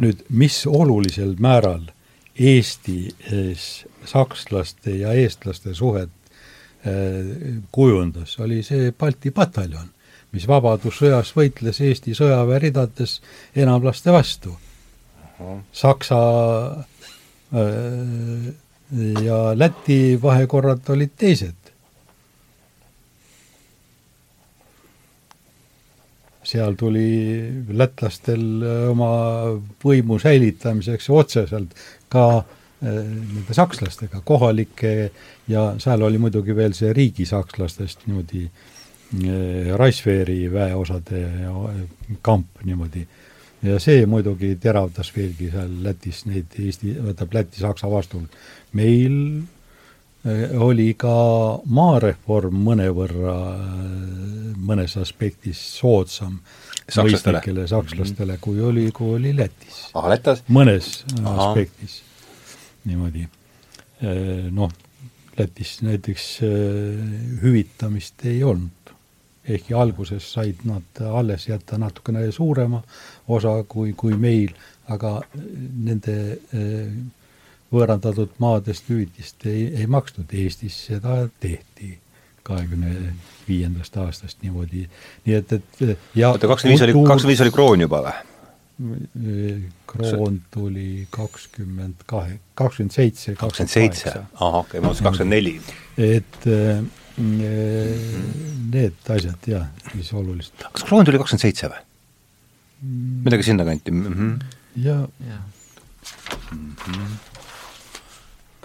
nüüd, mis olulisel määral Eestis sakslaste ja eestlaste suhet kujundas, oli see Balti pataljon, mis Vabadussõjas võitles Eesti sõjaväe ridades enamlaste vastu. Saksa ja Läti vahekorrad olid teised seal tuli lätlastel äh, oma võimu säilitamiseks otseselt ka äh, nende sakslastega, kohalike ja seal oli muidugi veel see riigisakslastest niimoodi äh, Raisveeri väeosade kamp niimoodi. ja see muidugi teravdas veelgi seal Lätis neid Eesti, tähendab Läti-Saksa vastu. meil Äh, oli ka maareform mõnevõrra äh, mõnes aspektis soodsam mõistlikele sakslastele -hmm. kui oli, kui oli Lätis. mõnes Aha. aspektis niimoodi. Äh, noh, Lätis näiteks hüvitamist ei olnud, ehkki alguses said nad alles jätta natukene suurema osa kui, kui meil, aga nende võõrandatud maadest hüvitist ei, ei makstud, Eestis seda tehti kahekümne viiendast aastast niimoodi, nii et, et ja oota, kakskümmend viis oli, kakskümmend viis oli kroon juba või? kroon tuli kakskümmend kahe, kakskümmend seitse, kakskümmend seitse, ahah, okei, ma mõtlesin kakskümmend neli. et need asjad jah, mis olulised. kas kroon tuli kakskümmend seitse või? midagi sinnakanti mm? -hmm. ja, ja. Mm -hmm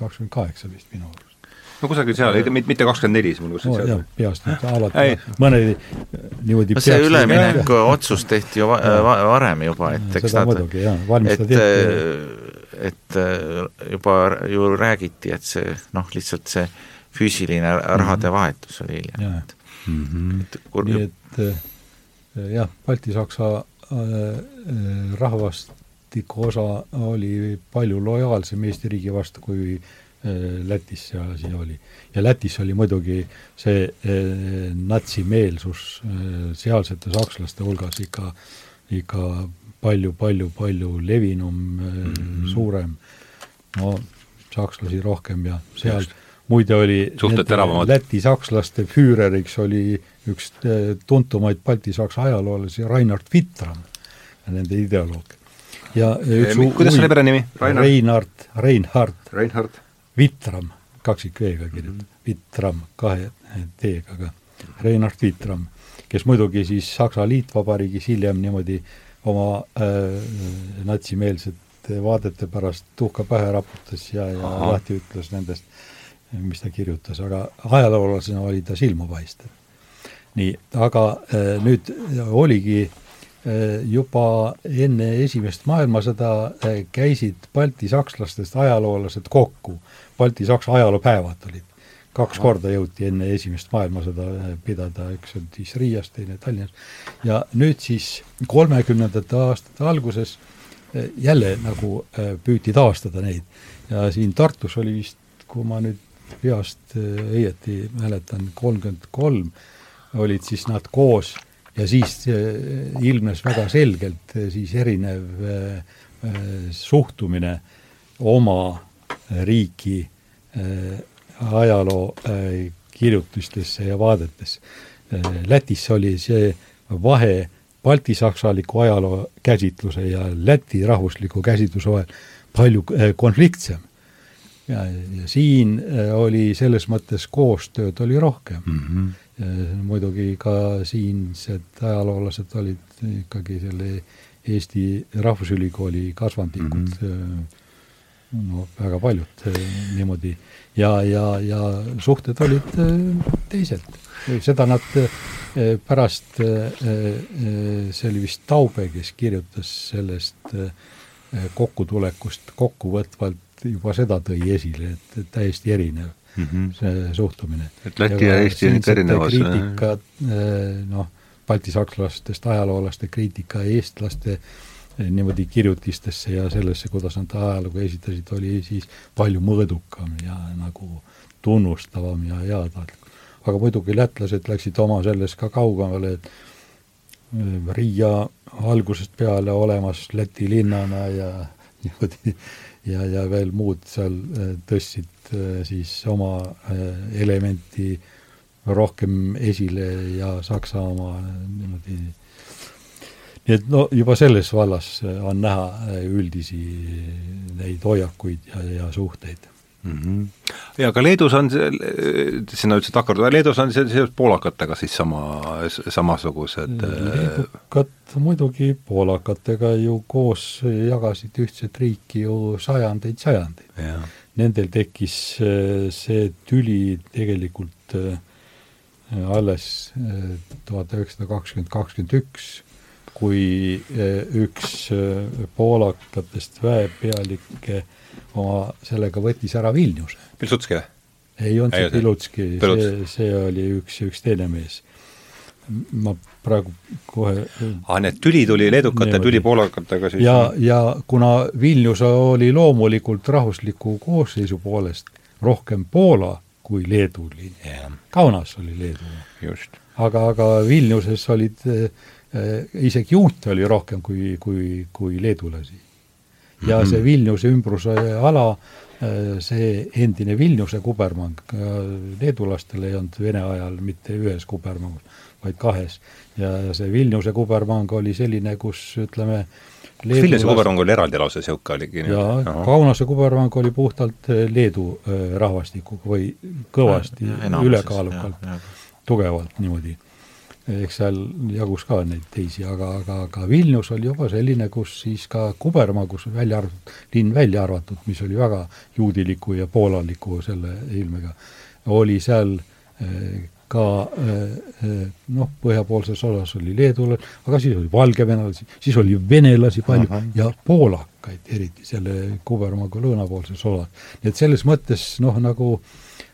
kakskümmend kaheksa vist minu arust. no kusagil seal, mitte kakskümmend neli, siis mul kuskil seal no,. peast nüüd alati, mõned niimoodi no see ülemineku otsus tehti ju va va varem juba, et eks valmistati ette. et juba ju räägiti, et see noh, lihtsalt see füüsiline rahade mhm. vahetus oli hiljem. Mm -hmm. et kur... nii et jah, Balti-Saksa rahvast rahvastiku osa oli palju lojaalsem Eesti riigi vastu, kui äh, Lätis see asi oli. ja Lätis oli muidugi see natsimeelsus sealsete sakslaste hulgas ikka, ikka palju-palju-palju levinum mm, -hmm. suurem, no sakslasi rohkem ja seal Just. Muide oli Läti sakslaste füüreriks oli üks tuntumaid baltisaksa ajaloolasi Reinhard Wittram, nende ideoloog ja üks e, kuidas selle perenimi? Reinhard, Reinhard. Reinhard. Vitram, kaksik V-ga kirjutatud mm, -hmm. Vitram, kahe T-ga ka. Reinhard Vitram, kes muidugi siis Saksa Liitvabariigis hiljem niimoodi oma äh, natsimeelsete vaadete pärast tuhka pähe raputas ja, ja lahti ütles nendest, mis ta kirjutas, aga ajaloolasena oli ta silmapaistev. nii, aga äh, nüüd oligi äh, juba enne Esimest maailmasõda äh, käisid baltisakslastest ajaloolased kokku, Balti-Saksa ajaloopäevad olid. kaks korda jõuti enne Esimest maailmasõda pidada, üks on siis Riias, teine Tallinnas, ja nüüd siis kolmekümnendate aastate alguses jälle nagu püüti taastada neid ja siin Tartus oli vist, kui ma nüüd peast õieti mäletan, kolmkümmend kolm olid siis nad koos ja siis äh, ilmnes väga selgelt äh, siis erinev suhtumine oma riiki ajaloo kirjutistesse ja vaadetesse. Lätis oli see vahe baltisaksaliku ajaloo käsitluse ja Läti rahvusliku käsitluse vahel palju konfliktsem. Ja, ja siin oli selles mõttes koostööd oli rohkem mm. -hmm. muidugi ka siinsed ajaloolased olid ikkagi selle Eesti Rahvusülikooli kasvandikud mm, -hmm. no väga paljud niimoodi ja, ja, ja suhted olid teised. seda nad pärast, see oli vist Taube, kes kirjutas sellest kokkutulekust kokkuvõtvalt juba seda tõi esile, et täiesti erinev mm -hmm. see suhtumine. et Läti ja, ja Eesti on ikka erinevas. kriitika, noh baltisakslastest ajaloolaste kriitika eestlaste eh, niimoodi kirjutistesse ja sellesse, kuidas nad ajalugu esitasid, oli siis palju mõõdukam ja nagu tunnustavam ja heatahtlik. aga muidugi lätlased läksid oma selles ka kaugemale, et eh, Riia algusest peale olemas Läti linnana ja niimoodi ja, ja veel muud seal eh, tõstsid siis oma elementi äh, rohkem esile ja Saksa oma niimoodi, nii et no juba selles vallas on näha üldisi neid hoiakuid ja, ja suhteid mm. -hmm. ja aga Leedus on see, sina ütlesid takerduda, Leedus on see seoses poolakatega siis sama, samasugused leedukad muidugi poolakatega ju koos jagasid ühtset riiki ju sajandeid, sajandeid. Nendel tekkis see tüli tegelikult äh, alles tuhat üheksasada kakskümmend, kakskümmend üks, kui eh, üks eh, poolakatest väepealikke oma sellega võttis ära Vilniuse. Pilsutski või? ei olnud see Pilutski, see, see oli üks, üks teine mees. ma praegu kohe aa, nii et tüli tuli leedukate, tüli poolakatega siis? ja, ja kuna Vilnius oli loomulikult rahvusliku koosseisu poolest rohkem Poola kui Leedu liin yeah.. Kaunas oli Leedu. aga, aga Vilniuses olid äh, isegi juute oli rohkem kui, kui, kui leedulasi. ja mm -hmm. see Vilniuse ümbruse ala äh,, see endine Vilniuse kubermang, leedulastel ei olnud Vene ajal mitte ühes kubermangus, vaid kahes. ja see Vilniuse kubermang oli selline, kus ütleme äh, kas Vilniuse kubermang oli eraldi lausa niisugune oligi? jaa, Kaunase kubermang oli puhtalt äh, Leedu äh, rahvastikuga või kõvasti, ülekaalukalt, tugevalt niimoodi. Eks seal jagus ka neid teisi, aga, aga, aga Vilnius oli juba selline, kus siis ka kubermaa, kus välja arvatud, linn välja arvatud, mis oli väga juudiliku ja poolaliku selle ilmega, oli seal äh, ka äh, äh, noh, põhjapoolses osas oli leedulasi, aga siis oli valgevenelasi, siis oli venelasi palju Aha. ja poolakaid, eriti selle kubermaaga lõunapoolses osas. nii et selles mõttes noh, nagu,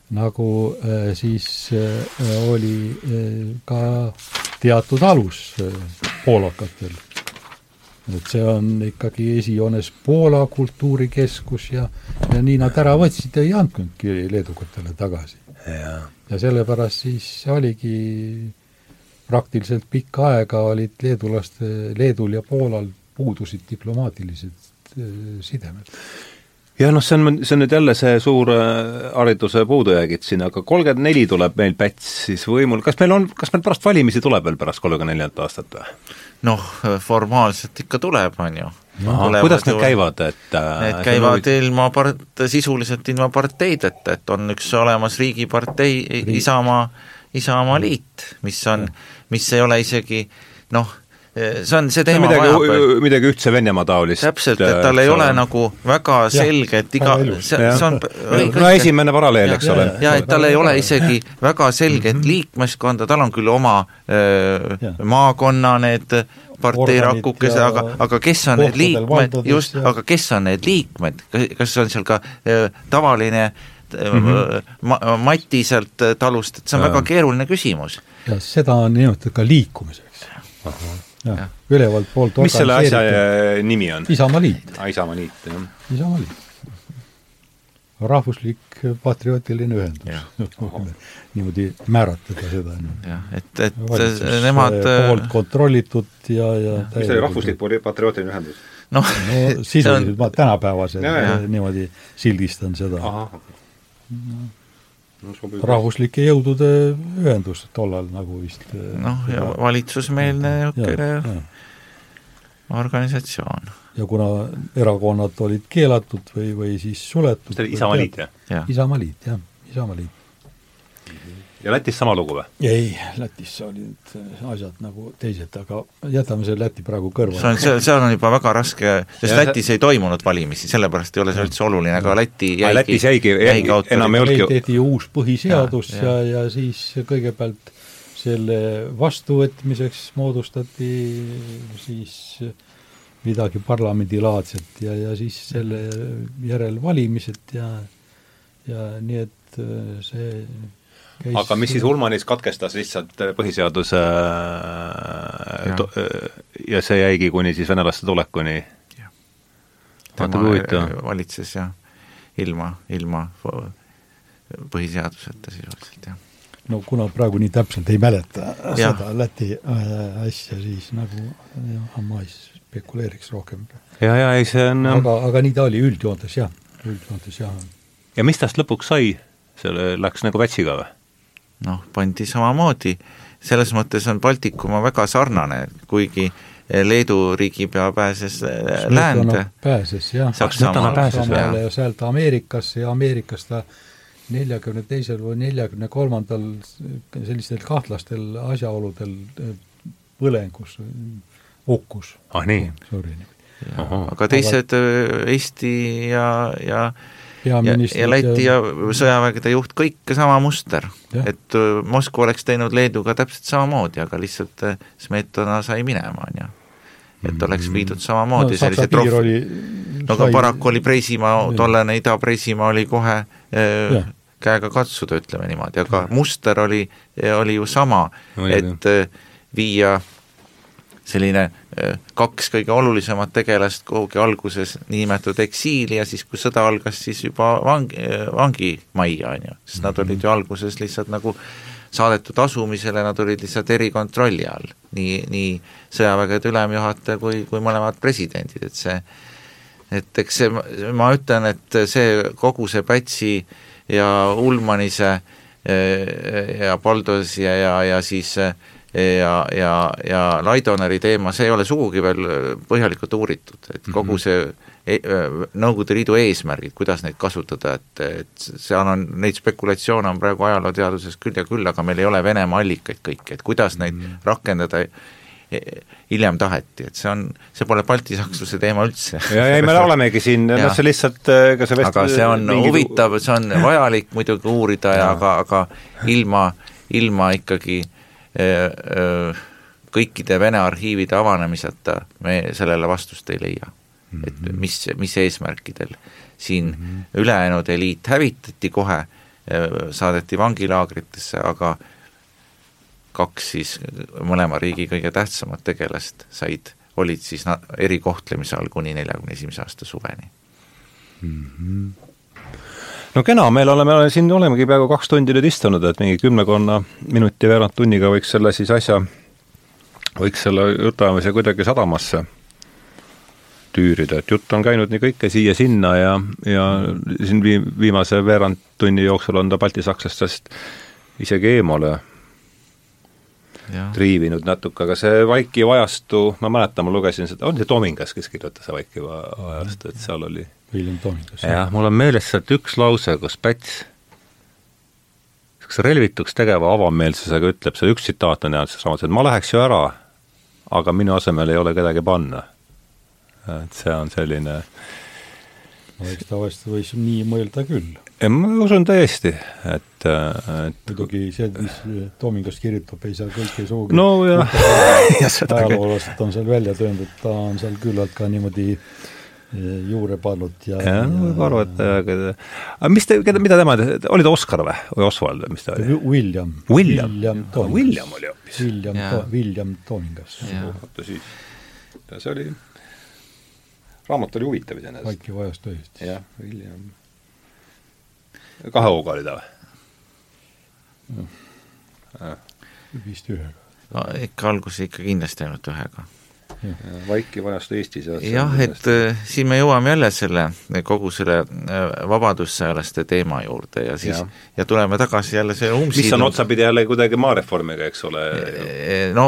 nagu äh, siis äh, oli äh, ka teatud alus poolakatel. et see on ikkagi esijoones Poola kultuurikeskus ja, ja nii nad ära võtsid ja ei andnudki leedukatele tagasi. ja sellepärast siis oligi praktiliselt pikka aega olid leedulaste, Leedul ja Poolal puudusid diplomaatilised sidemed. Jah, noh, see on, see on nüüd jälle see suur äh, hariduse puudujäägid siin, aga kolmkümmend neli tuleb meil Päts siis võimul, kas meil on, kas meil pärast valimisi tuleb veel pärast kolmekümne neljandat aastat või? noh, formaalselt ikka tuleb, on ju kuidas need käivad, et äh, Need käivad või... ilma part-, sisuliselt ilma parteideta, et on üks olemas riigipartei Riik. Isamaa, Isamaa liit, mis on, mis ei ole isegi noh, see on, see teema midagi, vajab midagi ühtse Venemaa taolist. täpselt, et tal ei ole nagu väga selge, et iga, see, see on õige no esimene paralleel, eks ole. ja et tal ei ole isegi väga selget mhm. liikmeskonda, tal on küll oma öö, maakonna need partei rakukese, aga, aga kes on need liikmed, just, aga kes on need liikmed, kas on seal ka äh, tavaline mm -hmm. ma-, Mati sealt talust, et see on ja. väga keeruline küsimus. ja seda on nimetatud ka liikumiseks. Jah, ülevalt poolt mis selle asja nimi on? Isamaaliit. Isamaa liit, jah. Isamaaliit rahvuslik patriootiline ühendus niimoodi määratleda seda. jah, et, et Valitsus nemad poolt kontrollitud ja, ja, ja mis oli rahvuslik patriootiline ühendus? noh no, sisuliselt on... ma tänapäevase niimoodi sildistan seda. no, rahvuslike jõudude ühendus tollal nagu vist. noh, ja valitsusmeelne niisugune organisatsioon. ja kuna erakonnad olid keelatud või, või siis suletud. Isamaaliit, jah? Isamaaliit, jah, Isamaaliit ja Lätis sama lugu või? ei, Lätis olid asjad nagu teised, aga jätame selle Läti praegu kõrvale. see on, seal, seal on juba väga raske, sest ja Lätis see... ei toimunud valimisi, sellepärast ei ole see üldse oluline, aga Läti jäigi Lätis jäigi, jäigi, enam ei olnudki tehti uus põhiseadus ja, ja, ja, ja siis kõigepealt selle vastuvõtmiseks moodustati siis midagi parlamendilaadset ja, ja siis selle järel valimised ja ja nii et see Käis... aga mis siis Ulmanis katkestas lihtsalt äh, põhiseaduse äh, ja. Äh, ja see jäigi kuni siis venelaste tulekuni? tema valitses jah, ilma, ilma põhiseaduseta sisuliselt, jah. no kuna praegu nii täpselt ei mäleta ja. seda Läti asja, siis nagu jah, ma ei spekuleeriks rohkem. ja, ja ei see on aga, aga nii ta oli üldjoontes jah, üldjoontes jah. ja mis tast lõpuks sai? selle läks nagu Pätsiga või? Noh, pandi samamoodi, selles mõttes on Baltikum on väga sarnane, kuigi Leedu riigipea pääses äh, läände. pääses jah, Saksamaale ja sealt Ameerikasse ja Ameerikas ta neljakümne teisel või neljakümne kolmandal sellistel kahtlastel asjaoludel äh, põlengus hukkus. ah nii? aga teised aga... Eesti ja, ja ja, ja Läti ja sõjavägede juht, kõik sama muster. et äh, Moskva oleks teinud Leeduga täpselt samamoodi, aga lihtsalt äh, Smetona sai minema, on ju. et oleks mm. viidud samamoodi no, sellise trohvi, no aga sai... paraku oli Preisimaa, tollane Ida-Preisimaa oli kohe äh, ja. käega katsuda, ütleme niimoodi, aga muster oli, oli ju sama, et äh, viia selline äh, kaks kõige olulisemat tegelast kuhugi alguses niinimetatud eksiili ja siis, kui sõda algas, siis juba vangi, äh, vangimajja, on ju, sest nad olid ju alguses lihtsalt nagu saadetud asumisele, nad olid lihtsalt erikontrolli all. nii, nii sõjavägede ülemjuhataja kui, kui mõlemad presidendid, et see et eks see, ma ütlen, et see, kogu see Pätsi ja Ulmanise äh, ja Paldosi ja, ja, ja siis äh, ja, ja, ja Laidoneri teema, see ei ole sugugi veel põhjalikult uuritud, et kogu mhm. see e Nõukogude Liidu eesmärgid, kuidas neid kasutada, et, et seal on, neid spekulatsioone on praegu ajalooteaduses küll ja küll, aga meil ei ole Venemaa allikaid kõiki, et kuidas neid -hmm. rakendada e-, hiljem taheti, et see on, see pole baltisaksluse teema üldse. ja ei, me olemegi siin, noh see lihtsalt ega see vest-... aga see on mingi... huvitav, see on vajalik muidugi uurida ja, ja aga, aga ilma, ilma ikkagi äh, kõikide Vene arhiivide avanemiseta me sellele vastust ei leia et mhm. mis, mis eesmärkidel siin mm -hmm. ülejäänud eliit hävitati kohe, saadeti vangilaagritesse, aga kaks siis mõlema riigi kõige tähtsamat tegelast said, olid siis erikohtlemise all kuni neljakümne esimese aasta suveni mm. -hmm no kena, meil oleme siin, olemegi peaaegu kaks tundi nüüd istunud, et mingi kümnekonna minuti, veerand tunniga võiks selle siis asja, võiks selle jutuajamise kuidagi sadamasse tüürida, et jutt on käinud nii kõike siia-sinna ja, ja siin vii-, viimase veerand tunni jooksul on ta baltisakslastest isegi eemale. Triivinud natuke, aga see vaikiv ajastu, ma mäletan, ma lugesin seda, on see Tomingas, kes kirjutas vaikiva ajastu, et seal oli William Tomingas. jah, mul on meeles sealt üks lause, kus Päts niisuguse relvituks tegeva avameelsusega ütleb, see üks tsitaat on selles raamatus, et ma läheks ju ära, aga minu asemel ei ole kedagi panna. et see on selline no eks ta vast võis nii mõelda küll. Ma usun täiesti, et, et muidugi see, mis Toomingas kirjutab, ei saa kõike sugugi no jah ajaloolased on seal välja töönud, et ta on seal küllalt ka niimoodi äh, juure pannud ja jah, võib arvata, aga aga mis te, keda, mida tema, oli ta Oskar või, või Oswald või mis ta oli? William. William, William, ah, William oli hoopis. William, William Toomingas. oota siis, see oli, raamat oli huvitav iseenesest. vaikiv ajas tõesti. jah, William. Kahe hooga oli ta või? vist ühega. no ikka alguses ikka kindlasti ainult ühega vaikiv ajastu Eestis. jah, et äh, siin me jõuame jälle selle, kogu selle äh, vabadussõjalaste teema juurde ja siis, ja tuleme tagasi jälle selle umbsiidum. mis on otsapidi jälle kuidagi maareformiga, eks ole? no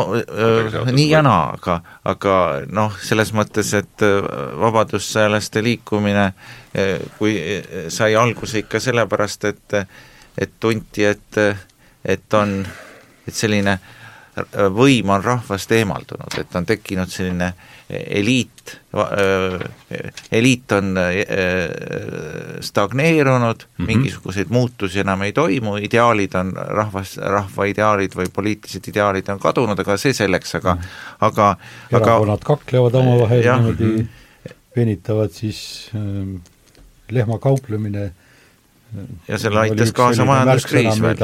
nii ja naa, aga, aga noh, selles mõttes, et vabadussõjalaste liikumine kui sai alguse ikka sellepärast, et et tunti, et, et on, et selline äh, võim on rahvast eemaldunud, et on tekkinud selline eliit, eliit on stagneerunud mm, -hmm. mingisuguseid muutusi enam ei toimu, ideaalid on rahvas, rahva ideaalid või poliitilised ideaalid on kadunud, aga see selleks, aga mm, -hmm. aga erakonnad kaklevad omavahel niimoodi -hmm. venitavad siis äh, lehmakauplemine äh, ja selle aitas kaasa majanduskriis veel.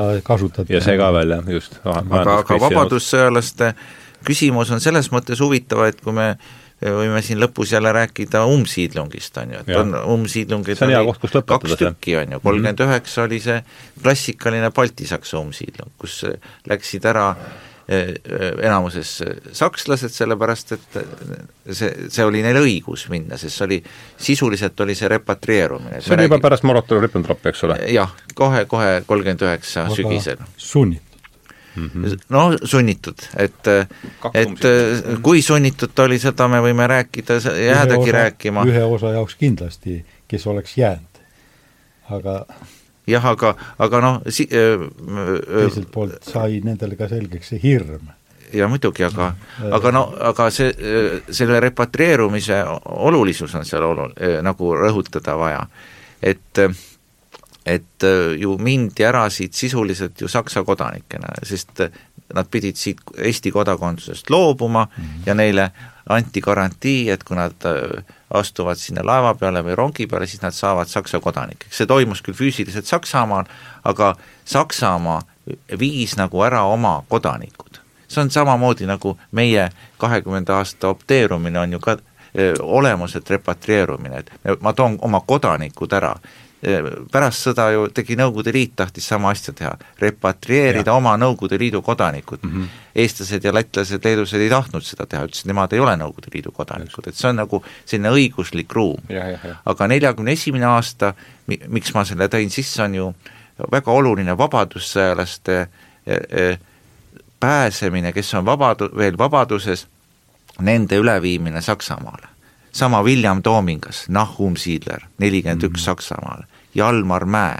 ja see ka veel, jah, just. aga, aga vabadussõjalaste küsimus on selles mõttes huvitav, et kui me võime siin lõpus jälle rääkida umbsiidlungist, on ju, et ja. on umbsiidlungeid hea koht, kaks tükki, on ju, kolmkümmend üheksa oli see klassikaline baltisaksa umbsiidlung, kus läksid ära eh, enamuses sakslased, sellepärast et see, see oli neil õigus minna, sest see oli, sisuliselt oli see repatrieerumine. see oli juba pärast Molotovi-Ribbentropi, eks ole? jah, kohe, kohe kolmkümmend üheksa sügisel. sunnitud mm? -hmm. no sunnitud, et, et kui sunnitud ta oli, seda me võime rääkida, jäädagi osa, rääkima. ühe osa jaoks kindlasti, kes oleks jäänud, aga jah, aga, aga noh si-, teiselt poolt sai nendele ka selgeks see hirm. ja muidugi, aga, aga no, aga see, selle repatrieerumise olulisus on seal olu-, nagu rõhutada vaja. et, et ju mindi ära siit sisuliselt ju Saksa kodanikena, sest nad pidid siit Eesti kodakondsusest loobuma mm -hmm. ja neile anti garantii, et kui nad astuvad sinna laeva peale või rongi peale, siis nad saavad Saksa kodanikeks. see toimus küll füüsiliselt Saksamaal, aga Saksamaa viis nagu ära oma kodanikud. see on samamoodi, nagu meie kahekümnenda aasta opteerumine on ju ka öö, olemuselt repatrieerumine, et ma toon oma kodanikud ära pärast sõda ju tegi Nõukogude Liit, tahtis sama asja teha, repatrieerida ja. oma Nõukogude Liidu kodanikud mm. -hmm. eestlased ja lätlased, leedused ei tahtnud seda teha, ütlesid, nemad ei ole Nõukogude Liidu kodanikud, et see on nagu selline õiguslik ruum. aga neljakümne esimene aasta, miks ma selle tõin sisse, on ju väga oluline vabadussõjalaste e, e, pääsemine, kes on vabadu-, veel vabaduses, nende üleviimine Saksamaale sama William Toomingas, Nahum Siidler, nelikümmend üks mhm. Jalmar Mäe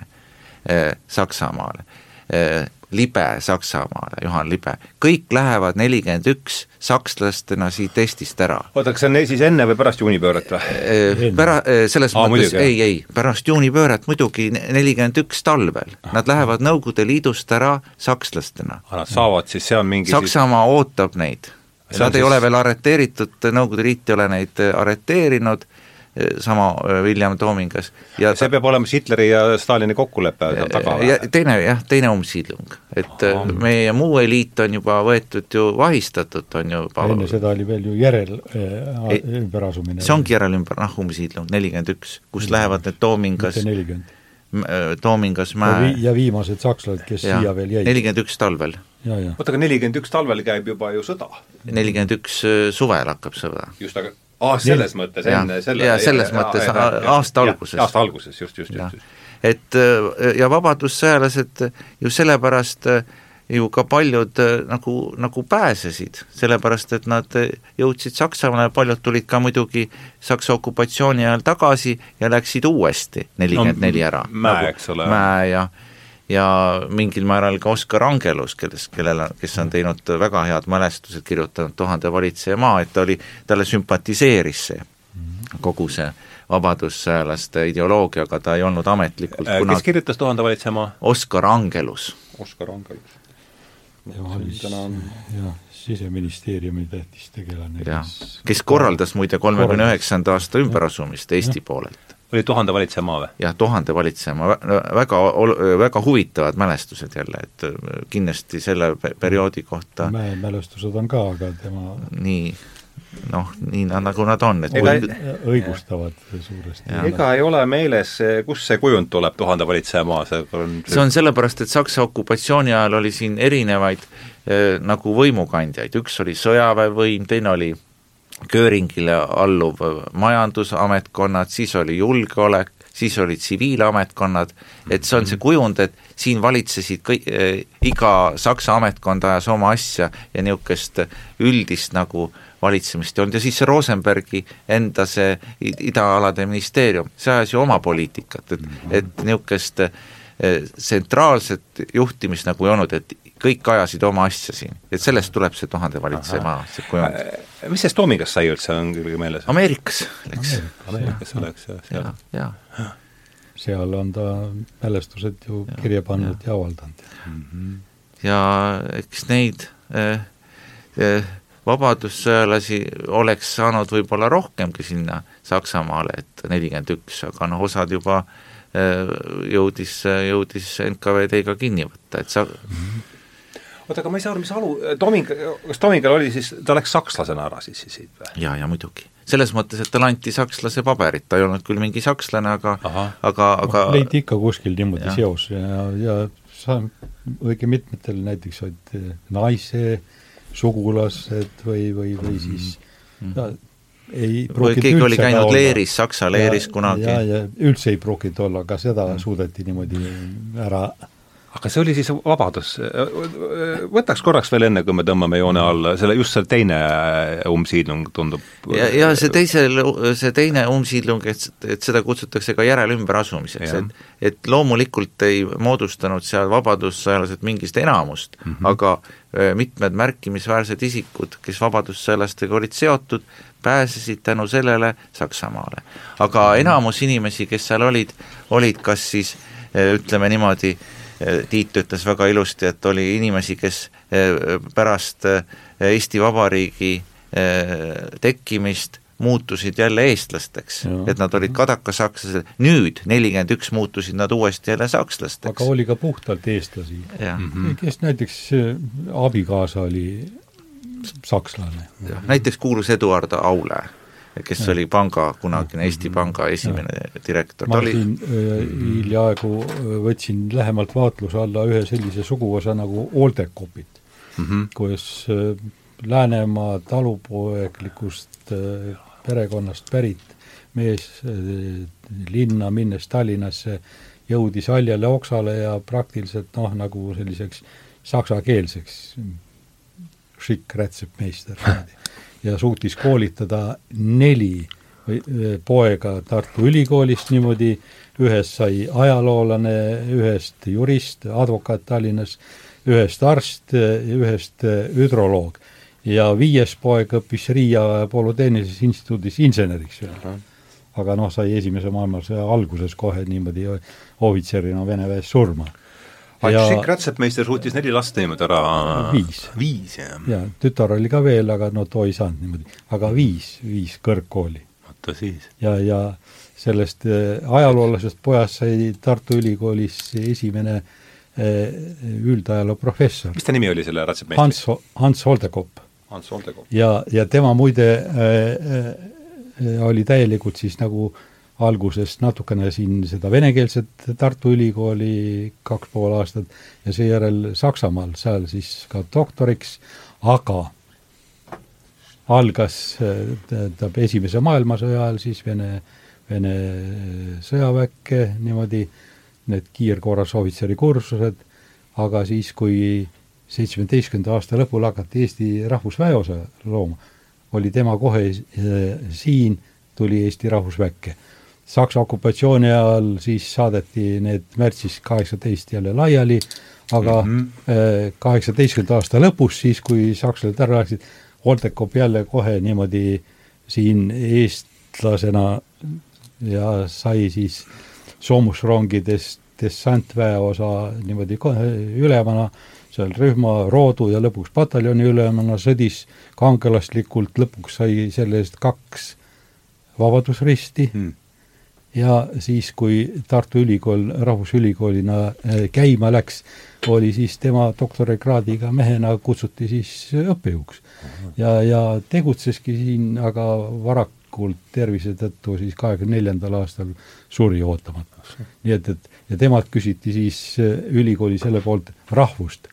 eh, Saksamaale eh,, Libe Saksamaale, Juhan Libe, kõik lähevad nelikümmend üks sakslastena siit Eestist ära. oota, kas see on siis enne või pärast juunipööret või? Eh,? Pära- selles Aa, mõttes muidugi, ei, ei, pärast juunipööret muidugi nelikümmend üks talvel, nad lähevad Nõukogude Liidust ära sakslastena. Nad saavad siis, see on mingi Saksamaa siis... ootab neid. Nad ei siis... ole veel arreteeritud, Nõukogude Liit ei ole neid arreteerinud, sama äh, William Toomingas. ja see peab olema Hitleri ja Stalini kokkulepe seal taga või? teine jah, teine umbsiidlung, et Aha. meie muu eliit on juba võetud ju vahistatud, on ju juba enne seda oli veel ju järel äh, ümberasumine. see ongi järel ümber, noh, umbsiidlung, nelikümmend üks, kus mm. lähevad need Toomingas mitte nelikümmend Toomingas mäe ja viimased sakslased, kes ja, siia veel jäid. nelikümmend üks talvel oota, aga nelikümmend üks talvel käib juba ju sõda. nelikümmend üks äh, suvel hakkab sõda. just, aga aa selles mõttes, enne selle jaa, selles ja, mõttes ja, ja, aasta alguses. aasta alguses, just, just, just, just. et äh, ja vabadussõjalased ju sellepärast äh, ju ka paljud nagu, nagu pääsesid, sellepärast et nad jõudsid Saksamaale, paljud tulid ka muidugi Saksa okupatsiooni ajal tagasi ja läksid uuesti nelikümmend neli ära. Mäe nagu,, eks ole. Mäe ja ja mingil määral ka Oskar Angelus, kes, kellel on, kes on teinud väga head mälestused, kirjutanud Tuhande valitseja maa, et ta oli, talle sümpatiseeris see, kogu see vabadussõjalaste ideoloogiaga, ta ei olnud ametlikult äh, kes kirjutas Tuhande valitseja maa? Oskar Angelus. Oskar Angelus. jah, siseministeeriumi tähtis tegelane. kes, kes korraldas muide kolmekümne üheksanda aasta ümberasumist Eesti ja. poolelt oli Tuhande valitseja maa või? jah, Tuhande valitseja maa, väga, väga huvitavad mälestused jälle, et äh, kindlasti selle perioodi kohta mäe mälestused on ka, aga tema nii, noh, nii nagu nad on, et ega õigustavad suuresti. ega ei ole meeles, kust see kujund tuleb, Tuhande valitseja maa, see on see on sellepärast, et Saksa okupatsiooni ajal oli siin erinevaid eh, nagu võimukandjaid, üks oli sõjaväevõim, teine oli Göringile alluv majandusametkonnad, siis oli julgeolek, siis olid tsiviilametkonnad, et see on see kujund, et siin valitsesid kõik äh,, iga Saksa ametkond ajas oma asja ja niisugust üldist nagu valitsemist ei olnud. Ja siis see Rosenbergi enda see idaalade ministeerium, see ajas ju oma poliitikat, et, et niisugust tsentraalset juhtimist nagu ei olnud, et kõik ajasid oma asja siin, et sellest tuleb see tuhande valitseja maa, see kujund. Äh, mis sellest Toomingast sai üldse, on küll meeles? Ameerikas läks. Ameerikas läks jah, seal. jaa ja. seal on ta mälestused ju ja, kirja pannud ja, ja avaldanud mm. -hmm. ja eks neid eh, eh, vabadussõjalasi oleks saanud võib-olla rohkemgi sinna Saksamaale, et nelikümmend üks, aga noh, osad juba eh, jõudis, jõudis NKVD-ga kinni võtta, et sa mm -hmm oota, aga ma ei saa aru, mis Alu, Toming, kas Tomingal oli siis, ta läks sakslasena ära siis siit või? jaa, ja muidugi. selles mõttes, et talle anti sakslase paberit, ta ei olnud küll mingi sakslane, aga Aha. aga, aga leiti ikka kuskil niimoodi ja. seos ja, ja sa õige mitmetel näiteks olid eh, naise sugulased või, või, või siis mm -hmm. ei või keegi oli käinud olla. leeris, Saksa leeris ja, kunagi. ja, ja üldse ei pruukinud olla, aga seda mm. suudeti niimoodi ära aga see oli siis vabadus, võtaks korraks veel enne, kui me tõmbame joone alla, selle, just see teine umbsiidlung tundub ja, ja see teisel, see teine umbsiidlung, et, et seda kutsutakse ka järelümberasumiseks, et et loomulikult ei moodustanud seal vabadussõjalased mingist enamust mm, -hmm. aga mitmed märkimisväärsed isikud, kes vabadussõjalastega olid seotud, pääsesid tänu sellele Saksamaale. aga mhm. enamus inimesi, kes seal olid, olid kas siis ütleme niimoodi, Tiit ütles väga ilusti, et oli inimesi, kes eh, pärast eh, Eesti Vabariigi eh, tekkimist muutusid jälle eestlasteks, et nad olid kadakasakslased, nüüd nelikümmend üks muutusid nad uuesti jälle sakslasteks. aga oli ka puhtalt eestlasi, mhm. kes näiteks abikaasa oli sakslane. näiteks kuulus Eduard Aule kes oli panga, kunagine Eesti Panga esimene ja. direktor. ma siin äh, hiljaaegu äh, võtsin lähemalt vaatluse alla ühe sellise suguvõsa nagu Oldekopid mm, -hmm. kus äh, Läänemaa talupoeglikust perekonnast pärit mees linna minnes Tallinnasse jõudis haljale oksale ja praktiliselt noh, nagu selliseks saksakeelseks šikk rätsepmeister ja suutis koolitada neli poega Tartu Ülikoolist niimoodi, ühest sai ajaloolane, ühest jurist, advokaat Tallinnas, ühest arst, ühest hüdroloog. ja viies poeg õppis Riia Polütehnilises instituudis inseneriks veel. aga noh, sai Esimese maailmasõja alguses kohe niimoodi ohvitserina Vene väes surma Hatšik rätsepmeister suutis neli last niimoodi ära viis. viis, jah? jaa, tütar oli ka veel, aga no too ei saanud niimoodi, aga viis, viis kõrgkooli. vaata siis. ja, ja sellest äh, ajaloolasest pojast sai Tartu Ülikoolis esimene äh, üldajaloo professor. mis ta nimi oli, selle rätsepmeistri? Hans, Hans Holdekopp. Hans Holdekopp. ja, ja tema muide äh, äh, oli täielikult siis nagu äh, alguses natukene siin seda venekeelset Tartu Ülikooli kaks pool aastat ja seejärel Saksamaal, seal siis ka doktoriks, aga algas tähendab Esimese maailmasõja ajal siis Vene, Vene sõjaväkke niimoodi, need kiirkorras ohvitseri kursused, aga siis, kui seitsmeteistkümnenda aasta lõpul hakati Eesti Rahvusväeosa looma, oli tema kohe eh, siin, tuli Eesti Rahvusväkke Saksa okupatsiooni ajal siis saadeti need märtsis kaheksateist jälle laiali, aga mhm. eh, kaheksateistkümnenda mm -hmm. aasta lõpus, siis kui sakslased ära läksid, Oltekop jälle kohe niimoodi siin eestlasena ja sai siis soomusrongidest dessantväeosa niimoodi kohe ülemana, seal rühma, roodu ja lõpuks pataljoni ülemana, sõdis kangelaslikult, lõpuks sai selle eest kaks vabadusristi mm ja siis, kui Tartu Ülikool Rahvusülikoolina äh, käima läks, oli siis tema doktorikraadiga mehena kutsuti siis õppejõuks. ja, ja tegutseski siin, aga varakult tervise tõttu siis kahekümne neljandal aastal suri ootamatuks. nii et, et ja temalt küsiti siis äh, ülikooli selle poolt rahvust.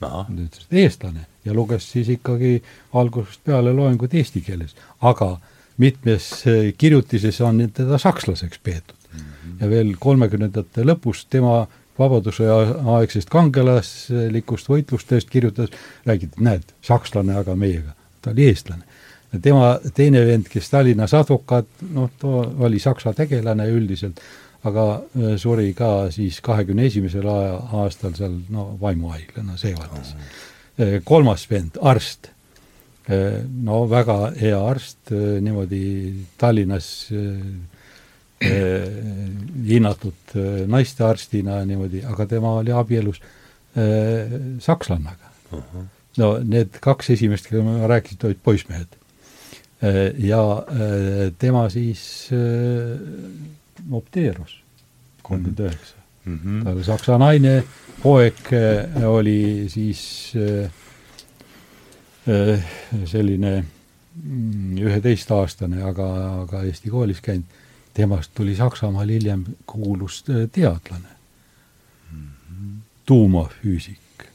ta ütles, et eestlane. ja luges siis ikkagi algusest peale loengut eesti keeles, aga mitmes kirjutises on teda sakslaseks peetud mm. -hmm. ja veel kolmekümnendate lõpus tema Vabadussõja aegsest kangelaslikust võitlustest kirjutas, räägiti, näed, sakslane, aga meiega, ta oli eestlane. tema teine vend, kes Tallinnas advokaat, noh, too oli saksa tegelane üldiselt, aga äh, suri ka siis kahekümne esimesel aastal seal no vaimuhaiglana Seevaldas. Äh, kolmas vend, arst, no väga hea arst, niimoodi Tallinnas hinnatud naistearstina niimoodi, aga tema oli abielus sakslannaga uh. -huh. no need kaks esimest, kellega ma rääkisin, olid poissmehed. ja tema siis opteerus kolmkümmend üheksa. Mhm. ta oli saksa naine, poeg äh, oli siis äh, äh, selline mm, üheteistaastane, aga, aga Eesti koolis käinud, temast tuli Saksamaal hiljem kuulus teadlane mm -hmm., tuumafüüsik,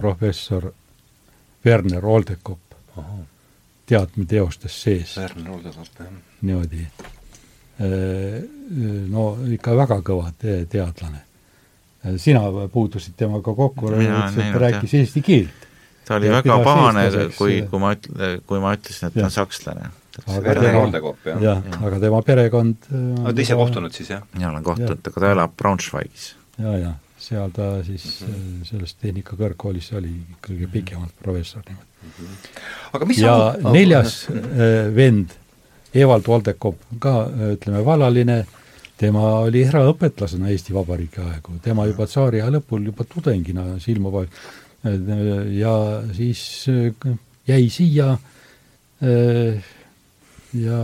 professor Werner Oldekopp, teadmeteostes sees. Werner Oldekopp, jah. niimoodi Äh, no ikka väga kõva te teadlane. Äh, sina puutusid temaga kokku, ütlesid, et ta rääkis jah. eesti keelt. Ta oli ja väga pahane, kui, kui ma üt-, kui ma ütlesin, et ta on sakslane. aga tema, jah ja,, aga tema perekond äh, oled ise kohtunud siis, jah? mina olen kohtunud, aga ta elab Braunschweigis. ja, ja seal ta siis mm -hmm. selles tehnikakõrgkoolis oli kõige pikemalt professor niimoodi mm. -hmm. aga mis ja on? neljas äh, vend Evald Voldekopp ka ütleme vallaline, tema oli eraõpetlasena Eesti Vabariigi aegu, tema juba tsaariaja lõpul juba tudengina silma vaid- ja siis jäi siia ja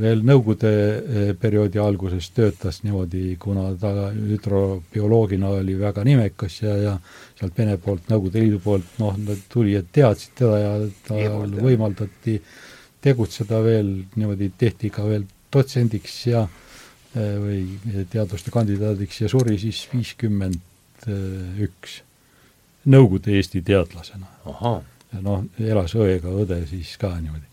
veel Nõukogude perioodi alguses töötas niimoodi, kuna ta hüdrobioloogina oli väga nimekas ja, ja sealt Vene poolt, Nõukogude Liidu poolt, noh, nad tulijad teadsid teda ja tal võimaldati äh, tegutseda veel, niimoodi tehti ka veel dotsendiks ja äh, või teaduste kandidaadiks ja suri siis viiskümmend üks Nõukogude Eesti teadlasena. ja noh, elas õega õde siis ka niimoodi.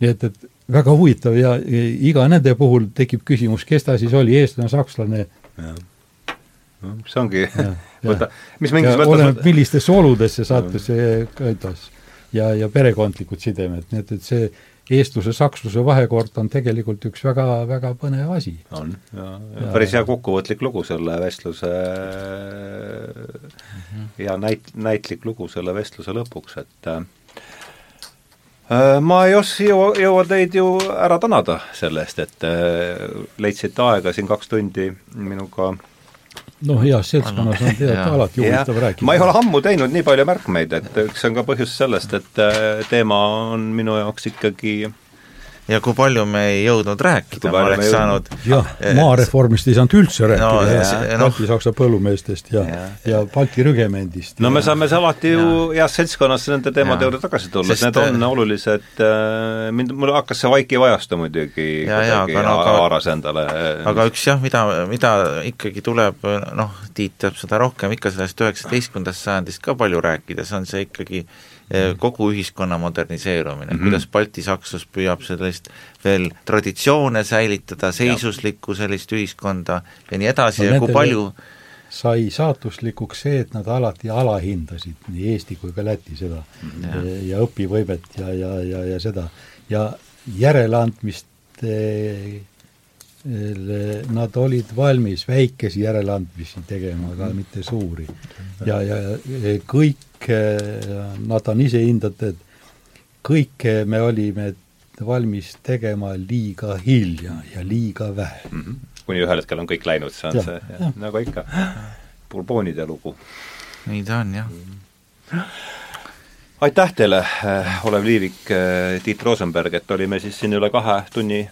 nii et, et väga huvitav ja iga nende puhul tekib küsimus, kes ta siis oli, eestlane, sakslane. no see ongi, võta, mis mingis mõttes oleneb, millistesse oludesse sattus see kuidas ja, ja perekondlikud sidemed, nii et, et see eestluse-saksluse vahekord on tegelikult üks väga, väga põnev asi. on, ja, ja päris hea kokkuvõtlik lugu selle vestluse mm -hmm. ja näit-, näitlik lugu selle vestluse lõpuks, et äh, ma ei os-, jõua, jõua teid ju ära tänada selle eest, et äh, leidsite aega siin kaks tundi minuga äh, noh, heas seltskonnas on tead alati huvitav rääkida. ma ei ole ammu teinud nii palju märkmeid, et üks on ka põhjus sellest, et äh, teema on minu jaoks ikkagi ja kui palju me ei jõudnud rääkida, ma oleks saanud jah, maareformist ei saanud üldse rääkida no, ja, Balti-Saksa no. põllumeestest ja, ja, ja Balti rügemendist. no ja, me saame alati ju heas seltskonnas nende teemade juurde tagasi tulla, sest need on olulised, äh, mind, mul hakkas see Vaiki ajastu muidugi ja, kuidagi no, haaras endale. aga üks jah, mida, mida ikkagi tuleb, noh, Tiit teab seda rohkem, ikka sellest üheksateistkümnendast sajandist ka palju rääkida, see on see ikkagi Eh, kogu ühiskonna moderniseerumine mm, -hmm. kuidas baltisakslus püüab sellist veel traditsioone säilitada, seisuslikku sellist ühiskonda ja nii edasi no, ja kui palju sai saatuslikuks see, et nad alati alahindasid nii Eesti kui ka Läti seda -hmm. ja, ja õpivõimet ja, ja, ja, ja seda ja järeleandmist nad olid valmis väikesi järeleandmisi tegema, aga mitte suuri. ja, ja kõik, nad on ise hindanud, et kõike me olime valmis tegema liiga hilja ja liiga vähe mm. -hmm. kuni ühel hetkel on kõik läinud, see on ja, see, nagu ikka, Bourbonide lugu. nii ta on, jah mm. -hmm. aitäh teile, Olev Liivik, Tiit Rosenberg, et olime siis siin üle kahe tunni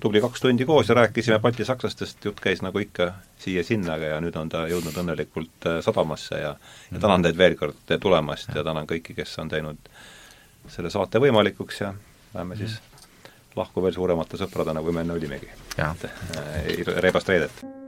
tubli kaks tundi koos ja rääkisime baltisakslastest, jutt käis nagu ikka siia-sinna, ja nüüd on ta jõudnud õnnelikult äh, sadamasse ja ja tänan teid veel kord tulemast ja tänan kõiki, kes on teinud selle saate võimalikuks ja näeme siis lahku veel suuremate sõpradena, kui me enne olimegi. Äh, reibast reedet!